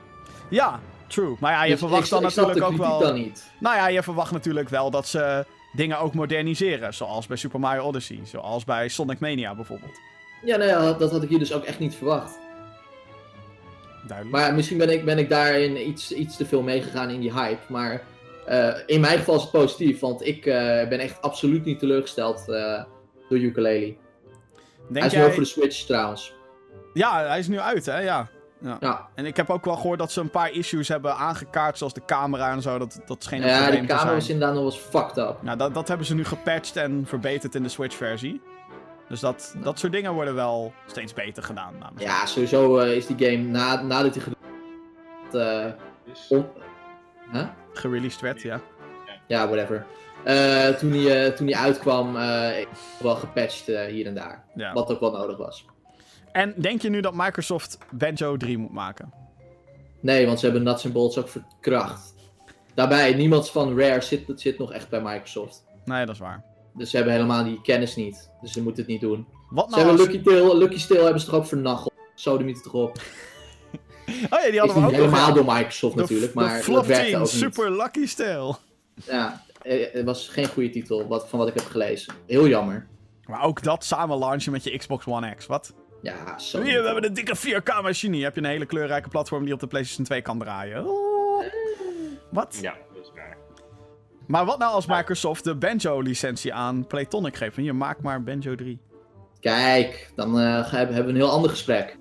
Ja, true. Maar ja, je Dus verwacht ik, dan ik natuurlijk ook wel... dan niet. Nou ja, je verwacht natuurlijk wel dat ze dingen ook moderniseren. Zoals bij Super Mario Odyssey. Zoals bij Sonic Mania bijvoorbeeld. Ja, nou ja, dat had ik hier dus ook echt niet verwacht. Duidelijk. Maar misschien ben ik, ben ik daarin iets, iets te veel meegegaan in die hype. Maar eh, in mijn geval is het positief, want ik eh, ben echt absoluut niet teleurgesteld eh, door ukulele. Hij is jij... wel voor de Switch trouwens. Ja, hij is nu uit, hè? Ja. Ja. Ja, En ik heb ook wel gehoord dat ze een paar issues hebben aangekaart, zoals de camera en zo. Dat, dat scheen ja probleem te camera was inderdaad nog eens fucked up. Nou, dat, dat hebben ze nu gepatcht en verbeterd in de Switch-versie. Dus dat, dat soort dingen worden wel steeds beter gedaan. namens mij. Ja, sowieso eh, is die game na, nadat hij gedaan eh, Dus, on- Huh? Gereleased werd, ja. Ja, whatever. Eh, toen, hij, eh, toen hij uitkwam, eh, wel gepatcht hier en daar. ja. Wat ook wel nodig was. En denk je nu dat Microsoft Banjo 3 moet maken? Nee, want ze hebben Nuts and Bolts ook verkracht. Daarbij, niemand van Rare zit, zit nog echt bij Microsoft. Nee, dat is waar. Dus ze hebben helemaal die kennis niet. Dus ze moeten het niet doen. Wat Ze nou hebben als... Lucky Tail, Lucky Steel hebben ze toch ook vernacheld. Sodemiet toch op. Oh ja, die Is hadden we niet ook helemaal door Microsoft De- natuurlijk, de maar dat werkte ook niet. Super Lucky Steel. Ja, het was geen goede titel wat, van wat ik heb gelezen. Heel jammer. Maar ook dat samen launchen met je Xbox One X. Wat? Ja, zo. Hier, we hebben een dikke 4K-machine. Heb je een hele kleurrijke platform die op de PlayStation 2 kan draaien. Oh. Wat? ja, dat is waar. Maar wat nou als Microsoft de Banjo-licentie aan Playtonic geeft? Hier, maak maar Banjo 3. Kijk, dan eh, hebben we een heel ander gesprek.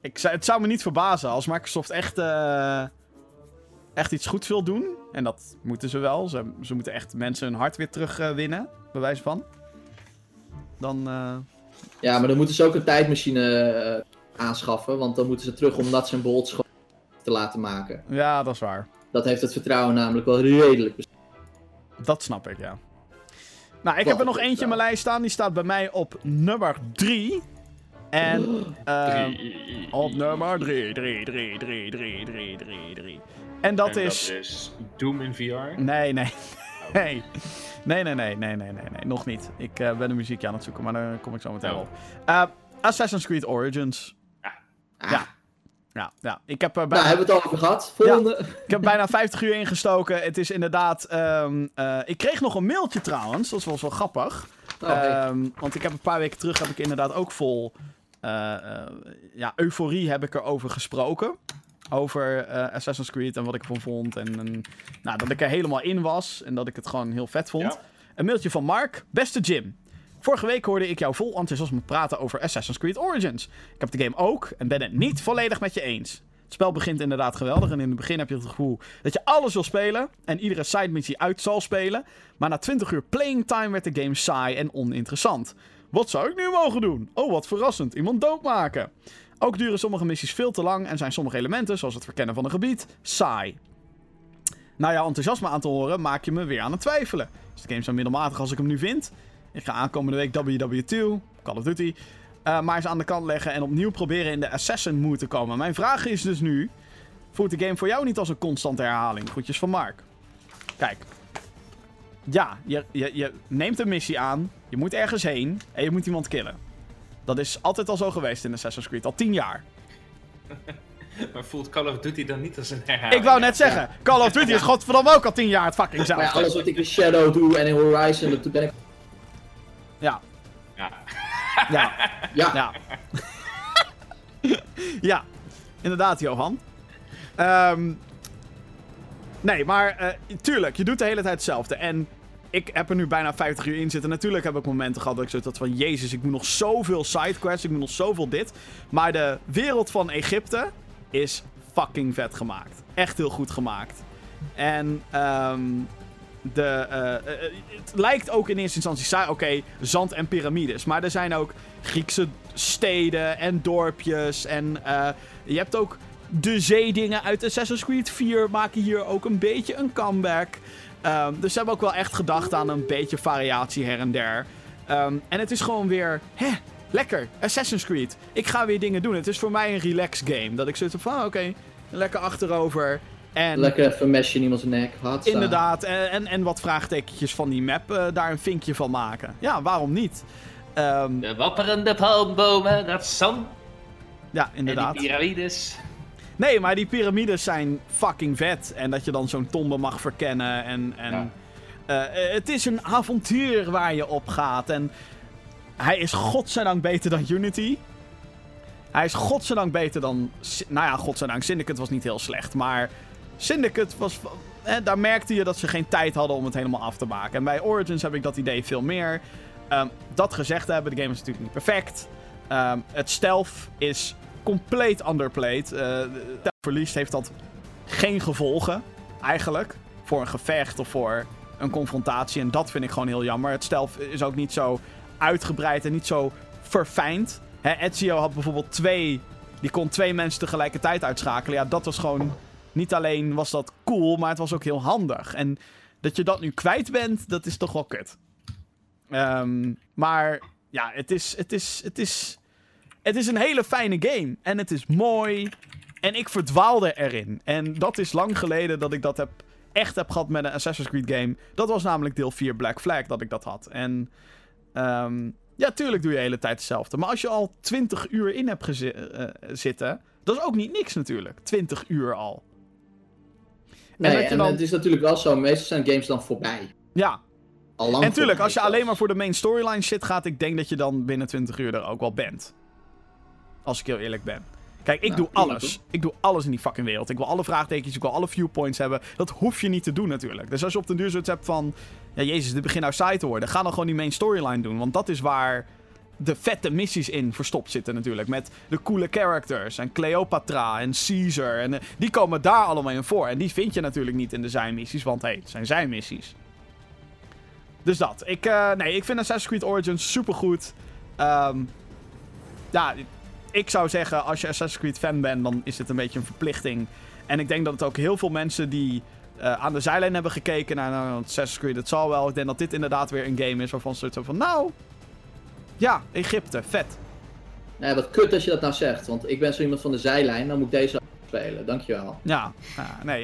Ik, zou- het zou me niet verbazen als Microsoft echt, eh, echt iets goeds wil doen. En dat moeten ze wel. Ze, ze moeten echt mensen hun hart weer terugwinnen, winnen, bij wijze van. Dan, eh, Ja, maar dan moeten ze ook een tijdmachine eh, aanschaffen, want dan moeten ze terug om Nuts and Bolts te laten maken. ja, dat is waar. Dat heeft het vertrouwen namelijk wel redelijk Dat snap ik, ja. Nou, ik Wat heb er nog een eentje in mijn lijst staan. Die staat bij mij op nummer 3. En ehm, op nummer 3, 3, 3, 3, 3, 3, 3, 3. En dat En is... Dat is Doom in VR. Nee, nee. Nee. Nee, nee, nee, nee, nee, nee, nee. Nog niet. Ik eh, ben een muziekje aan het zoeken, maar daar kom ik zo meteen Oh. op. Eh, Assassin's Creed Origins. Ah, Ja. Ja, ja. Ik heb, er Nou, bijna, hebben we het al over gehad. Volgende. ik heb bijna 50 uur ingestoken. Het is inderdaad... ehm, eh, ik kreeg nog een mailtje trouwens. Dat was wel grappig. Oh, hey. Ehm, want ik heb een paar weken terug heb ik inderdaad ook vol eh, eh, ja, euforie heb ik erover gesproken. Over eh, Assassin's Creed en wat ik ervan vond. En, en nou, dat ik er helemaal in was en dat ik het gewoon heel vet vond. Ja. Een mailtje van Mark. Beste Jim. Vorige week hoorde ik jou vol enthousiasme praten over Assassin's Creed Origins. Ik heb de game ook en ben het niet volledig met je eens. Het spel begint inderdaad geweldig en in het begin heb je het gevoel dat je alles wil spelen en iedere side missie uit zal spelen. Maar na 20 uur playing time werd de game saai en oninteressant. Wat zou ik nu mogen doen? Oh, wat verrassend. Iemand doodmaken. Ook duren sommige missies veel te lang en zijn sommige elementen, zoals het verkennen van een gebied, saai. Na jouw enthousiasme aan te horen, maak je me weer aan het twijfelen. Is de game zo middelmatig als ik hem nu vind? Ik ga aankomende week WW2, Call of Duty, eh, maar eens aan de kant leggen en opnieuw proberen in de Assassin mood te komen. Mijn vraag is dus nu, voelt de game voor jou niet als een constante herhaling? Groetjes van Mark. Kijk. Ja, je, je, je neemt een missie aan, je moet ergens heen en je moet iemand killen. Dat is altijd al zo geweest in Assassin's Creed, al tien jaar. Maar voelt Call of Duty dan niet als een herhaling? Ik wou net zeggen, Call of Duty is godverdomme ook al tien jaar het fucking Maar ja, alles wat ik in Shadow doe en in Horizon, dat ben ik... Ja, Ja. ja, Ja, ja. ja, inderdaad, Johan. Ehm, nee, maar eh, tuurlijk, je doet de hele tijd hetzelfde. En ik heb er nu bijna 50 uur in zitten. Natuurlijk heb ik momenten gehad dat ik zoiets had van... Jezus, ik moet nog zoveel sidequests, ik moet nog zoveel dit. Maar de wereld van Egypte is fucking vet gemaakt. Echt heel goed gemaakt. En ehm, de, eh, eh, het lijkt ook in eerste instantie saai. Oké, zand en piramides. Maar er zijn ook Griekse steden en dorpjes. En eh, je hebt ook de zeedingen uit Assassin's Creed 4 maken hier ook een beetje een comeback. Ehm, dus ze hebben ook wel echt gedacht aan een beetje variatie her en der. Ehm, en het is gewoon weer, hè, lekker. Assassin's Creed. Ik ga weer dingen doen. Het is voor mij een relax game. Dat ik zit van, oké, lekker achterover. En lekker even mesje in iemands nek. Inderdaad, en, en, en wat vraagtekentjes van die map eh, daar een vinkje van maken. Ja, waarom niet? Ehm, De wapperende palmbomen, dat zand ja, en die inderdaad. piramides. Nee, maar die piramides zijn fucking vet. En dat je dan zo'n tombe mag verkennen. En, en Ja. eh, het is een avontuur waar je op gaat. En hij is godzijdank beter dan Unity. Hij is godzijdank beter dan... Nou ja, godzijdank. Syndicate was niet heel slecht. Maar Syndicate was... Eh, daar merkte je dat ze geen tijd hadden om het helemaal af te maken. En bij Origins heb ik dat idee veel meer. Ehm, dat gezegd hebben, de game is natuurlijk niet perfect. Ehm, het stealth is compleet underplayed. Eh, de verlies heeft dat geen gevolgen, eigenlijk. Voor een gevecht of voor een confrontatie. En dat vind ik gewoon heel jammer. Het stel is ook niet zo uitgebreid en niet zo verfijnd. Ezio had bijvoorbeeld twee... Die kon twee mensen tegelijkertijd uitschakelen. Ja, dat was gewoon... Niet alleen was dat cool, maar het was ook heel handig. En dat je dat nu kwijt bent, dat is toch wel kut. Ehm, maar ja, het is, het, is, het, is, het is een hele fijne game. En het is mooi. En ik verdwaalde erin. En dat is lang geleden dat ik dat heb, echt heb gehad met een Assassin's Creed game. Dat was namelijk deel 4 Black Flag dat ik dat had. En ehm, ja, tuurlijk doe je de hele tijd hetzelfde. Maar als je al 20 uur in hebt uh, zitten, dat is ook niet niks natuurlijk. 20 uur al. Nee, en, dan... het is natuurlijk wel zo, meestal zijn games dan voorbij. Ja. En natuurlijk, als je alleen maar voor de main storyline shit gaat, ik denk dat je dan binnen 20 uur er ook wel bent. Als ik heel eerlijk ben. Kijk, ik nou, doe alles. Ik doe alles in die fucking wereld. Ik wil alle vraagtekens, ik wil alle viewpoints hebben. Dat hoef je niet te doen natuurlijk. Dus als je op den duur zoiets hebt van... Ja, jezus, dit begint nou saai te worden. Ga dan gewoon die main storyline doen. Want dat is waar de vette missies in verstopt zitten natuurlijk. Met de coole characters en Cleopatra en Caesar. En eh, die komen daar allemaal in voor. En die vind je natuurlijk niet in de zijmissies, want hé, hey, het zijn zijmissies. Dus dat. Ik, uh, nee, ik vind Assassin's Creed Origins supergoed. Um, ja, ik zou zeggen, als je Assassin's Creed fan bent, dan is dit een beetje een verplichting. En ik denk dat het ook heel veel mensen die uh, aan de zijlijn hebben gekeken naar nou, Assassin's Creed, het zal wel. Ik denk dat dit inderdaad weer een game is waarvan ze zo van, nou, ja, Egypte, vet. Nee, wat kut als je dat nou zegt. Want ik ben zo iemand van de zijlijn, dan moet ik deze spelen. Dankjewel. Ja, ja nee,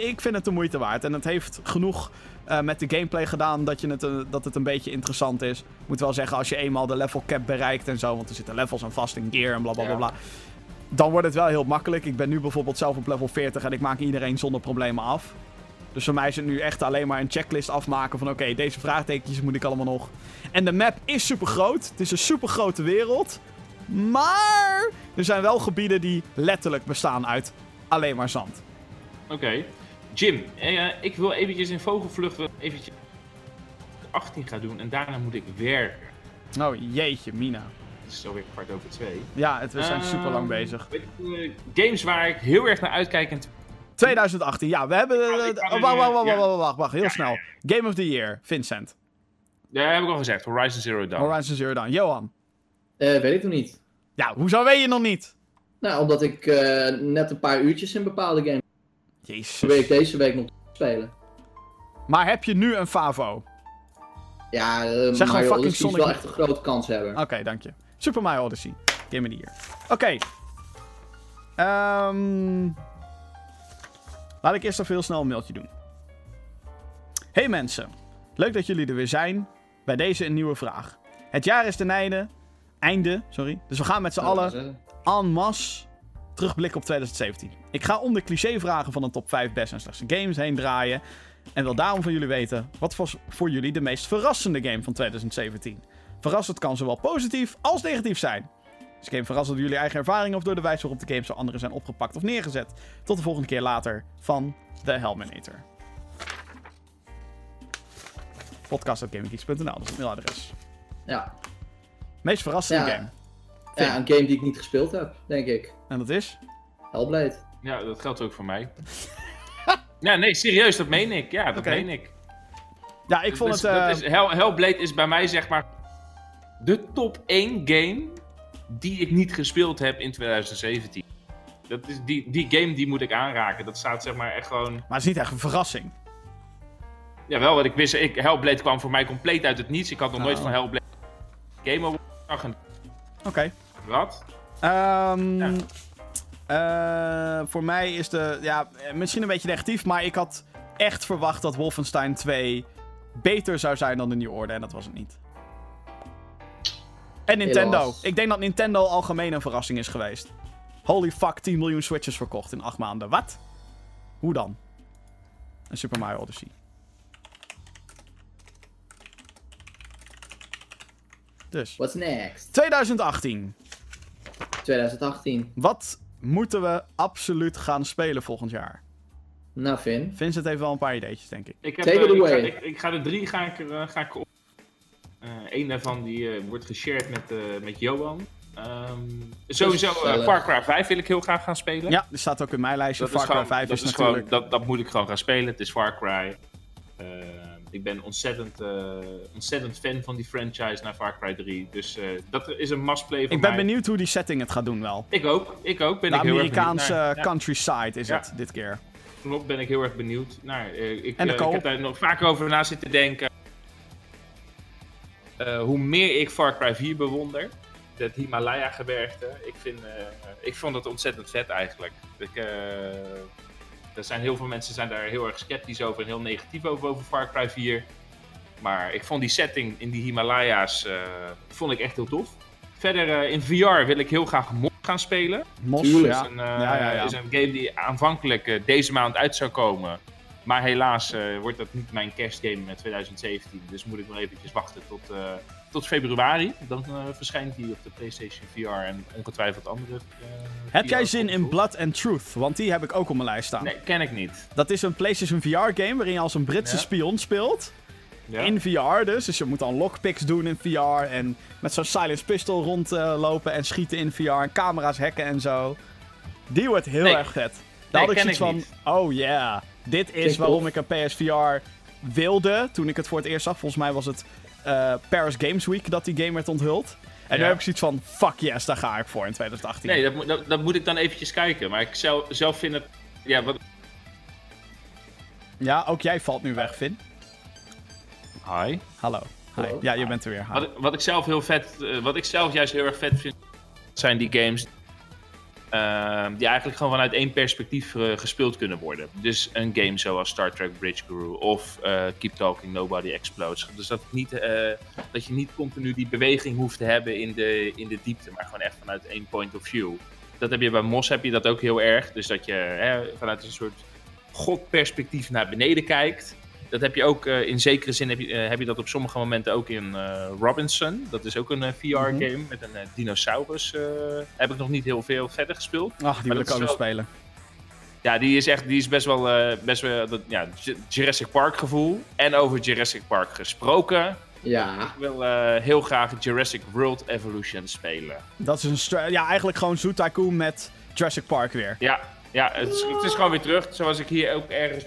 ik vind het de moeite waard. En het heeft genoeg uh, met de gameplay gedaan dat, je het, uh, dat het een beetje interessant is. Ik moet wel zeggen, als je eenmaal de level cap bereikt en zo, want er zitten levels aan vast in gear en bla bla bla. bla dan wordt het wel heel makkelijk. Ik ben nu bijvoorbeeld zelf op level 40 en ik maak iedereen zonder problemen af. Dus voor mij is het nu echt alleen maar een checklist afmaken van oké, deze vraagtekens moet ik allemaal nog. En de map is super groot. Het is een super grote wereld. Maar er zijn wel gebieden die letterlijk bestaan uit alleen maar zand. Oké. Jim, eh, ik wil eventjes in vogelvlucht eventjes 18 gaan doen en daarna moet ik werken. Oh jeetje, Mina. Het is alweer kwart over twee. Ja, het, we zijn uh, super lang bezig. Uh, games waar ik heel erg naar uitkijk en 2018, ja, we hebben. Uh, wacht, wacht, wacht, wacht, wacht, wacht, heel snel. Game of the Year, Vincent. Ja, heb ik al gezegd. Horizon Zero Dawn. Horizon Zero Dawn. Johan. Uh, weet ik nog niet. Ja, hoezo weet je nog niet? Nou, omdat ik uh, net een paar uurtjes in bepaalde games. Jezus. Probeer ik deze week nog te spelen. Maar heb je nu een Favo? Ja, uh, zeg Mario fucking Odyssey Sonic... wel echt een grote kans hebben. Oké, okay, dank je. Super Mario Odyssey. Game of the Year. Oké. Okay. Um... Laat ik eerst even heel snel een mailtje doen. Hey mensen, leuk dat jullie er weer zijn. Bij deze een nieuwe vraag. Het jaar is ten einde. Einde, sorry. Dus we gaan met z'n allen en masse terugblikken op 2017. Ik ga om de clichévragen van een top 5 best en slechtste games heen draaien. En wil daarom van jullie weten, wat was voor jullie de meest verrassende game van 2017? Verrassend kan zowel positief als negatief zijn. Is game verrast door jullie eigen ervaringen of door de wijze waarop de games door anderen zijn opgepakt of neergezet? Tot de volgende keer later van The Helminator. Podcast.gaminggeeks.nl, dat is het mailadres. Ja. Meest verrassende game. Ja, een game die ik niet gespeeld heb, denk ik. En dat is? Hellblade. Ja, dat geldt ook voor mij. ja, nee, serieus, dat meen ik. Ja, dat meen ik. Ja, ik vond dus, het... Uh... Is, Hell, Hellblade is bij mij zeg maar de top 1 game die ik niet gespeeld heb in 2017. Dat is die, die game die moet ik aanraken. Dat staat zeg maar echt gewoon... Maar het is niet echt een verrassing. Jawel, wat ik wist. Ik, Hellblade kwam voor mij compleet uit het niets. Ik had nog nooit oh. van Hellblade game over Oké. Okay. Wat? Um, voor mij is de... Ja, misschien een beetje negatief, maar ik had echt verwacht dat Wolfenstein 2 beter zou zijn dan de New Order. En dat was het niet. En Nintendo. Ik denk dat Nintendo algemeen een verrassing is geweest. Holy fuck, 10 miljoen Switches verkocht in 8 maanden. Wat? Hoe dan? Een Super Mario Odyssey. Dus. What's next? 2018. 2018. Wat moeten we absoluut gaan spelen volgend jaar? Nou, Vin. Vincent heeft wel een paar ideetjes, denk ik. ik heb, Take it uh, away. Ik ga, ik, ik ga de drie ga ik, uh, ga ik op. Uh, een daarvan die uh, wordt geshared met, uh, met Johan. Ehm, sowieso, eh. Far Cry 5 wil ik heel graag gaan spelen. Ja, die staat ook in mijn lijstje. dat Far is Cry gewoon, 5 dat is, is natuurlijk... gewoon, dat, dat moet ik gewoon gaan spelen. Het is Far Cry. Ik ben ontzettend, eh, ontzettend fan van die franchise naar Far Cry 3. Dus eh, dat is een must-play voor ik ben mij. benieuwd hoe die setting het gaat doen wel. Ik ook, ik ook. Ben De ik heel erg Amerikaanse naar. Ja. countryside is Ja. het dit keer. Klopt, ben ik heel erg benieuwd. Eh, ik, En de ik heb daar nog vaker over na zitten denken. Hoe meer ik Far Cry 4 bewonder, het Himalaya-gebergte, ik, vind, ik vond het ontzettend vet eigenlijk. Ik, er zijn heel veel mensen zijn daar heel erg sceptisch over en heel negatief over, over Far Cry 4. Maar ik vond die setting in die Himalaya's eh, vond ik echt heel tof. Verder eh, in VR wil ik heel graag Mos gaan spelen. Mos, Tuurlijk. ja. is, een, eh, Ja, ja, ja. is een game die aanvankelijk deze maand uit zou komen. Maar helaas wordt dat niet mijn kerstgame in 2017. Dus moet ik nog eventjes wachten tot, tot februari. Dan eh, verschijnt die op de PlayStation VR en ongetwijfeld andere. eh, Heb jij zin in. Blood and Truth? Want die heb ik ook op mijn lijst staan. Nee, ken ik niet. Dat is een PlayStation VR-game waarin je als een Britse Ja. spion speelt. Ja? In VR dus. Dus je moet dan lockpicks doen in VR. En met zo'n silence pistol rondlopen en schieten in VR. En camera's hacken en zo. Die wordt heel Nee. erg vet. Daar had ik zoiets van, oh yeah. Dit is Klinkt waarom ik een PSVR wilde. Toen ik het voor het eerst zag. Volgens mij was het eh, Paris Games Week dat die game werd onthuld. En nu Ja. heb ik zoiets van, fuck yes, daar ga ik voor in 2018. Nee, dat, moet- dat, dat moet ik dan eventjes kijken. Maar ik zelf, zelf vind het. Ja, wat. Ja, ook jij valt nu weg, Finn. Hi. Hallo. Hi. Ja, je bent er weer. Hi. Wat, ik- wat ik zelf heel vet, eh, wat ik zelf juist heel erg vet vind, zijn die games ehm, die eigenlijk gewoon vanuit één perspectief eh, gespeeld kunnen worden. Dus een game zoals Star Trek Bridge Crew of eh, Keep Talking Nobody Explodes. Dus dat, niet, eh, dat je niet continu die beweging hoeft te hebben in de, in de diepte, maar gewoon echt vanuit één point of view. Dat heb je bij Mos heb je dat ook heel erg. Dus dat je hè, vanuit een soort godperspectief naar beneden kijkt. Dat heb je ook eh, in zekere zin heb je, eh, heb je dat op sommige momenten ook in eh, Robinson. Dat is ook een VR-game met een dinosaurus. eh, heb ik nog niet heel veel verder gespeeld. Ach, die Maar wil ik ook nog wel- spelen. Ja, die is echt die is best wel, eh, best wel dat, ja, Jurassic Park gevoel. En over Jurassic Park gesproken. Ja, Ik wil eh, heel graag Jurassic World Evolution spelen. Dat is een ja, eigenlijk gewoon Zoo Tycoon met Jurassic Park weer. Ja, ja het, is, het is gewoon weer terug. Zoals ik hier ook ergens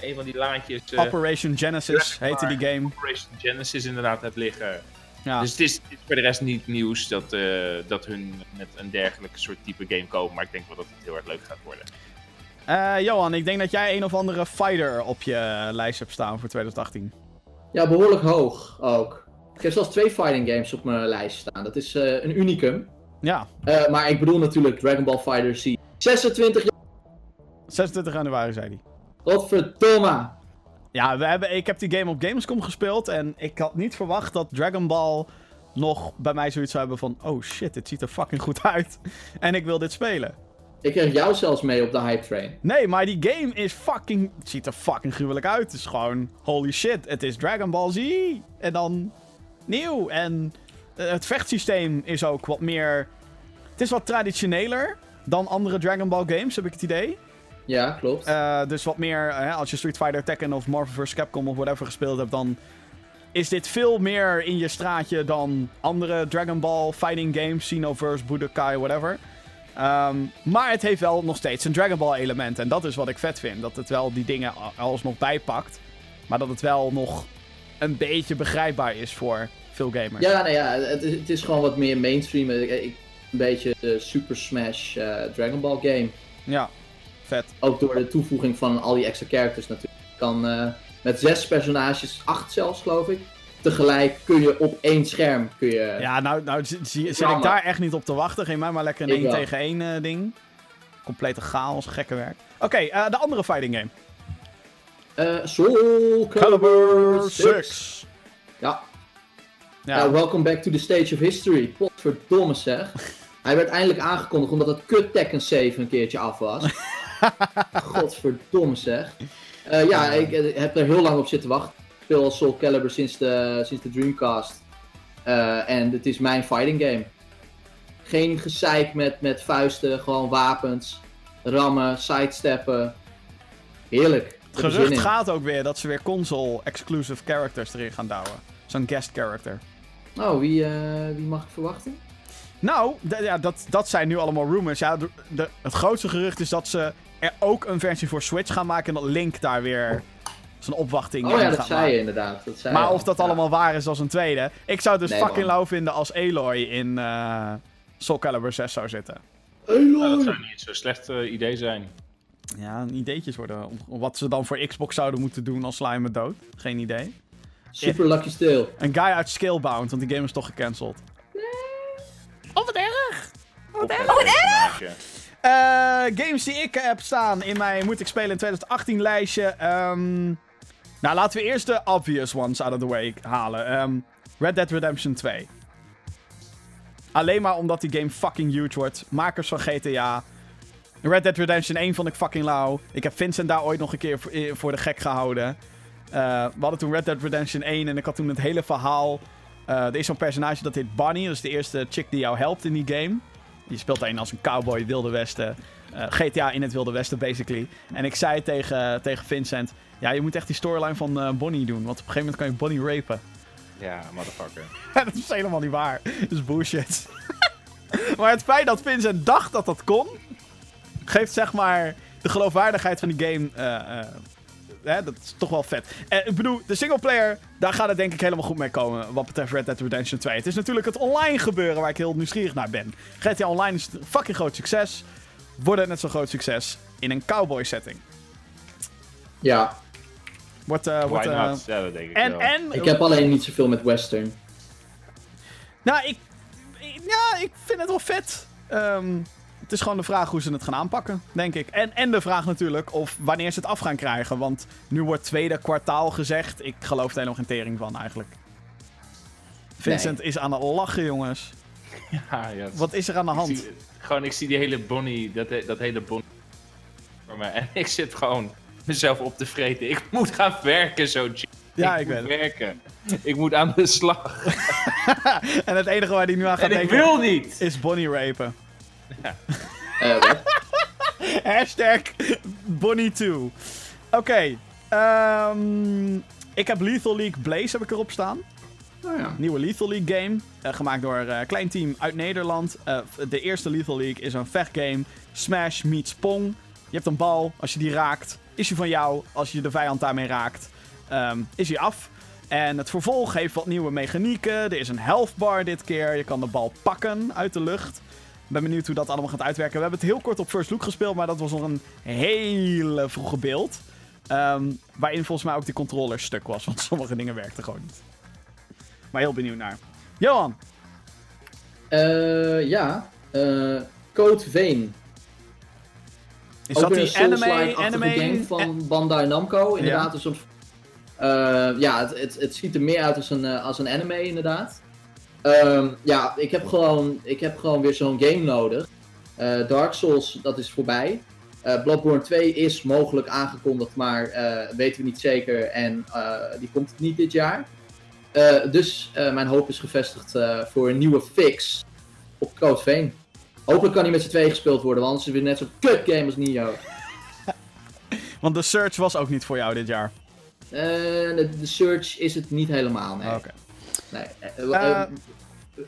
een van die laantjes eh, Operation Genesis heette die game. Operation Genesis inderdaad heb liggen. Ja. Dus het is, het is voor de rest niet nieuws dat, eh, dat hun met een dergelijke soort type game komen. Maar ik denk wel dat het heel erg leuk gaat worden. Eh, Johan, ik denk dat jij een of andere fighter op je lijst hebt staan voor 2018. ja, behoorlijk hoog ook. Ik heb zelfs twee fighting games op mijn lijst staan. Dat is eh, een unicum. Ja, Eh, maar ik bedoel natuurlijk Dragon Ball Fighter Z. 26 jaar. 26 januari zei hij. Godverdomme. Ja, we hebben, ik heb die game op Gamescom gespeeld en ik had niet verwacht dat Dragon Ball nog bij mij zoiets zou hebben van... Oh shit, dit ziet er fucking goed uit. En ik wil dit spelen. Ik kreeg jou zelfs mee op de hype train. Nee, maar die game is fucking... Het ziet er fucking gruwelijk uit. Het is gewoon... Holy shit, het is Dragon Ball Z. En dan nieuw. En eh, het vechtsysteem is ook wat meer... Het is wat traditioneler dan andere Dragon Ball games, heb ik het idee. Ja, klopt. Eh, dus wat meer, eh, als je Street Fighter, Tekken of Marvel vs. Capcom of whatever gespeeld hebt, dan is dit veel meer in je straatje dan andere Dragon Ball fighting games, Xenoverse, Budokai, whatever. Ehm, maar het heeft wel nog steeds een Dragon Ball element en dat is wat ik vet vind. Dat het wel die dingen alsnog bijpakt, maar dat het wel nog een beetje begrijpbaar is voor veel gamers. Ja, nou ja, het is, het is gewoon wat meer mainstream. Ik, ik- een beetje de Super Smash eh, Dragon Ball game. Ja, vet. Ook door de toevoeging van al die extra characters natuurlijk. Je kan eh, met zes personages, acht zelfs geloof ik. Tegelijk kun je op één scherm kun je. Ja, nou, nou zit ik daar echt niet op te wachten. Geef mij maar lekker een Ik 1 wel. tegen 1 eh, ding. Complete chaos, gekke werk. Oké, eh, de andere fighting game. Eh, Soul Calibur Calibur 6. 6. Ja, Ja, Nou, welcome back to the stage of history. Potverdomme zeg. Hij werd eindelijk aangekondigd omdat het kut Tekken 7 een keertje af was. Godverdomme zeg. Eh, ja, ik eh, heb er heel lang op zitten wachten. Ik speel al Soul Calibur sinds de, sinds de Dreamcast. Eh, en het is mijn fighting game. Geen gezeik met, met vuisten, gewoon wapens, rammen, sidesteppen. Heerlijk. Het er gerucht gaat ook weer dat ze weer console-exclusive characters erin gaan douwen. Zo'n guest character. Oh, wie, wie mag ik verwachten? Nou, ja, dat, dat zijn nu allemaal rumors. Ja, de, de- het grootste gerucht is dat ze er ook een versie voor Switch gaan maken. En dat Link daar weer zijn opwachting Oh in ja, gaat dat zei maken. je inderdaad. Dat zei Maar je. of dat Ja. allemaal waar is als een tweede. Ik zou het dus Nee, fucking man. lauw vinden als Aloy in eh Soul Calibur 6 zou zitten. Dat zou niet zo'n slecht eh, idee zijn. Ja, ideetjes worden. om- Wat ze dan voor Xbox zouden moeten doen als sla je me dood. Geen idee. Super Lucky Still. Een guy uit Scalebound, want die game is toch gecanceld. Oh, wat erg! Wat erg! Eh, games die ik heb staan in mijn moet ik spelen in 2018 lijstje. Ehm, nou, laten we eerst de obvious ones out of the way halen. Ehm, Red Dead Redemption 2. Alleen maar omdat die game fucking huge wordt. Makers van GTA. Red Dead Redemption 1 vond ik fucking lauw. Ik heb Vincent daar ooit nog een keer voor, eh, de gek gehouden. Eh, we hadden toen Red Dead Redemption 1 en ik had toen het hele verhaal. er is zo'n personage dat heet Bunny. Dat is de eerste chick die jou helpt in die game. Je speelt een als een cowboy, Wilde Westen. Eh, GTA in het Wilde Westen, basically. En ik zei tegen, tegen Vincent... Ja, je moet echt die storyline van eh, Bonnie doen. Want op een gegeven moment kan je Bonnie rapen. Ja, motherfucker. dat is helemaal niet waar. Dat is bullshit. maar het feit dat Vincent dacht dat dat kon... geeft zeg maar de geloofwaardigheid van die game... eh, eh, hè, dat is toch wel vet. En ik bedoel, de singleplayer, daar gaat het denk ik helemaal goed mee komen. Wat betreft Red Dead Redemption 2. Het is natuurlijk het online gebeuren waar ik heel nieuwsgierig naar ben. GTA Online is een fucking groot succes. Wordt het net zo'n groot succes in een cowboy setting. Ja. Wordt, eh, Why wordt, eh, not? Ja, dat denk ik en, wel. en, Ik heb alleen niet zoveel met Western. Nou, ik, ik- ja, ik vind het wel vet. Ehm, het is gewoon de vraag hoe ze het gaan aanpakken, denk ik. En, en de vraag natuurlijk of wanneer ze het af gaan krijgen. Want nu wordt tweede kwartaal gezegd. Ik geloof er helemaal geen tering van eigenlijk. Vincent is aan het lachen, jongens. Ja, ja, Wat is er aan de ik hand? zie- gewoon, ik zie die hele Bonnie, dat, dat hele Bonnie voor me. En ik zit gewoon mezelf op te vreten. Ik moet gaan werken zo. Ja, ik moet weet het. werken. Ik moet aan de slag. En het enige waar hij nu aan gaat En ik denken wil niet. is Bonnie rapen. Eh, wat? Hashtag Bonnie 2. Oké. ehm, ik heb Lethal League Blaze heb ik erop staan. Nou ja. Nieuwe Lethal League game. eh, gemaakt door een klein team uit Nederland. Eh, de eerste Lethal League is een vechtgame. Smash meets Pong. Je hebt een bal. Als je die raakt, is hij van jou. Als je de vijand daarmee raakt, ehm, is hij af. En het vervolg heeft wat nieuwe mechanieken. Er is een health bar dit keer. Je kan de bal pakken uit de lucht. Ben benieuwd hoe dat allemaal gaat uitwerken. We hebben het heel kort op First Look gespeeld, maar dat was nog een hele vroege beeld. Ehm, waarin volgens mij ook de controller stuk was, want sommige dingen werkten gewoon niet. Maar heel benieuwd naar. Johan, Eh, ja. Eh, Code Vein. is Ook dat die een anime, anime? game van Bandai Namco. Inderdaad, een soort... Eh, ja, het, het, het ziet er meer uit als een, als een anime, inderdaad. Ehm, ja, ik heb, gewoon, ik heb gewoon weer zo'n game nodig. Eh, Dark Souls, dat is voorbij. Eh, Bloodborne 2 is mogelijk aangekondigd, maar eh, weten we niet zeker. En die komt niet dit jaar. Dus mijn hoop is gevestigd voor een nieuwe fix op Code Vein. Hopelijk kan hij met z'n tweeën gespeeld worden, want anders is het weer net zo'n kut game als Nio. Want de Search was ook niet voor jou dit jaar. De, de Search is het niet helemaal, nee. Oké. Nee. eh, eh, Eh,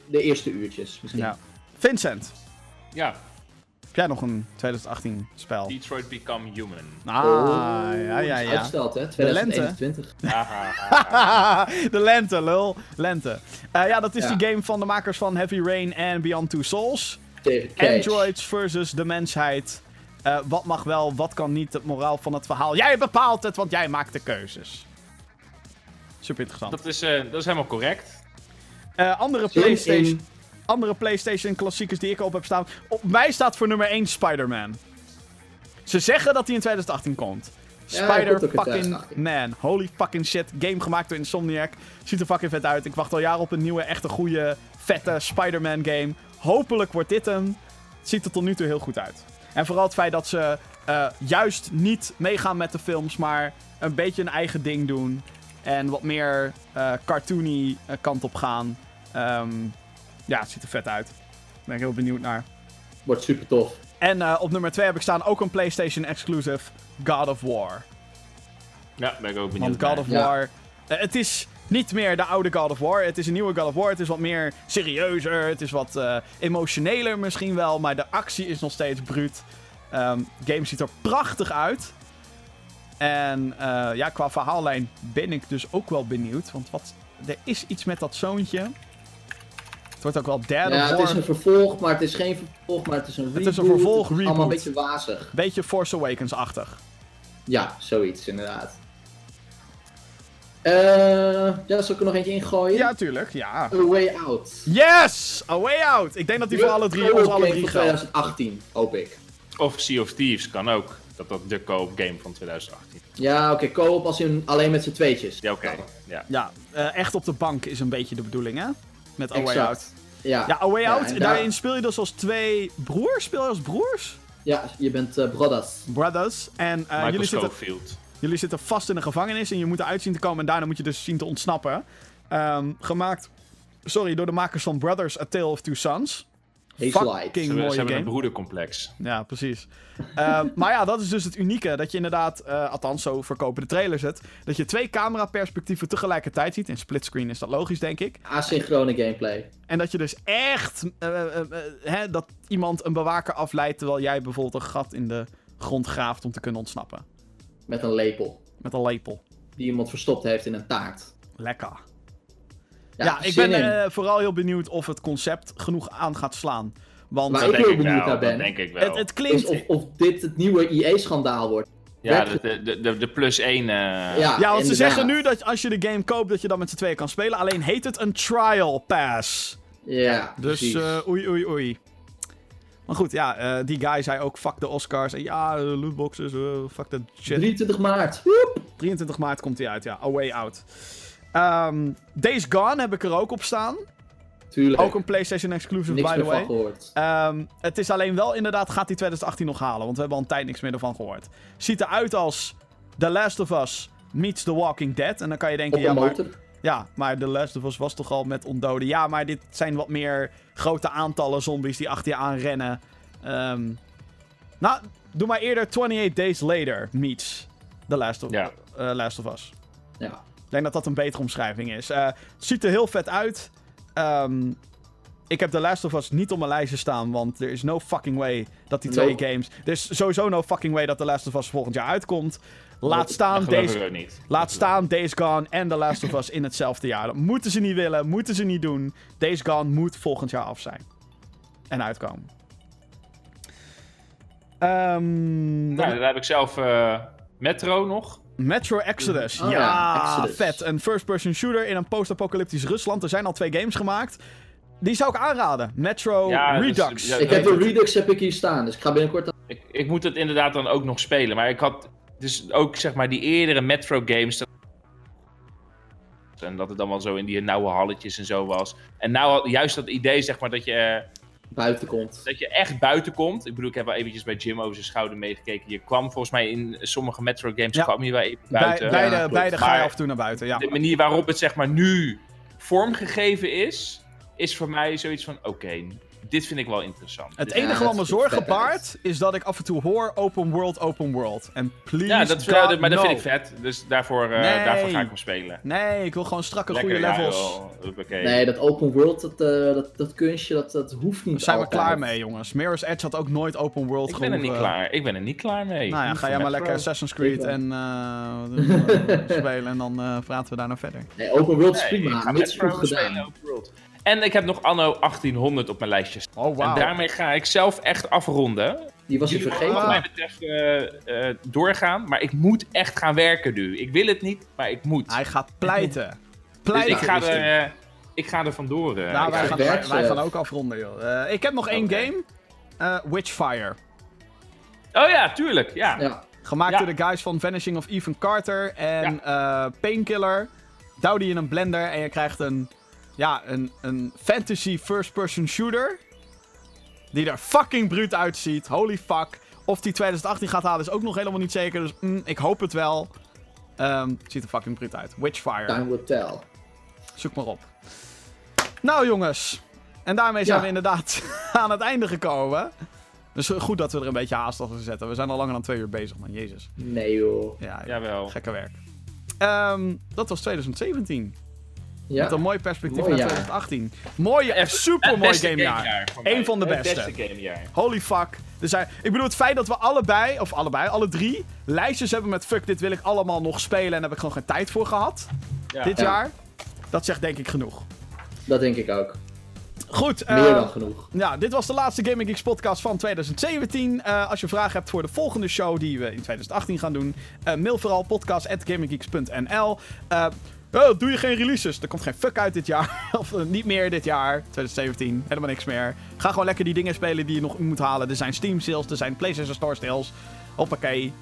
de eerste uurtjes misschien. Ja. Vincent, Ja, heb jij nog een 2018 spel? Detroit Become Human. Ah, Oh, ja, ja, ja. Uitgesteld, hè? lente. 2021. Haha. de lente, lul. Lente. Eh, ja, dat is Ja. die game van de makers van Heavy Rain en Beyond Two Souls. Androids versus de mensheid. Eh, wat mag wel, wat kan niet, het moraal van het verhaal. Jij bepaalt het, want jij maakt de keuzes. Super interessant. dat, is, eh, dat is helemaal correct. Eh, andere, PlayStation, andere PlayStation klassiekers die ik op heb staan. Op mij staat voor nummer 1 Spider-Man. Ze zeggen dat hij in 2018 komt. Spider in fucking 2018. Man. Holy fucking shit. Game gemaakt door Insomniac. Ziet er fucking vet uit. Ik wacht al jaren op een nieuwe, echte goede, vette Spider-Man game. Hopelijk wordt dit hem. Ziet er tot nu toe heel goed uit. En vooral het feit dat ze eh, juist niet meegaan met de films, maar een beetje een eigen ding doen. En wat meer eh, cartoony eh, kant op gaan. Ehm, ja, het ziet er vet uit. Daar ben ik heel benieuwd naar. Wordt super tof. En eh, op nummer 2 heb ik staan ook een PlayStation exclusive God of War. Ja, ben ik ook benieuwd Want God naar. of Ja. War. het, is, niet meer de oude God of War. Het is een nieuwe God of War. Het is wat meer serieuzer. Het is wat eh, emotioneler misschien wel. Maar de actie is nog steeds bruut. Ehm game ziet er prachtig uit. En eh, ja, qua verhaallijn ben ik dus ook wel benieuwd. Want wat, er is iets met dat zoontje. Het wordt ook wel derde Ja, het is een vervolg, maar het is geen vervolg, maar het is een reboot. is een vervolg, Het is Allemaal een reboot. beetje wazig. Beetje Force Awakens-achtig. Ja, zoiets inderdaad. Eh, ja, zal ik er nog eentje ingooien? Ja, tuurlijk. Ja. A Way Out. Yes! A Way Out! Ik denk dat die voor alle drie, ons alle drie van geldt. 2018, hoop ik. Of Sea of Thieves kan ook. Dat dat de co-op game van 2018. Ja, oké, co-op als in alleen met z'n tweetjes. Ja, oké. Ja. Ja, eh, echt op de bank is een beetje de bedoeling, hè? Met A Way Exact. Out. Ja, Ja, A Way Ja, Out, en daar- daarin speel je dus als twee broers. Speel je als broers? ja je bent eh brothers. Brothers. En Michael jullie, zitten, jullie zitten vast in een gevangenis en je moet eruit zien te komen. En daarna moet je dus zien te ontsnappen. Ehm, gemaakt, sorry, door de makers van Brothers, A Tale of Two Sons. Fucking. Ze, mooie ze hebben een game. broedercomplex. Ja, precies. Ehm, maar ja, dat is dus het unieke. Dat je inderdaad, eh, althans zo verkopen de trailers het, dat je twee cameraperspectieven tegelijkertijd ziet. In splitscreen is dat logisch, denk ik. Asynchrone gameplay. En dat je dus echt, eh, eh, hè, dat iemand een bewaker afleidt terwijl jij bijvoorbeeld een gat in de grond graaft om te kunnen ontsnappen. Met een lepel. Met een lepel. Die iemand verstopt heeft in een taart. Lekker. Ja, Ja, ik ben eh, vooral heel benieuwd of het concept genoeg aan gaat slaan. Want Maar Dat ik denk heel benieuwd wel. naar ben. Dat denk ik wel. het, het Is klinkt... of, of dit het nieuwe IE-schandaal wordt. ja, de, de, de, de, plus 1. Ja, ja, want ze zeggen nu dat als je de game koopt, dat je dan met z'n tweeën kan spelen. Alleen heet het een trial pass. Ja, Dus precies. eh, oei, oei, oei. Maar goed, ja, eh, die guy zei ook fuck de Oscars. En ja, eh, lootboxes, eh, fuck that shit. 23 maart. Woep. 23 maart komt hij uit, ja. A Way Out. Ehm, Days Gone heb ik er ook op staan. Tuurlijk. Ook een PlayStation exclusive, Niks by meer the van way. gehoord. Ehm, het is alleen wel inderdaad, gaat die 2018 nog halen? Want we hebben al een tijd niks meer ervan gehoord. Ziet eruit als The Last of Us meets The Walking Dead. En dan kan je denken, Op ja maar, ja, maar The Last of Us was toch al met ondoden. Ja, maar dit zijn wat meer grote aantallen zombies die achter je aanrennen. Ehm nou, doe maar eerder 28 Days Later meets The Last of, Ja. eh, Last of Us. Ja. Ik denk dat dat een betere omschrijving is. Eh, het ziet er heel vet uit. Ehm, ik heb The Last of Us niet op mijn lijstje staan, want er is no fucking way dat die twee games... Er is sowieso no fucking way dat The Last of Us volgend jaar uitkomt. Laat staan, deze, niet. laat staan Days Gone en The Last of Us in hetzelfde jaar. Dat moeten ze niet willen, moeten ze niet doen. Days Gone moet volgend jaar af zijn. En uitkomen. Ehm, Nou, daar heb ik zelf eh, Metro nog. Metro Exodus. Oh ja, ja, Exodus. vet. Een first-person shooter in een post-apocalyptisch Rusland. Er zijn al twee games gemaakt. Die zou ik aanraden. Metro Ja, dus- Redux. ja, Ik heb de Redux heb ik hier staan, dus ik ga binnenkort... Ik, ik moet het inderdaad dan ook nog spelen. Maar ik had dus ook zeg maar die eerdere Metro games. En dat het dan wel zo in die nauwe halletjes en zo was. En nou had- juist dat idee zeg maar dat je, eh, buiten komt. dat je echt buiten komt. Ik bedoel, ik heb wel eventjes bij Jim over zijn schouder meegekeken. Je kwam volgens mij in sommige Metro games Ja. kwam je wel even Bij, buiten. beide beide ga je af en toe naar buiten. Ja. De manier waarop het zeg maar nu vormgegeven is, is voor mij zoiets van oké, dit vind ik wel interessant. Het enige Ja, wat me zorgen baart, is dat ik af en toe hoor open world, open world. En please ja, dat, God, maar dat vind ik vet. Dus daarvoor, eh, Nee. daarvoor ga ik hem spelen. Nee, ik wil gewoon strakke, Lekker, goede levels. Nee, dat open world, dat, eh, dat, dat kunstje, dat, dat hoeft niet Daar zijn we altijd. klaar mee, jongens. Mirror's Edge had ook nooit open world ik ben er niet klaar. Ik ben er niet klaar mee. Nou ja, ga jij maar lekker Assassin's Creed en eh, eh, spelen en dan eh, praten we daar nog verder. Nee, open world is Nee, ik prima, ga mits goed gedaan. open world. En ik heb nog anno 1800 op mijn lijstje staan. Oh, wauw. En daarmee ga ik zelf echt afronden. Die was je Jullie vergeten. wat mij betreft eh, eh, doorgaan, maar ik moet echt gaan werken nu. Ik wil het niet, maar ik moet. Hij gaat pleiten. dus Pleiten ik ga, er, eh, ik ga er vandoor. Nou, wij ga- gaan, wij, wij gaan ook afronden, joh. Eh, ik heb nog één game. Eh, Witchfire. Oh ja, tuurlijk. Ja. Ja, Gemaakt Ja. door de guys van Vanishing of Ethan Carter en eh, Painkiller. Douw die in een blender en je krijgt een, ja, een, een fantasy first-person shooter. Die er fucking bruut uitziet. Holy fuck. Of die 2018 gaat halen is ook nog helemaal niet zeker. Dus mm, ik hoop het wel. Ehm, het ziet er fucking bruut uit. Witchfire. time will tell. Zoek maar op. Nou jongens. En daarmee zijn Ja. we inderdaad aan het einde gekomen. Dus goed dat we er een beetje haast achter zetten. We zijn al langer dan twee uur bezig, man. Jezus. Nee joh. Ja, ja. Jawel. gekke werk. Ehm, dat was 2017. Ja. Met een mooi perspectief Mooi naar jaar. 2018. Mooie, echt Het super mooi beste gamejaar. Eén van de Het beste. beste gamejaar. Holy fuck. Zijn, ik bedoel, het feit dat we allebei, of allebei, alle drie, lijstjes hebben met fuck, dit wil ik allemaal nog spelen en daar heb ik gewoon geen tijd voor gehad. Ja. dit Ja. jaar. Dat zegt denk ik genoeg. Dat denk ik ook. Goed. Meer eh, dan genoeg. Ja, dit was de laatste Gaming Geeks podcast van 2017. Eh, als je vragen hebt voor de volgende show die we in 2018 gaan doen, eh, mail vooral podcast.gaminggeeks.nl. Oh, doe je geen releases? Er komt geen fuck uit dit jaar. of eh, niet meer dit jaar, 2017. Helemaal niks meer. Ga gewoon lekker die dingen spelen die je nog moet halen. Er zijn Steam sales, er zijn PlayStation Store sales. Hoppakee.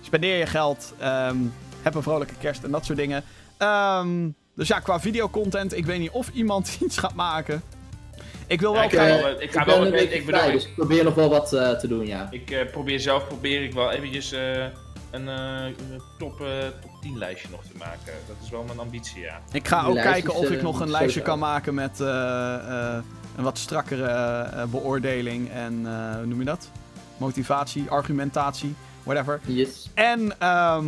Spendeer je geld. ehm, heb een vrolijke kerst en dat soort dingen. Ehm, dus ja, qua videocontent, ik weet niet of iemand iets gaat maken. Ik wil wel Ja, ik, wel, ik ga ben wel een beetje ik bedoel, vrij, ik, dus ik probeer nog wel wat eh, te doen, ja. ik eh, probeer zelf probeer ik wel eventjes eh, een, eh, een top, eh, top 10 lijstje nog te maken. Dat is wel mijn ambitie, ja. Ik ga Die ook kijken of ik eh, nog een lijstje kan maken met eh, eh, een wat strakkere eh, beoordeling en eh, hoe noem je dat? Motivatie, argumentatie, whatever. Yes. En ehm,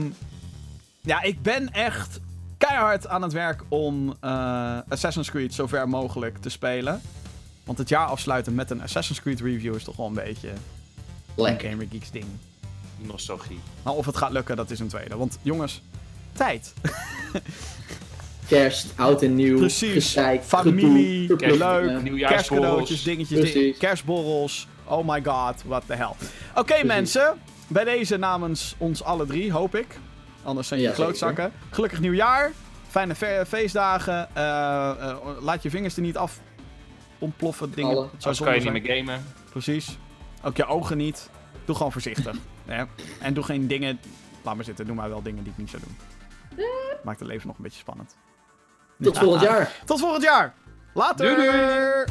ja, ik ben echt keihard aan het werk om eh, Assassin's Creed zo ver mogelijk te spelen. Want het jaar afsluiten met een Assassin's Creed review is toch wel een beetje een. Gamer Geeks ding. Nostalgie. Maar of het gaat lukken, dat is een tweede. Want jongens, tijd. Kerst, oud en nieuw. Precies. gezeik, Familie, gedoe, verplichtingen. leuk. Nieuwjaarsborrels. Kerstcadeautjes, dingetjes, ding- kerstborrels. Oh my god, what the hell. Oké mensen, bij deze namens ons alle drie, hoop ik. Anders zijn je Ja, zeker. klootzakken. Gelukkig nieuwjaar. Fijne fe- feestdagen. Eh, eh, laat je vingers er niet af ontploffen. Dingen. Anders kan je niet meer gamen. Precies. Ook je ogen niet. Doe gewoon voorzichtig. En doe geen dingen... Laat maar zitten, doe maar wel dingen die ik niet zou doen. Maakt het leven nog een beetje spannend. Tot Ja. volgend jaar. Tot volgend jaar. Later. Doei, doei.